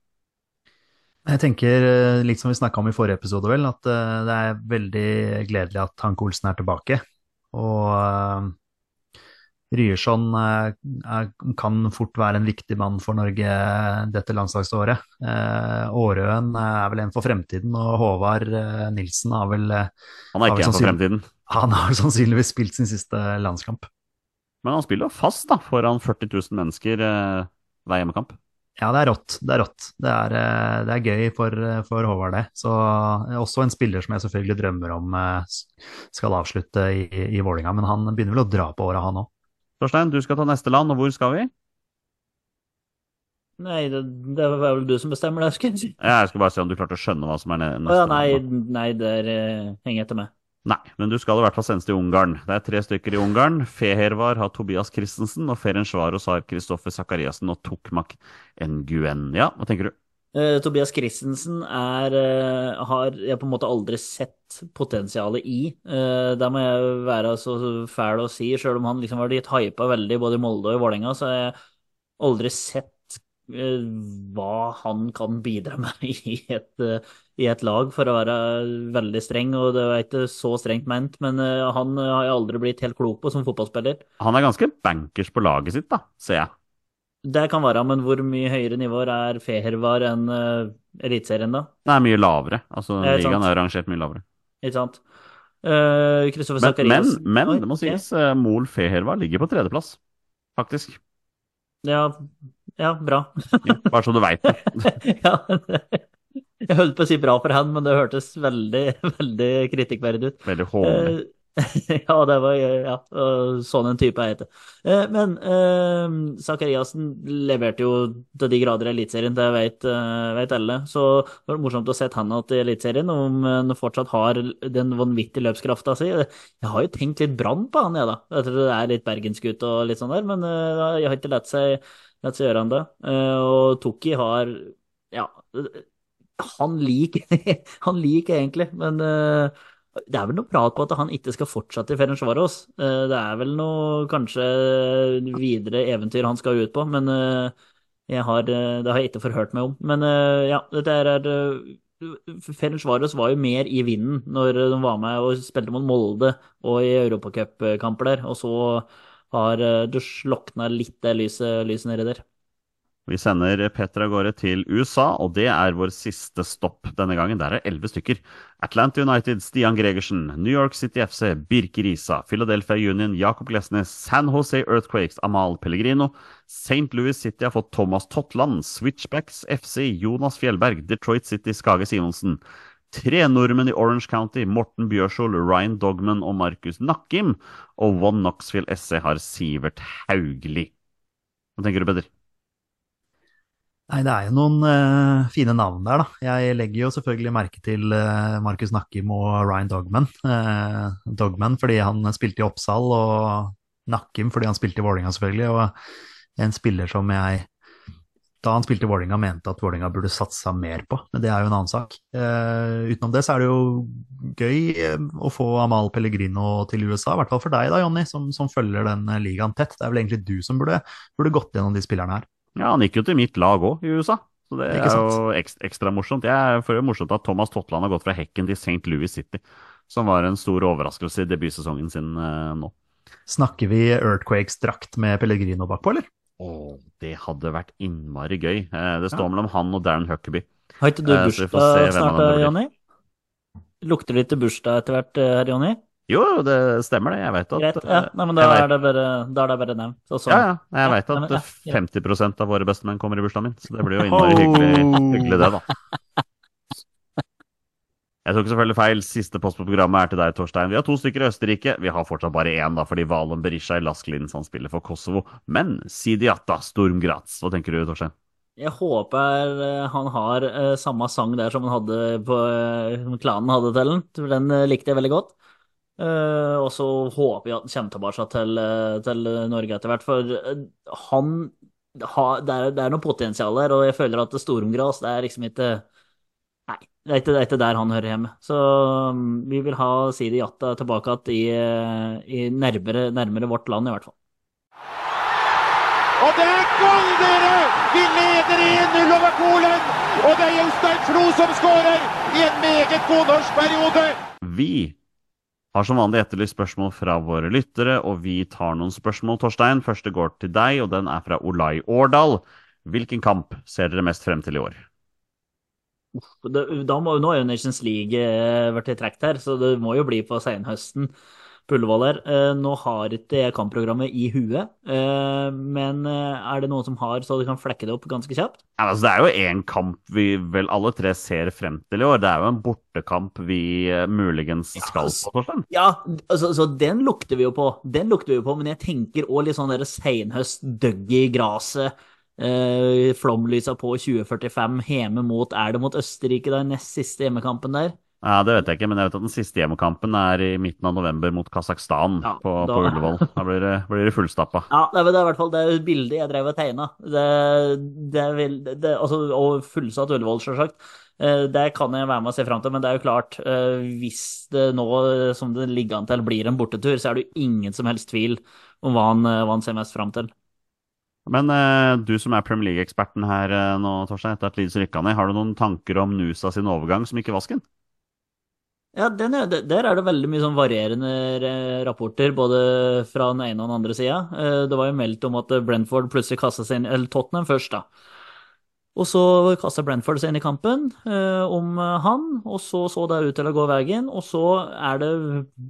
Jeg tenker, eh, litt som vi snakka om i forrige episode, vel, at eh, det er veldig gledelig at Hanke Olsen er tilbake. Og eh, Ryerson kan fort være en viktig mann for Norge dette landslagsåret. Aarøen er vel en for fremtiden, og Håvard Nilsen har vel Han er ikke en for fremtiden. Han har sannsynligvis spilt sin siste landskamp. Men han spiller jo fast da, foran 40 000 mennesker hver hjemmekamp. Ja, det er rått. Det er rått. Det er, eh, det er gøy for, for Håvard, det. Så eh, også en spiller som jeg selvfølgelig drømmer om eh, skal avslutte i, i Vålinga, men han begynner vel å dra på åra, han òg. Torstein, du skal ta neste land, og hvor skal vi? Nei, det, det er vel du som bestemmer det, skal jeg si. Ja, Jeg skal bare se om du klarte å skjønne hva som er ne- Å neste ja, nei, nei, der eh, henger jeg etter med. Nei, men du skal i hvert fall sendes til Ungarn. Det er tre stykker i Ungarn. Fehervar har Tobias Christensen, og Ferencvaros har Kristoffer Sakariassen og Tokmak Nguen. Ja, hva tenker du? Eh, Tobias Christensen er, eh, har jeg på en måte aldri sett potensialet i. Uh, der må jeg være så fæl å si, sjøl om han liksom har blitt hypa veldig både i Molde og i Vålerenga, så har jeg aldri sett eh, hva han kan bidra med i et, eh, i et lag, for å være veldig streng. Og det var ikke så strengt ment, men eh, han har jeg aldri blitt helt klok på som fotballspiller. Han er ganske bankers på laget sitt, da, ser jeg. Det kan være, men hvor mye høyere nivåer er Fehervar enn uh, Eliteserien, da? Det er mye lavere. Altså, er ligaen er rangert mye lavere. Ikke sant? Uh, Men, men, men det må sies, ja. Mol Fehervar ligger på tredjeplass, faktisk. Ja, ja, bra. Bare så du veit det. ja, jeg holdt på å si bra for han, men det hørtes veldig, veldig kritikkverdig ut. Veldig hånlig. Eh, ja, det var ja, sånn en type jeg heter. Eh, men eh, Zakariassen leverte jo til de grader i Eliteserien, det vet, vet alle. Så det var morsomt å se han igjen i Eliteserien, om han fortsatt har den vanvittige løpskrafta si. Jeg har jo tenkt litt brann på han, jeg, da. Jeg tror det er litt bergensgutt og litt sånn der, men jeg har ikke latt seg, seg gjøre han det. Og Toki har Ja, han liker, han liker egentlig, men eh, det er vel noe prat på at han ikke skal fortsette i Ferencvaros. Eh, Det er vel noe kanskje videre eventyr han skal ut på, men eh, jeg har, det har jeg ikke forhørt meg om. Men ja, dette er Ferencvaros var jo mer i vinden når de var med og spilte mot Molde og i europacupkamper der, og så har du slokna litt det lyset, lyset nedi der. Vi sender Petter av gårde til USA, og det er vår siste stopp denne gangen. Der er elleve stykker. Atlanta United, Stian Gregersen. New York City FC, Birke Risa. Philadelphia Union, Jakob Glesnes. San Jose Earthquakes, Amal Pellegrino. St. Louis City har fått Thomas Totland. Switchbacks FC, Jonas Fjellberg. Detroit City, Skage Simonsen. Tre nordmenn i Orange County, Morten Bjørsol, Ryan Dogman og Markus Nakkim. Og One Knoxville SC har Sivert Haugli. Hva tenker du, Peder? Nei, det er jo noen uh, fine navn der, da. Jeg legger jo selvfølgelig merke til uh, Markus Nakkim og Ryan Dogman. Uh, Dogman fordi han spilte i Oppsal, og Nakkim fordi han spilte i Vålerenga, selvfølgelig. Og en spiller som jeg da han spilte i Vålerenga, mente at Vålinga burde satsa mer på. Men det er jo en annen sak. Eh, utenom det så er det jo gøy eh, å få Amal Pellegrino til USA, i hvert fall for deg da, Jonny, som, som følger den eh, ligaen tett. Det er vel egentlig du som burde, burde gått gjennom de spillerne her. Ja, han gikk jo til mitt lag òg, i USA. Så det er jo ekstra, ekstra morsomt. Jeg føler det morsomt at Thomas Totland har gått fra Hekken til St. Louis City, som var en stor overraskelse i debutsesongen sin nå. Snakker vi Earthquakes-drakt med Pellegrino bakpå, eller? Åh, det hadde vært innmari gøy. Eh, det står mellom han og Darren Huckaby. Har ikke du Eh, bursdag snart, blir. Jonny? Lukter det litt bursdag etter hvert, eh, herr Jonny? Jo, det stemmer det. Jeg vet at Greit. Ja, nei, men da er det bare, da er det bare nevnt. Så- Ja, ja. Jeg vet at men, ja, 50 av våre bestemenn kommer i bursdagen min, så det blir jo innmari hyggelig, hyggelig det, da. Jeg tok selvfølgelig feil. Siste post på programmet er til deg, Torstein. Vi har to stykker i Østerrike. Vi har fortsatt bare én, da, fordi Valen Berisha i Lasklins han spiller for Kosovo. Men Sidiata Storm Graz. Hva tenker du, Torstein? Jeg håper eh, han har eh, samme sang der som han hadde på eh, klanen hadde til den. Den likte jeg veldig godt. Og så håper jeg at han kommer tilbake til, til Norge etter hvert, for han har, det, er, det er noe potensial der, og jeg føler at Storumgras det er liksom ikke det er ikke, er der han hører hjemme. Så mm, vi vil ha Sidi Jatta tilbake igjen i, i nærmere, nærmere vårt land, i hvert fall. Og det er gull, dere! Vi leder 1-0 over Polen! Og det er Jostein Flo som skårer i en meget god norsk periode! Vi har som vanlig etterlyst spørsmål fra våre lyttere, og vi tar noen spørsmål, Torstein. Første går til deg, og den er fra Olai Årdal. Hvilken kamp ser dere mest frem til i år? Da må, nå er jo Nations League eh, vært i trekk her, så det må jo bli på senhøsten Ullevål her. Eh, nå har ikke jeg kampprogrammet i huet, eh, men er det noen som har så du kan flekke det opp ganske kjapt? Ja, altså, det er jo én kamp vi vel alle tre ser frem til i år. Det er jo en bortekamp vi muligens skal altså- på, Torstein. Ja, altså, så den lukter vi jo på. Den lukter vi jo på, men jeg tenker òg litt sånn senhøst, døgg i graset. Eh, flomlysa på 2045 hjemme mot Er det mot Østerrike, da, nest siste hjemmekampen der? Ja, Det vet jeg ikke, men jeg vet at den siste hjemmekampen er i midten av november mot Kasakhstan Ja, på, da- på Ullevål. Da blir det, blir det fullstappa. Ja, det er, det er i hvert fall det bildet jeg drev og tegna. Det, det det, altså, og fullsatt Ullevål, sjølsagt. Eh, Det kan jeg være med og se fram til, men det er jo klart, eh, hvis det nå, som det ligger an til, blir en bortetur, så er det jo ingen som helst tvil om hva han, eh, hva han ser mest fram til. Men eh, du som er Premier League-eksperten her eh, nå, Torstein, etter at Leeds rykka ned, har du noen tanker om Nusa sin overgang som ikke vasken? Ja, er, der er det veldig mye sånn varierende eh, rapporter, både fra den ene og den andre sida. Det var jo meldt om at Brentford plutselig kasta seg inn Eller Tottenham først, da. Og så kasta Brentford seg inn i kampen eh, om eh, han, og så så det ut til å gå veien. Og så er det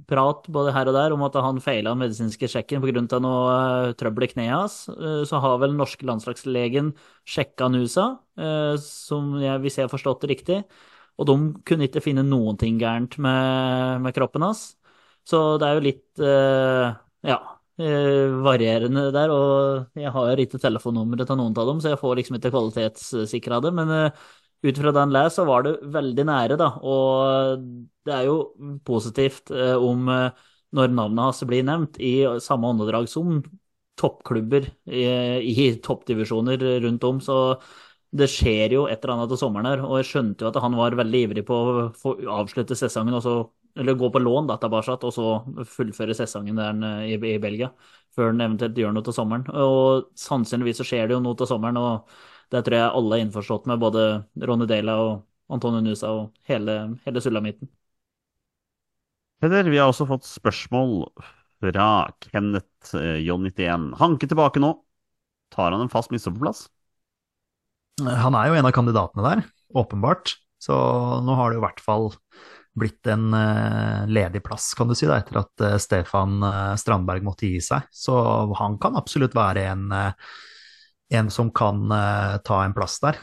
prat både her og der om at han feila medisinske sjekken pga. noe eh, trøbbel i kneet hans. Eh, så har vel norske landslagslegen sjekka Nusa, eh, som jeg, hvis jeg har forstått det riktig. Og de kunne ikke finne noen ting gærent med, med kroppen hans. Så det er jo litt eh, ja, varierende der. Og jeg har ikke telefonnummeret til noen av dem, så jeg får liksom ikke kvalitetssikra det. Men eh, ut fra den les, så var det veldig nære, da. Og det er jo positivt eh, om eh, når navnet hans blir nevnt i samme åndedrag som toppklubber i, i toppdivisjoner rundt om. så det skjer jo et eller annet til sommeren her, og jeg skjønte jo at han var veldig ivrig på å få avslutte sesongen, og så, eller gå på lån da, tilbake, og så fullføre sesongen der i, i Belgia, før han eventuelt gjør noe til sommeren. Og sannsynligvis så skjer det jo noe til sommeren, og det tror jeg alle er innforstått med, både Ronny Dela og Antonio Nusa og hele, hele sulamitten. Peder, vi har også fått spørsmål fra Kenneth eh, John91. Hanke tilbake nå. Tar han en fast midtstopperplass? Han er jo en av kandidatene der, åpenbart. Så nå har det jo i hvert fall blitt en eh, ledig plass, kan du si, da, etter at eh, Stefan eh, Strandberg måtte gi seg. Så han kan absolutt være en, en som kan ta en plass der.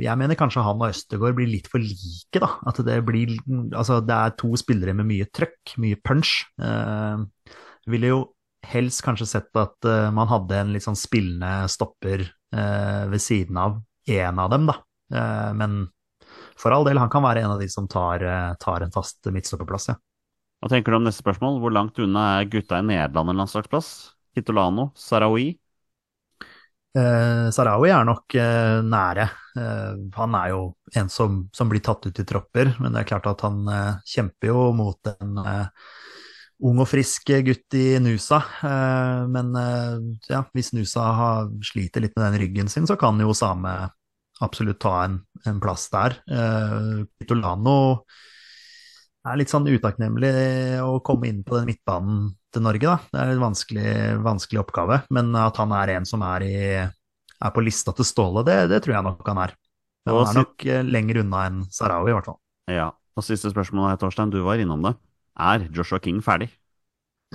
Jeg mener kanskje han og Østegård blir litt for like, da. At det blir Altså, det er to spillere med mye trøkk, mye punch. Jeg ville jo helst kanskje sett at man hadde en litt sånn spillende stopper ved siden av en av dem, da. Men for all del, han kan være en av de som tar, eh, tar en fast midtstopperplass, ja. Hva tenker du om neste spørsmål? Hvor langt unna er gutta i Nederland en landslagsplass? Kitolano? Sarawi? Eh, Sarawi er nok eh, nære. Eh, han er jo en som, som blir tatt ut i tropper, men det er klart at han eh, kjemper jo mot en eh, ung og frisk gutt i Nusa. Eh, men ja, hvis Nusa har, sliter litt med den ryggen sin, så kan jo Same absolutt ta en, en plass der. Eh, Pitolano er litt sånn utakknemlig å komme inn på den midtbanen til Norge, da. Det er en vanskelig, vanskelig oppgave. Men at han er en som er, i, er på lista til Ståle, det, det tror jeg nok han er. Men han er nok eh, lenger unna enn Sarawi, i hvert fall. Ja. Og siste spørsmål her, Torstein. Du var innom det. Er Joshua King ferdig?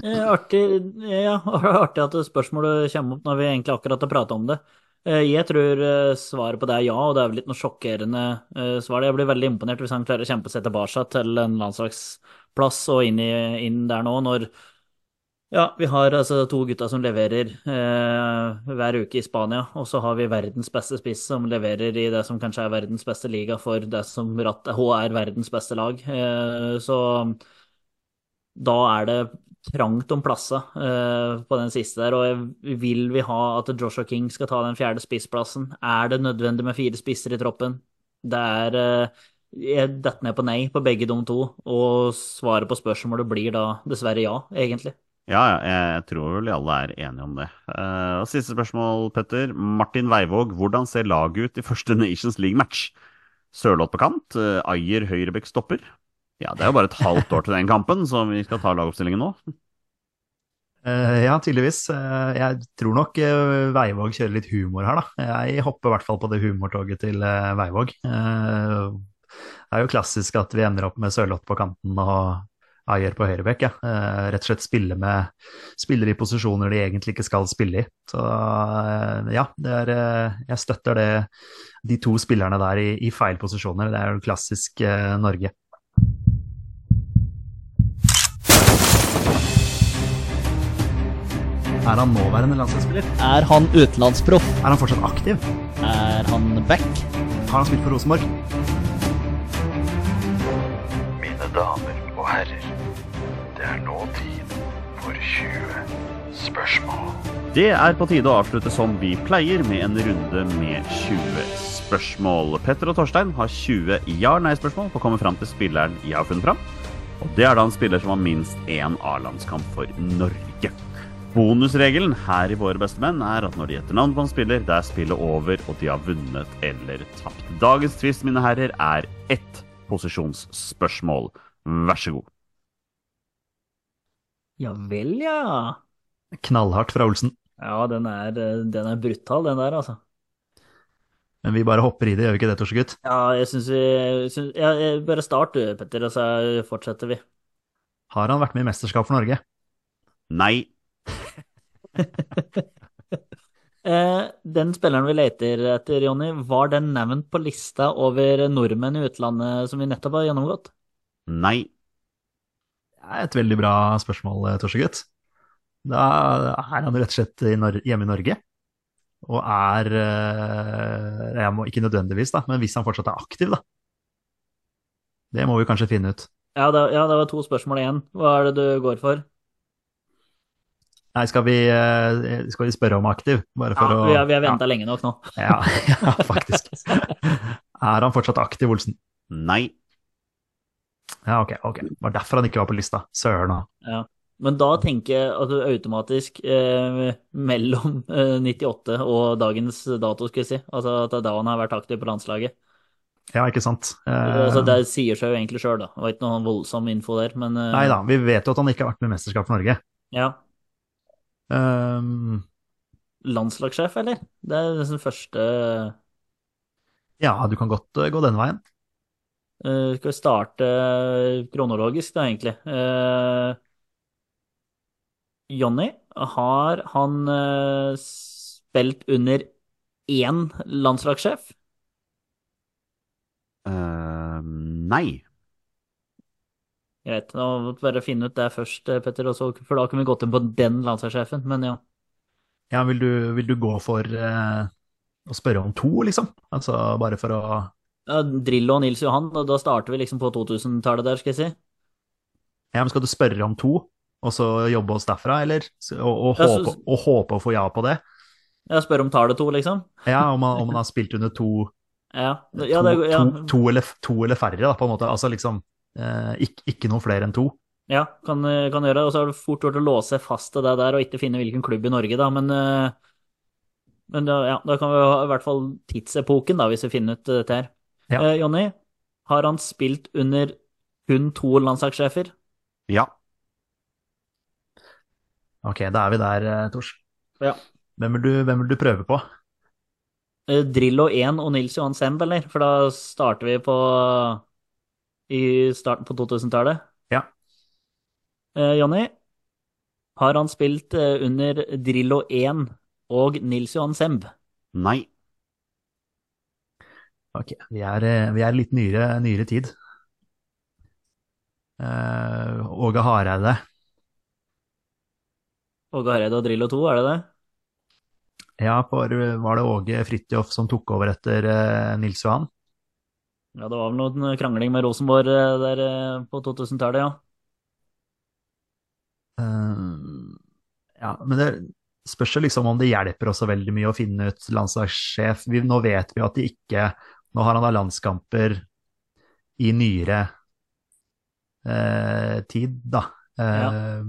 Eh, Artig, ja, artig at spørsmålet kommer opp når vi egentlig akkurat har prata om det. Eh, Jeg tror eh, svaret på det er ja, og det er vel litt noe sjokkerende eh, svar. Jeg blir veldig imponert hvis han klarer å kjempe seg tilbake til en landslagsplass og inn, i, inn der nå, når ja, vi har altså to gutter som leverer eh, hver uke i Spania, og så har vi verdens beste spiss som leverer i det som kanskje er verdens beste liga for det som H er verdens beste lag. Eh, så da er det trangt om plasser uh, på den siste der. Og vil vi ha at Joshua King skal ta den fjerde spissplassen? Er det nødvendig med fire spisser i troppen? Det er uh, Jeg detter ned på nei på begge de to, og svaret på spørsmålet blir da dessverre ja, egentlig. Ja, jeg tror vel alle er enige om det. Uh, Siste spørsmål, Petter. Martin Veivåg, hvordan ser laget ut i første Nations League-match? Sørloth på kant, eh, Ayer høyrebekk stopper. Ja, det er jo bare et halvt år til den kampen, så vi skal ta lagoppstillingen nå. Eh, ja, tydeligvis. Eh, jeg tror nok eh, Veivåg kjører litt humor her, da. Jeg hopper i hvert fall på det humortoget til Veivåg. Det er jo klassisk at vi ender opp med Sørloth på kanten og Ayer på høyrebekk. Ja. Rett og slett spille med spiller i posisjoner de egentlig ikke skal spille i. Så ja, er, jeg støtter det, de to spillerne der i, i feil posisjoner. Det er jo klassisk Norge. Er han nåværende landslagsspiller? Er han utenlandsproff? Er han fortsatt aktiv? Er han back? Har han spilt for Rosenborg? Mine damer og herrer, det er nå tid for 20 spørsmål. Det er på tide å avslutte som vi pleier, med en runde med 20 spørsmål. Petter og Torstein har 20 ja-nei-spørsmål på å komme fram til spilleren jeg har funnet fram. Og det er da en spiller som har minst én A-landskamp for Norge. Bonusregelen her i Våre beste menn er at når de gjetter navn på en spiller, det er spillet over, og de har vunnet eller tapt. Dagens tvist, mine herrer, er ett posisjonsspørsmål. Vær så god. Ja vel, ja. Knallhardt fra Olsen. Ja, den er, den er brutal, den der, altså. Men vi bare hopper i det, gjør vi ikke det, Torsegutt? Ja, jeg syns vi synes, ja, jeg- Bare start du, Petter, og så fortsetter vi. Har han vært med i mesterskap for Norge? Nei. Eh, den spilleren vi leter etter, Jonny, var den nevnt på lista over nordmenn i utlandet som vi nettopp har gjennomgått? Nei. Det er et veldig bra spørsmål, eh, Torsegutt. Da er han rett og slett hjemme i Norge. Og er eh, jeg må, Ikke nødvendigvis, da, men hvis han fortsatt er aktiv, da. Det må vi kanskje finne ut. Ja, det, ja, det var to spørsmål igjen. Hva er det du går for? Nei, skal vi, eh, skal vi spørre om aktiv? Bare Ja, å vi har, vi har venta lenge nok nå. Ja, ja, faktisk. Er han fortsatt aktiv, Olsen? Nei. Ja, ok. ok. Det var derfor han ikke var på lista. Søren òg. Ja. Men da tenker jeg at du automatisk eh, mellom eh, 98 og dagens dato, skulle jeg si. Altså at det er da han har vært aktiv på landslaget. Ja, ikke sant. Eh, Altså, det sier seg jo egentlig sjøl, da. Det var ikke noe voldsom info der, men eh, Nei da, vi vet jo at han ikke har vært med i mesterskap for Norge. Ja. Um, Landslagssjef, eller? Det er den første ja, du kan godt eh, gå den veien. Uh, Skal vi starte kronologisk, da, egentlig? Uh, Jonny, har han uh, spilt under én landslagssjef? Uh, nei. Greit, da må vi bare finne ut det først, eh, Petter, og så, for da kan vi gå til på den landslagssjefen. Men ja. Ja, vil du, vil du gå for eh, å spørre om to, liksom? Altså bare for å ja Drillo og Nils Johan, og da starter vi liksom på 2000-tallet der, skal jeg si. Ja, men skal du spørre om to, og så jobbe oss derfra, eller? Og, og, Ja, så- håpe, og håpe å få ja på det? Ja, spørre om tallet to, liksom? Ja, om han, han har spilt under to, Ja, to, ja, det, ja, to, to, eller, to eller færre, da, på en måte. Altså liksom ikke, ikke noe flere enn to. ja kan, kan gjøre det. Og så er det fort gjort å låse fast til det der og ikke finne hvilken klubb i Norge, da. Men, eh, men da, ja, da kan vi ha i hvert fall tidsepoken, da, hvis vi finner ut dette her. Ja. Eh, Jonny, har han spilt under kun to landslagssjefer? Ja. Ok, da er vi der, eh, Tors. Ja. Hvem vil, du, hvem vil du prøve på? Eh, Drillo 1 og Nils Johan Semb, eller? For da starter vi på i starten på 2000-tallet. Ja. Eh, Jonny, har han spilt eh, under Drillo 1 og Nils Johan Semb? Nei. Ok, vi er, eh, vi er litt nyere, nyere tid. Eh, Åge Hareide. Åge Hareide og Drillo 2, er det det? Ja, for eh, var det Åge Fridtjof som tok over etter eh, Nils Johan? Ja, det var vel noen krangling med Rosenborg eh, der eh, på 2000-tallet, ja. Eh, ja, men det spørs jo liksom om det hjelper oss så veldig mye å finne ut landslagssjef. Vi, nå vet vi at de ikke Nå har han da landskamper i nyere eh, tid, da. Eh,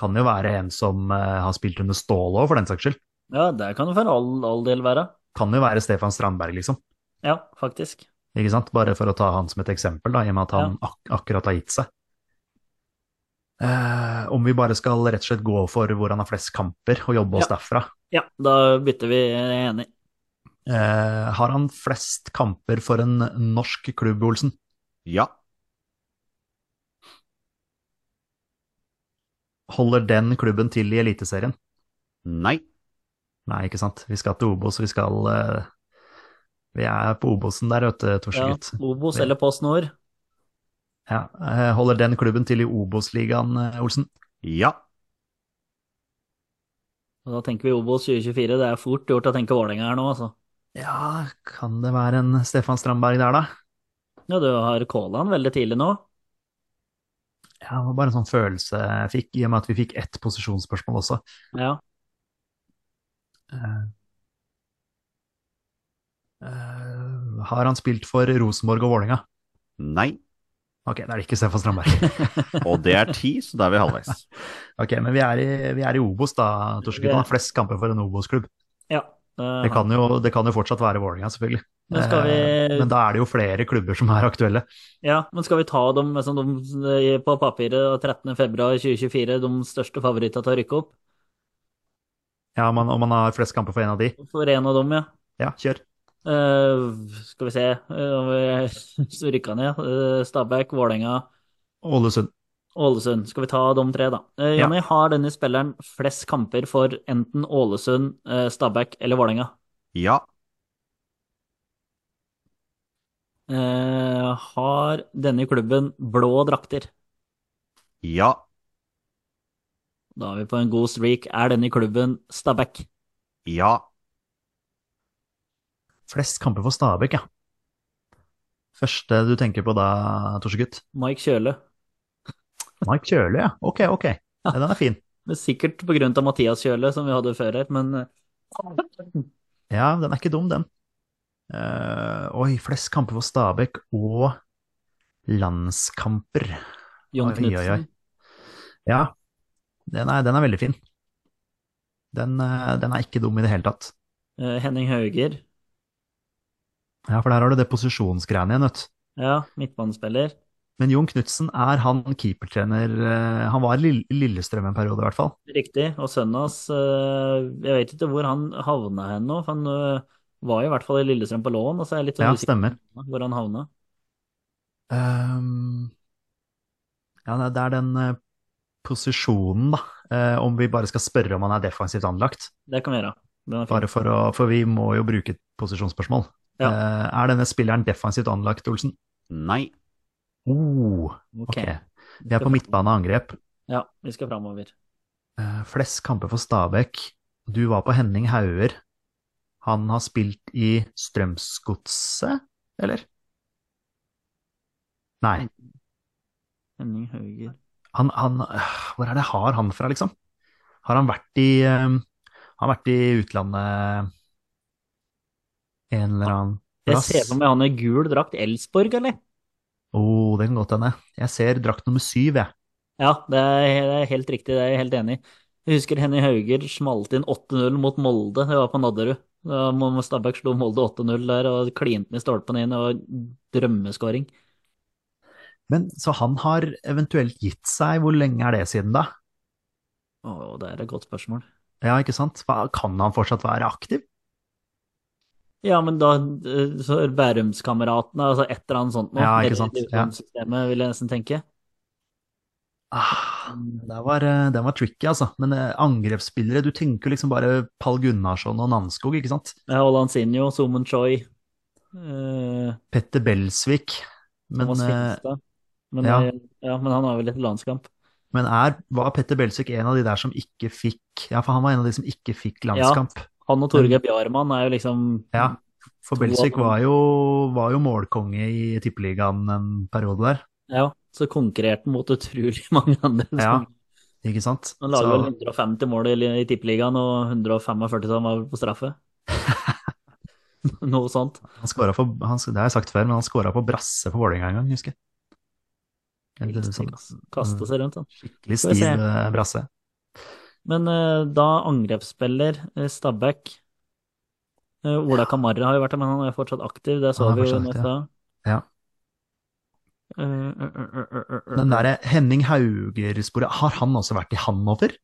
Kan jo være en som eh, har spilt under Ståle òg, for den saks skyld. Ja, det kan det for all, all del være. Kan jo være Stefan Strandberg, liksom. Ja, faktisk. Ikke sant? Bare for å ta han som et eksempel, da, i og med at han ak akkurat har gitt seg. Eh, om vi bare skal rett og slett gå for hvor han har flest kamper, og jobbe oss Ja. derfra. Ja, da bytter vi, er enig. Eh, har han flest kamper for en norsk klubb, Olsen? Ja. Holder den klubben til i Eliteserien? Nei. Nei, ikke sant. Vi skal til Obos, vi skal eh, Vi er på Obosen der, vet du, Ja, Torsegutt. Obos eller Post Nord. Ja. eh, holder den klubben til i Obos-ligaen, eh, Olsen? Ja. Og da tenker vi Obos 2024. Det er fort gjort å tenke Vålerenga her nå, altså. Ja, kan det være en Stefan Strandberg der, da? Ja, du har Kåland veldig tidlig nå. Ja, det var bare en sånn følelse jeg fikk, i og med at vi fikk ett posisjonsspørsmål også. Ja. Eh, eh, har han spilt for Rosenborg og Vålerenga? Nei. Ok, da er det ikke Stefan Strandberg. Og det er ti, så da er vi halvveis. Ok, men vi er i, vi er i Obos da, Torsegutt. Han har flest kamper for en Obos-klubb. ja. Uh, Det, kan jo- det kan jo fortsatt være Vålerenga, selvfølgelig. Men skal vi- uh, men da er det jo flere klubber som er aktuelle. Ja, men skal vi ta dem liksom, de, på papiret 13.2.2024, de største favorittene til å rykke opp? Ja, man, om man har flest kamper for en av de. For en av dem, ja. Ja, kjør. Eh, skal vi se eh, om vi så rykka ned. Stabæk, Vålerenga, Ålesund. Ålesund. Skal vi ta de tre, da? Ja. Jonny, har denne spilleren flest kamper for enten Ålesund, eh, Stabæk eller Vålerenga? Ja. Uh, har denne klubben blå drakter? Ja. Da er vi på en god streak. Er denne klubben Stabæk? Ja. Flest kamper for Stabæk, ja. Første du tenker på da, Torsegutt? Mike Kjøle. Mike Kjøle, ja. Ok, ok. Ja, den er fin. Men sikkert på grunn av Mathias Kjøle, som vi hadde før her, men eh, Ja, den er ikke dum, den. Uh, oi, flest kamper for Stabæk og landskamper. Jon. Knutsen. Ja, den er, den er veldig fin. Den, eh, den er ikke dum i det hele tatt. Henning Hauger. Ja, for der har du det posisjonsgreiene igjen, vet. Ja, midtbanespiller. Men Jon Knutsen, er han keepertrener eh, Han var i Lill- Lillestrøm en periode, i hvert fall. Riktig. Og sønnen hans eh, Jeg vet ikke hvor han havna hen nå, for han eh, var i hvert fall i Lillestrøm på lån, og så er jeg litt sånn Ja, stemmer. hvor han havna. Um, ja, det er- den posisjonen, da. Om vi bare skal spørre om han er defensivt anlagt. Det kan vi gjøre. Bare for å For vi må jo bruke et posisjonsspørsmål. Ja. Eh, er denne spilleren defensivt anlagt, Olsen? Nei. Oh, Ok. Vi er på midtbane av angrep. Ja, vi skal framover. Eh, flest kamper for Stabæk. Du var på Henning Hauger. Han har spilt i Strømsgodset, eller? Nei. Henning Hauger. Han, han Hvor er det har han fra, liksom? Har han vært i um, Han har vært i utlandet en eller annen plass. Jeg ser for meg han i gul drakt. Elsborg, eller? Oh, det kan godt hende. Jeg ser drakt nummer syv, jeg. Ja, det er, helt riktig, det er jeg helt enig i. Jeg husker Henny Hauger smalt inn 8-0 mot Molde, det var på Nadderud. Stabæk slo Molde 8-0 der og klinte den i stolpen inn, og drømmeskåring. Men så han har eventuelt gitt seg, hvor lenge er det siden da? Å, det er et godt spørsmål. Ja, ikke sant? Kan han fortsatt være aktiv? Ja, men da eh, så Bærumskameratene, altså et eller annet sånt noe. Ja, ikke sant, Systemet, vil jeg nesten tenke. Ah, det var, eh, den var tricky, altså. Men eh, angrepsspillere, du tenker liksom bare Pall Gunnarsson og Namskog, ikke sant? Ja, Olansinho, Sumen Choi, eh, Petter Belsvik. Men, Men, ja. ja, men han har vel et landskamp. men er, var Petter Belsvik en av de der som ikke fikk Ja, for han var en av de som ikke fikk landskamp. Han og Torgeir Bjarmann er jo liksom Ja, for Belsvik var var jo målkonge i Tippeligaen en periode der. Ja, så konkurrerte han mot utrolig mange andre. Ja, ikke sant? Han lager vel 150 mål i, i Tippeligaen, og 145 som var på straffe. Noe sånt. Han for, han, det har jeg sagt før, men han skåra på brasse på Vålerenga en gang, husker jeg. Eller sånn Kaste seg rundt, sånn. skikkelig stiv eh, brasse. Men eh, da angrepsspiller eh, Stabæk Ola Ola Kamara har jo vært der, men han er fortsatt aktiv. Det så vi jo i stad. Ja. Eh, eh, eh, eh, eh, eh, Den derre Henning Hauger-sporet, har han også vært i Hanover?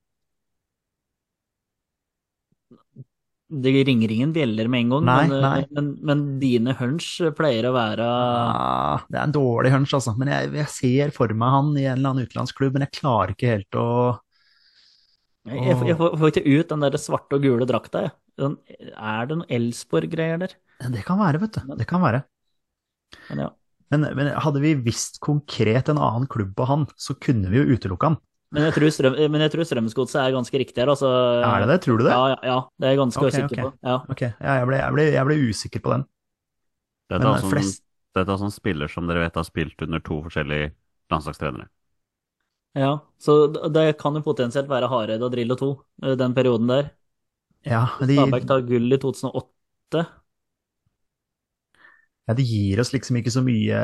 Det ringer ingen bjeller med en gang, Nei, men, eh, nei. Men, men dine hunch pleier å være ja, det er en dårlig hunch, altså. Men jeg, jeg ser for meg han i en eller annen utenlandsklubb, men jeg klarer ikke helt å Jeg, jeg, får- jeg får ikke ut den der svarte og gule drakta, jeg. Sånn, er det noe Elsborg-greier der? Det kan være, vet du. Det kan være. Men ja. Men, men hadde vi visst konkret en annen klubb på han, så kunne vi jo utelukke han. Men jeg tror, strøm, men jeg tror Strømsgodset er ganske riktig her, altså. Er det det? Tror du det? Ja, ja, ja, det er jeg ganske okay, sikker okay. på. Ja. Ok, ja, jeg, ble, jeg, ble, jeg ble usikker på den. Dette er sånn, flest dette er sånn spiller som dere vet har spilt under to forskjellige landslagstrenere. Ja. Så det kan jo potensielt være Hareide og Drillo 2, eh, den perioden der. Ja, de, Stabæk tar gull i 2008. ja, det gir oss liksom ikke så mye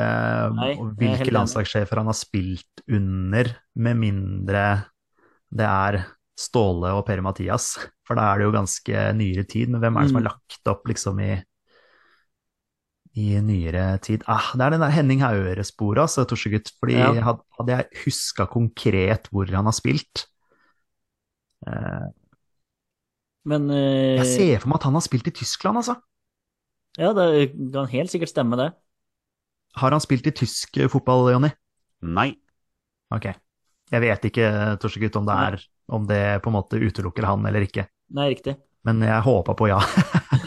Nei, hvilke landslagssjefer han har spilt under, med mindre det er Ståle og Per-Mathias. For da er det jo ganske nyere tid. Men hvem er det som har Mm. lagt opp liksom i i nyere tid. Ah, det er den der Henning Haure-sporet, altså, Torsegutt. Fordi Ja. hadde jeg huska konkret hvor han har spilt eh, Men eh, Jeg ser for meg at han har spilt i Tyskland, altså. ja, det kan helt sikkert stemme, det. Har han spilt i tysk eh, fotball, Jonny? Nei. Ok. Jeg vet ikke, Torsegutt, om det er om det på en måte utelukker han eller ikke. Nei, riktig. Men jeg håpa på ja.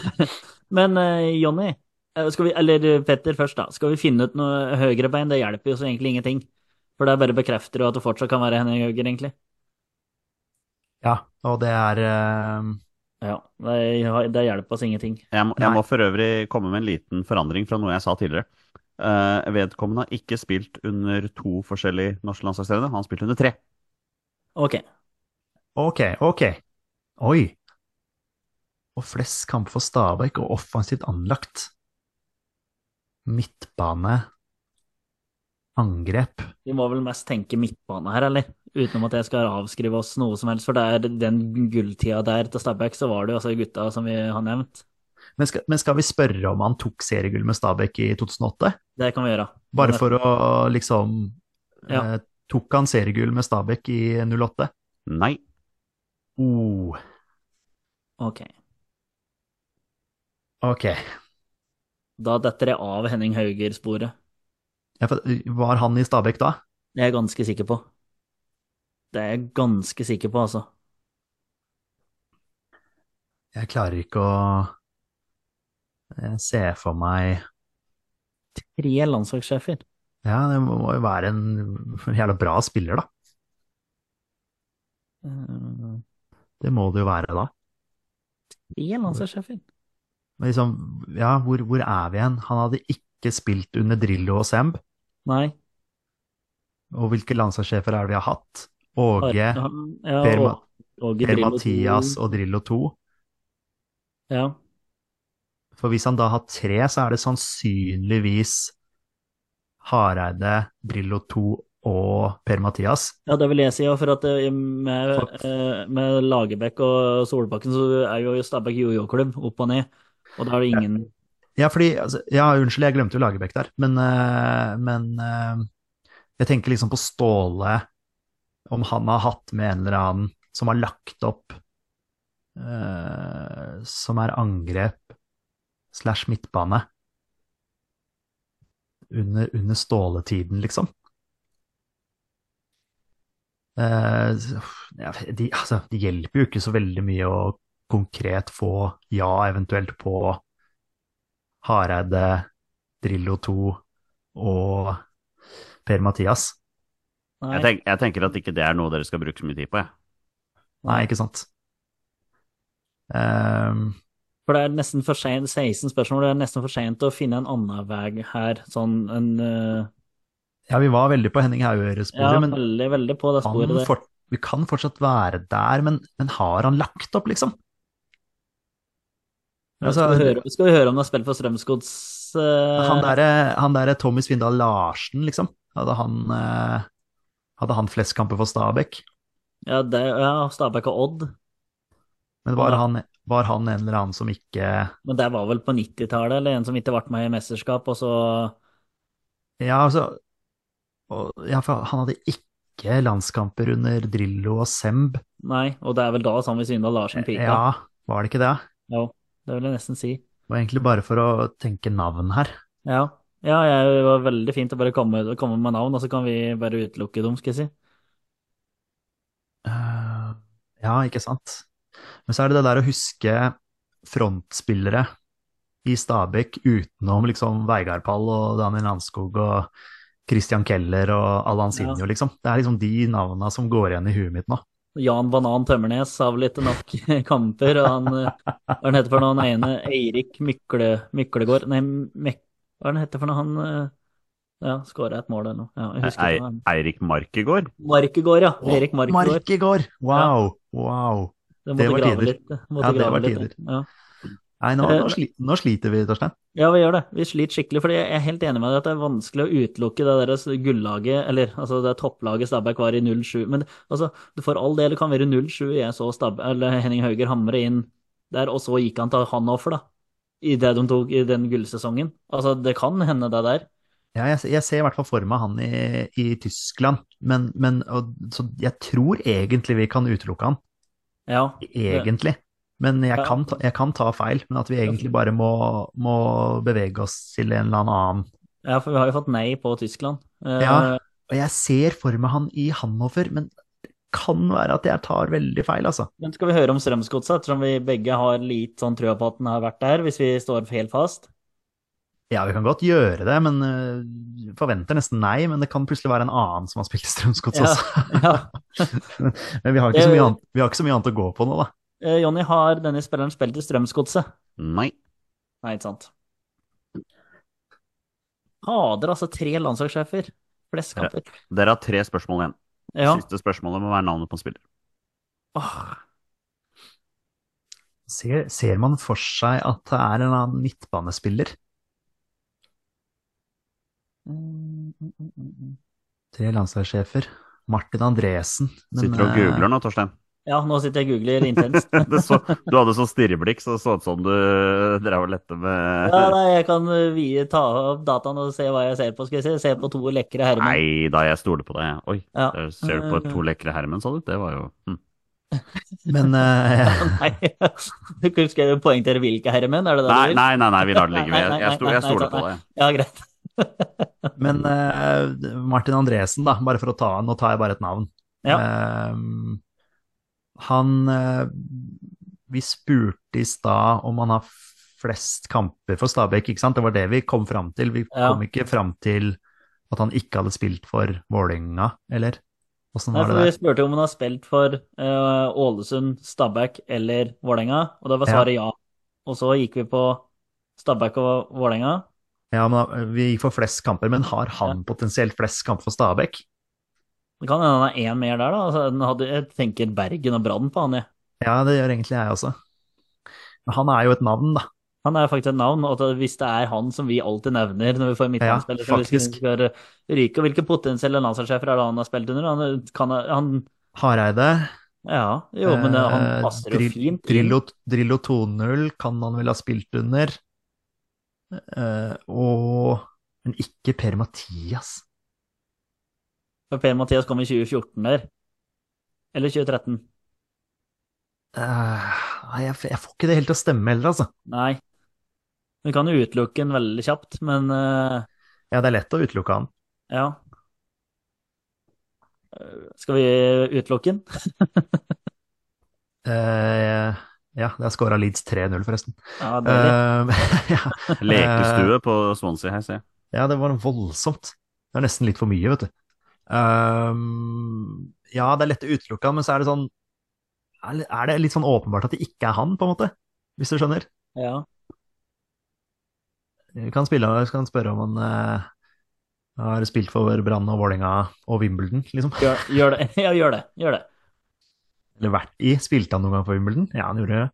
Men eh, Jonny, vi, eller eh, Petter først, da. Skal vi finne ut noe høyrebein? Det hjelper jo så egentlig ingenting. For det bare bekrefter jo at det fortsatt kan være Henning Høger, egentlig. ja. Og det er uh... Ja, det, det hjelper oss ingenting. Jeg må, jeg må for øvrig komme med en liten forandring fra noe jeg sa tidligere. Uh, vedkommende har ikke spilt under to forskjellige norske landslagstrenere, han har spilt under tre. Ok. Ok, ok. Oi. Og flest kamper for Stabæk og offensivt anlagt. Midtbane. Angrep. Vi må vel mest tenke midtbane her, eller? Utenom at jeg skal avskrive oss noe som helst. For det er den gulltida der til Stabæk, så var det jo altså gutta som vi har nevnt. Men skal, men skal vi spørre om han tok seriegull med Stabæk i 2008? Det kan vi gjøre. Bare for å liksom Ja. eh, Tok han seriegull med Stabæk i 08? Nei. Oh, Ok. ok. Da detter jeg av Henning Hauger-sporet. Ja, var han i Stabæk da? Det er jeg ganske sikker på. Det er jeg ganske sikker på, altså. Jeg klarer ikke å se for meg Tre landslagssjefer. Ja, det må jo være en jævla bra spiller, da. Eh, Det må det jo være da. Tre landslagssjefer? Liksom, ja, hvor, hvor er vi igjen? Han hadde ikke spilt under Drillo og Semb. Nei. Og hvilke landslagssjefer er det vi har hatt? Åge, Ja, Per, Åge per Mathias og Drillo 2. Ja. For hvis han da har tre, så er det sannsynligvis Hareide, Drillo 2 og Per-Mathias. ja, det vil jeg si, for at eh, med, eh, med Lagerbäck og Solbakken så er jo Stabæk jojo-klubb opp og ned, og da er det ingen Ja, fordi altså, Ja, unnskyld, jeg glemte jo Lagerbäck der, men, eh, men eh, jeg tenker liksom på Ståle, om han har hatt med en eller annen som har lagt opp uh, Som er angrep slash midtbane under, under Ståle-tiden, liksom. Uh, ja, de, altså, det hjelper jo ikke så veldig mye å konkret få ja, eventuelt på Hareide, Drillo 2 og Per-Mathias. Jeg, tenk, jeg tenker at ikke det er noe dere skal bruke så mye tid på, jeg. Nei, ikke sant. Um, For det er nesten for sent, 16 spørsmål, det er nesten for sent å finne en annen vei her, sånn en uh... ja, vi var veldig på Henning Ja, Hauger-sporet, men veldig, veldig på det sporet der. for, vi kan fortsatt være der, men, men har han lagt opp, liksom? Altså, skal, vi høre, skal vi høre om det er spilt for Strømsgods uh... han derre der Tommy Svindal Larsen, liksom. Hadde han, uh, hadde han flest kamper for Stabæk? Ja, det, ja Stabæk og Odd. Men var Ja. han, var han en eller annen som ikke Men det var vel på 90-tallet, eller en som ikke ble med i mesterskap, og så Ja, altså og, ja, for Han hadde ikke landskamper under Drillo og Semb. Nei, og det er vel da Tommy Svindal Larsen pika. Ja, var det ikke det? Jo, det vil jeg nesten si. Det var egentlig bare for å tenke navn her. Ja. Ja, det var veldig fint å bare komme, komme med navn, og så kan vi bare utelukke dem, skal jeg si. Uh, ja, ikke sant. Men så er det det der å huske frontspillere i Stabæk utenom liksom Veigard Pall og Daniel Landskog og Christian Keller og Allan Sinjo, liksom. Det er liksom de navna som går igjen i huet mitt nå. Jan Banan Tømmernes har vel ikke nok kamper, og han eh, Hva han heter for noe, han ene Eirik Mykle, Myklegård Nei, Mek, hva han heter for noe, han eh, Ja, skåra et mål eller noe. Ja, Eirik Markegård? Markegård, ja. Erik Markegård. Markegård! Wow! Wow! Det det var tider. litt. Måtte Ja, det var litt, tider. Ja. Nei, nå, Eh, nå, sli, nå sliter vi, Torstein. Ja, vi gjør det. Vi sliter skikkelig, fordi jeg er helt enig med deg at det er vanskelig å utelukke det deres gullaget, eller altså det topplaget Stabæk var i 07. Men altså, for all del kan være 07. Jeg så Stab eller Henning Hauger hamre inn der, og så gikk han til Hanoffer, da. I det de tok i den gullsesongen. Altså, det kan hende det der. Ja, jeg, jeg ser i hvert fall for meg han i, i Tyskland, men, men og, så jeg tror egentlig vi kan utelukke han. Ja. Egentlig. Men jeg Ja. kan, ta, jeg kan ta feil, men at vi egentlig bare må, må bevege oss til en eller annen. ja, for vi har jo fått nei på Tyskland. Eh, Ja. Og jeg ser for meg han i Hannover, men det kan være at jeg tar veldig feil, altså. Men skal vi høre om Strømsgodset, ettersom vi begge har litt sånn trua på at den har vært der, hvis vi står helt fast? Ja, vi kan godt gjøre det, men uh, forventer nesten nei. Men det kan plutselig være en annen som har spilt i Strømsgods Ja, også. men vi har, ikke så mye annet, vi har ikke så mye annet å gå på nå, da. Eh, Jonny, har denne spilleren spilt i Strømsgodset? Nei. Nei, ikke sant. Fader, altså tre landslagssjefer. Flest kamper. Dere har tre spørsmål igjen. Ja. Siste spørsmålet må være navnet på en spiller. Åh, Ser, ser man for seg at det er en annen midtbanespiller? Mm, mm, mm, mm. Tre landslagssjefer. Martin Andresen. Sitter du og eh, googler nå, Torstein? Ja, nå sitter jeg og googler intenst. Så, du hadde sånn stirreblikk, så det så ut som du drev og lette med Ja, nei, jeg kan uh, vie, ta opp dataen og se hva jeg ser på. Skal vi se, se på to lekre herremenn. Nei da, jeg stoler på deg. Oi, Ja. der ser du på to lekre herremenn, sa du? Det var jo hm. Men eh, Nei, du skal jeg poengtere hvilke herremenn, er det det nei, du vil? nei, nei, nei, vi lar det ligge. Nei, Jeg, nei, jeg, sto, jeg stoler på deg. Ja, greit. Men uh, Martin Andresen, da, bare for å ta Nå tar jeg bare et navn. Ja. Eh, han eh, Vi spurte i stad om han har flest kamper for Stabæk, ikke sant? Det var det vi kom fram til. Vi Ja. kom ikke fram til at han ikke hadde spilt for Vålerenga, eller? Åssen var det det Vi spurte om han har spilt for uh, Ålesund, Stabæk eller Vålerenga, og da var svaret ja. Og så gikk vi på Stabæk og Vålerenga. Ja, men Vi gikk for flest kamper, men har han potensielt flest kamper for Stabæk? Det kan hende han er én mer der, da. Altså, jeg tenker Bergen og Brann på han, jeg. Ja, det gjør egentlig jeg også. Han er jo et navn, da. Han er faktisk et navn, og hvis det er han som vi alltid nevner når vi får midtbanespillere ja, faktisk. skal ryke, og hvilke potensielle landslagssjefer er det han har spilt under? Han kan han Hareide. Ja, jo, men det, han eh, passer jo fint Drillo, Drillo, 2-0 kan han vel ha spilt under. Eh, og Men ikke Per-Mathias. For Per-Mathias kom i 2014 der. Eller 2013. Eh, nei, jeg, jeg får ikke det helt til å stemme heller, altså. Nei. Vi kan jo utelukke den veldig kjapt, men uh... Ja, det er lett å utelukke han. ja. Eh, Skal vi utelukke den? uh, ja, det er scora Leeds 3-0, forresten. Ja, det Eh, ja. Lekestue på Swansea her, ser jeg. Ja, det var voldsomt. Det er nesten litt for mye, vet du. Ehm, ja, det er lett å utelukke han, men så er det sånn Er det- er det litt sånn åpenbart at det ikke er han, på en måte? Hvis du skjønner? Ja. Vi kan, spille, vi kan spørre om han eh, har spilt for Brann og Vålerenga og Wimbledon, liksom. Gjør, gjør det. Ja, gjør det. Gjør det. Eller vært i. Spilte han noen gang for Wimbledon? Ja, han gjorde det.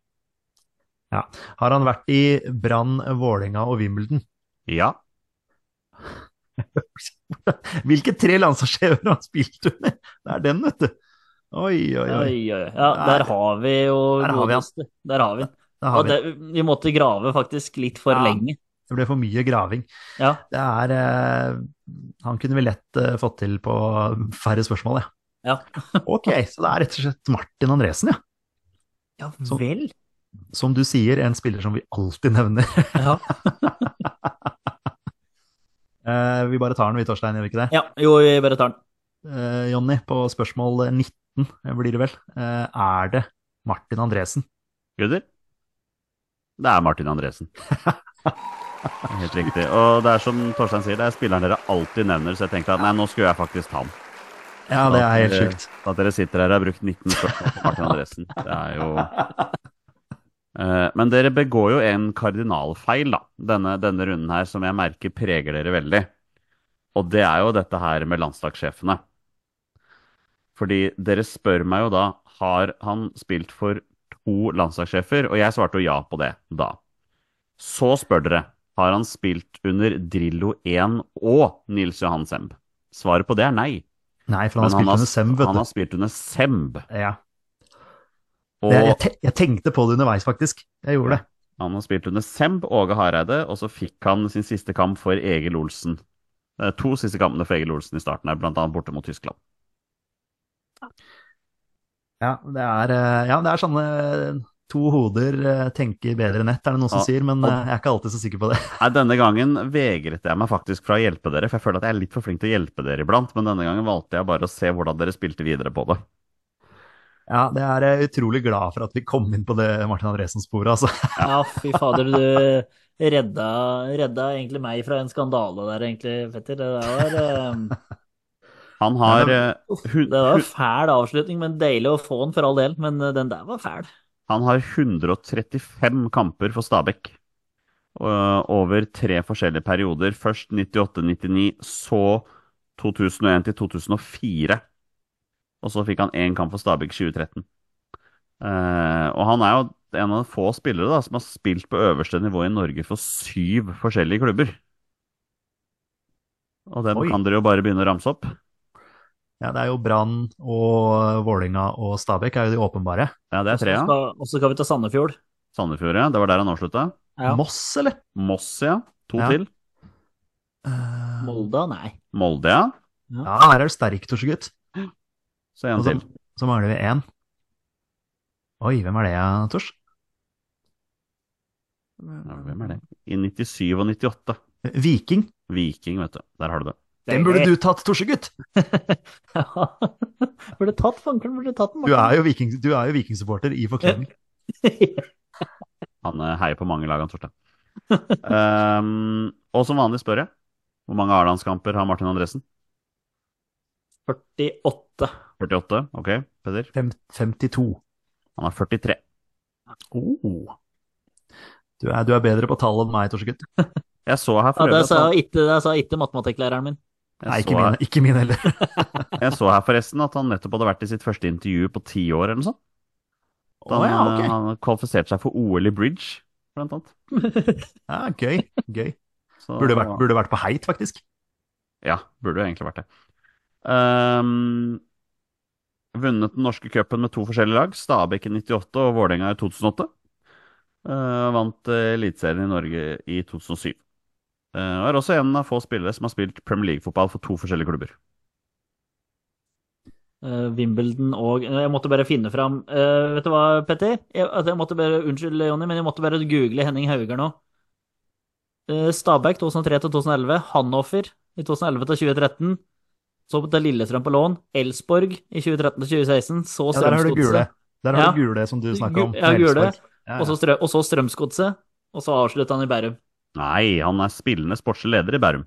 Ja. Har han vært i Brann, Vålerenga og Wimbledon? Ja. Hvilke tre landslagssjefer har han spilt under? Det er den, vet du. Oi, oi, oi. Oi, oi. Ja, der har vi jo Der har vi han. Der har vi den. Vi. det, vi måtte grave faktisk litt for Ja. lenge. Det ble for mye graving. Ja. Det er eh, Han kunne vi lett eh, fått til på færre spørsmål, ja. Ja. Ok, så det er rett og slett Martin Andresen, ja. Ja vel. Som, Som du sier, en spiller som vi alltid nevner. Ja. Eh, vi bare tar den, vi, Torstein, gjør vi ikke det? ja. Jo, vi bare tar den. Eh, Jonny, på spørsmål 19 eh, blir det vel. Eh, er det Martin Andresen? Gutter? Det er Martin Andresen. Helt riktig. Og det er som Torstein sier, det er spilleren dere alltid nevner, så jeg tenkte at nei, nå skulle jeg faktisk ta den. Ja, det er helt sjukt. At dere sitter her og har brukt 19 spørsmål på Martin Andresen. Det er jo Men dere begår jo en kardinalfeil, da, denne, denne runden her, som jeg merker preger dere veldig. Og det er jo dette her med landslagssjefene. Fordi dere spør meg jo da har han spilt for to landslagssjefer, og jeg svarte jo ja på det da. Så spør dere har han spilt under Drillo 1 og Nils Johan Semb. Svaret på det er nei. Nei, for han har han, spilt under Semb, vet han har spilt under Semb. Ja. Og Det, jeg, te jeg tenkte på det underveis, faktisk. Jeg gjorde det. han har spilt under Semb, Åge Hareide, og så fikk han sin siste kamp for Egil Olsen. Eh, To siste kampene for Egil Olsen i starten her, annet borte mot Tyskland. Ja, det er, eh, ja, det er sånne to hoder eh, tenker bedre enn ett, er det noen som Ja, sier, men og- eh, jeg er ikke alltid så sikker på det. Nei, Denne gangen vegret jeg meg faktisk fra å hjelpe dere, for jeg føler at jeg er litt for flink til å hjelpe dere iblant, men denne gangen valgte jeg bare å se hvordan dere spilte videre på det. Ja, det er jeg utrolig glad for at vi kom inn på det Martin Andresen-sporet, altså. Ja, fy fader, du redda, redda egentlig meg fra en skandale der, egentlig, Petter. Det der var, um... Han har Ja, eh, hun, det var en fæl avslutning, men deilig å få den for all del. Men eh, den der var fæl. han har 135 kamper for Stabæk. eh, over tre forskjellige perioder. Først 98-99, så 2001 til 2004. Og så fikk han én kamp for Stabæk 2013. Uh, og han er jo en av de få spillere da, som har spilt på øverste nivå i Norge for syv forskjellige klubber. Og dem Oi. kan dere jo bare begynne å ramse opp. Ja, det er jo Brann og Vålinga og Stabæk er jo de åpenbare. Ja, det er tre, ja. Og så skal vi til Sandefjord. Sandefjord, ja. Det var der han avslutta. Ja. Moss, eller? Moss, ja. To Ja. til. Uh... Molde, nei. Molde, ja. ja, her er du sterk, Torsegutt. Så en til. så mangler vi én. Oi, hvem er det, ja, Tors? Ja, hvem er det? I 97 og 98. Viking. Viking, vet du. Der har du det. Den burde du tatt, Torsegutt! Ja. Burde tatt fankeren, burde tatt den. Du er jo viking, du er jo vikingsupporter i forkledning. Han eh, heier på mange lag, han Torstein. um, og som vanlig spør jeg, hvor mange A-landskamper har Martin Andresen? 48. 48? Ok, Peder? 52. Han er 43. Oh. Du, er, du er bedre på tall enn meg, Torsegutt. Jeg så her Ja, for det sa ikke, det sa ikke matematikklæreren min. Nei, ikke min, ikke min heller. jeg så her forresten at han nettopp hadde vært i sitt første intervju på ti år, eller noe sånt. Da oh, ja, ok. eh, han kvalifiserte seg for OL i bridge, blant annet. Ja, gøy. Gøy. Så- Burde vært, burde vært på heit, faktisk. Ja, burde jo egentlig vært det. Ehm, vunnet den norske cupen med to forskjellige lag, Stabæk i 98 og Vålerenga i 2008. Uh, vant eh, Eliteserien i Norge i 2007. Uh, og er også en av få spillere som har spilt Premier League-fotball for to forskjellige klubber. Uh, Wimbledon og Jeg måtte bare finne fram uh, Vet du hva, Petter? Jeg, altså, jeg måtte bare, Unnskyld, Jonny, men jeg måtte bare google Henning Hauger nå. Uh, Stabæk 2003 til 2011. Hanoffer i 2011 til 2013. Så på Lillestrøm på lån. Elsborg i 2013-2016, Så Ja, der har du gule. Der har Ja. du gule, som du snakka om. Ja, gule. Ja, så ja. Og så Strømsgodset. Og så avslutta han i Bærum. Nei, han er spillende sportslig leder i Bærum.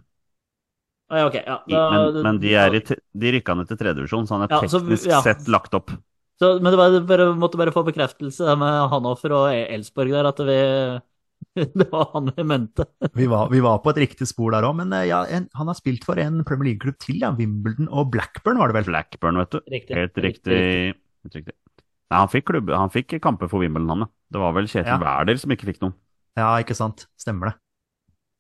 Ah, ja, ok. Ja, da- men, men de, er i, de rykka ned til tredjedivisjon, så han er Ja, så- teknisk ja. sett lagt opp. Så, men det var bare, måtte bare få bekreftelse med Hanoffer og Elsborg der, at vi Det var han vi mente. Vi, var, vi var på et riktig spor der òg, men eh, ja, en, han har spilt for en Premier League-klubb til, ja. Wimbledon og Blackburn, var det vel? Blackburn, vet du. Riktig. Helt riktig. Helt riktig. Nei, han fikk, klubb, han fikk kamper for Wimbledon, han. ja. Det var vel Kjetil Ja. Wæler som ikke fikk noen. Ja, ikke sant. Stemmer det.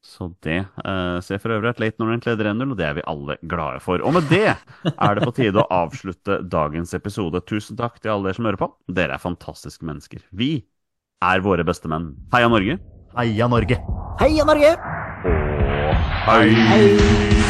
Så det uh, ser for øvrig at Leighton Orient leder 1-0, og det er vi alle glade for. Og med det er det på tide å avslutte dagens episode. Tusen takk til alle dere som hører på. Dere er fantastiske mennesker. Vi er våre beste menn. Heia Norge! Heia Norge! Heia Norge! Hei! Hei!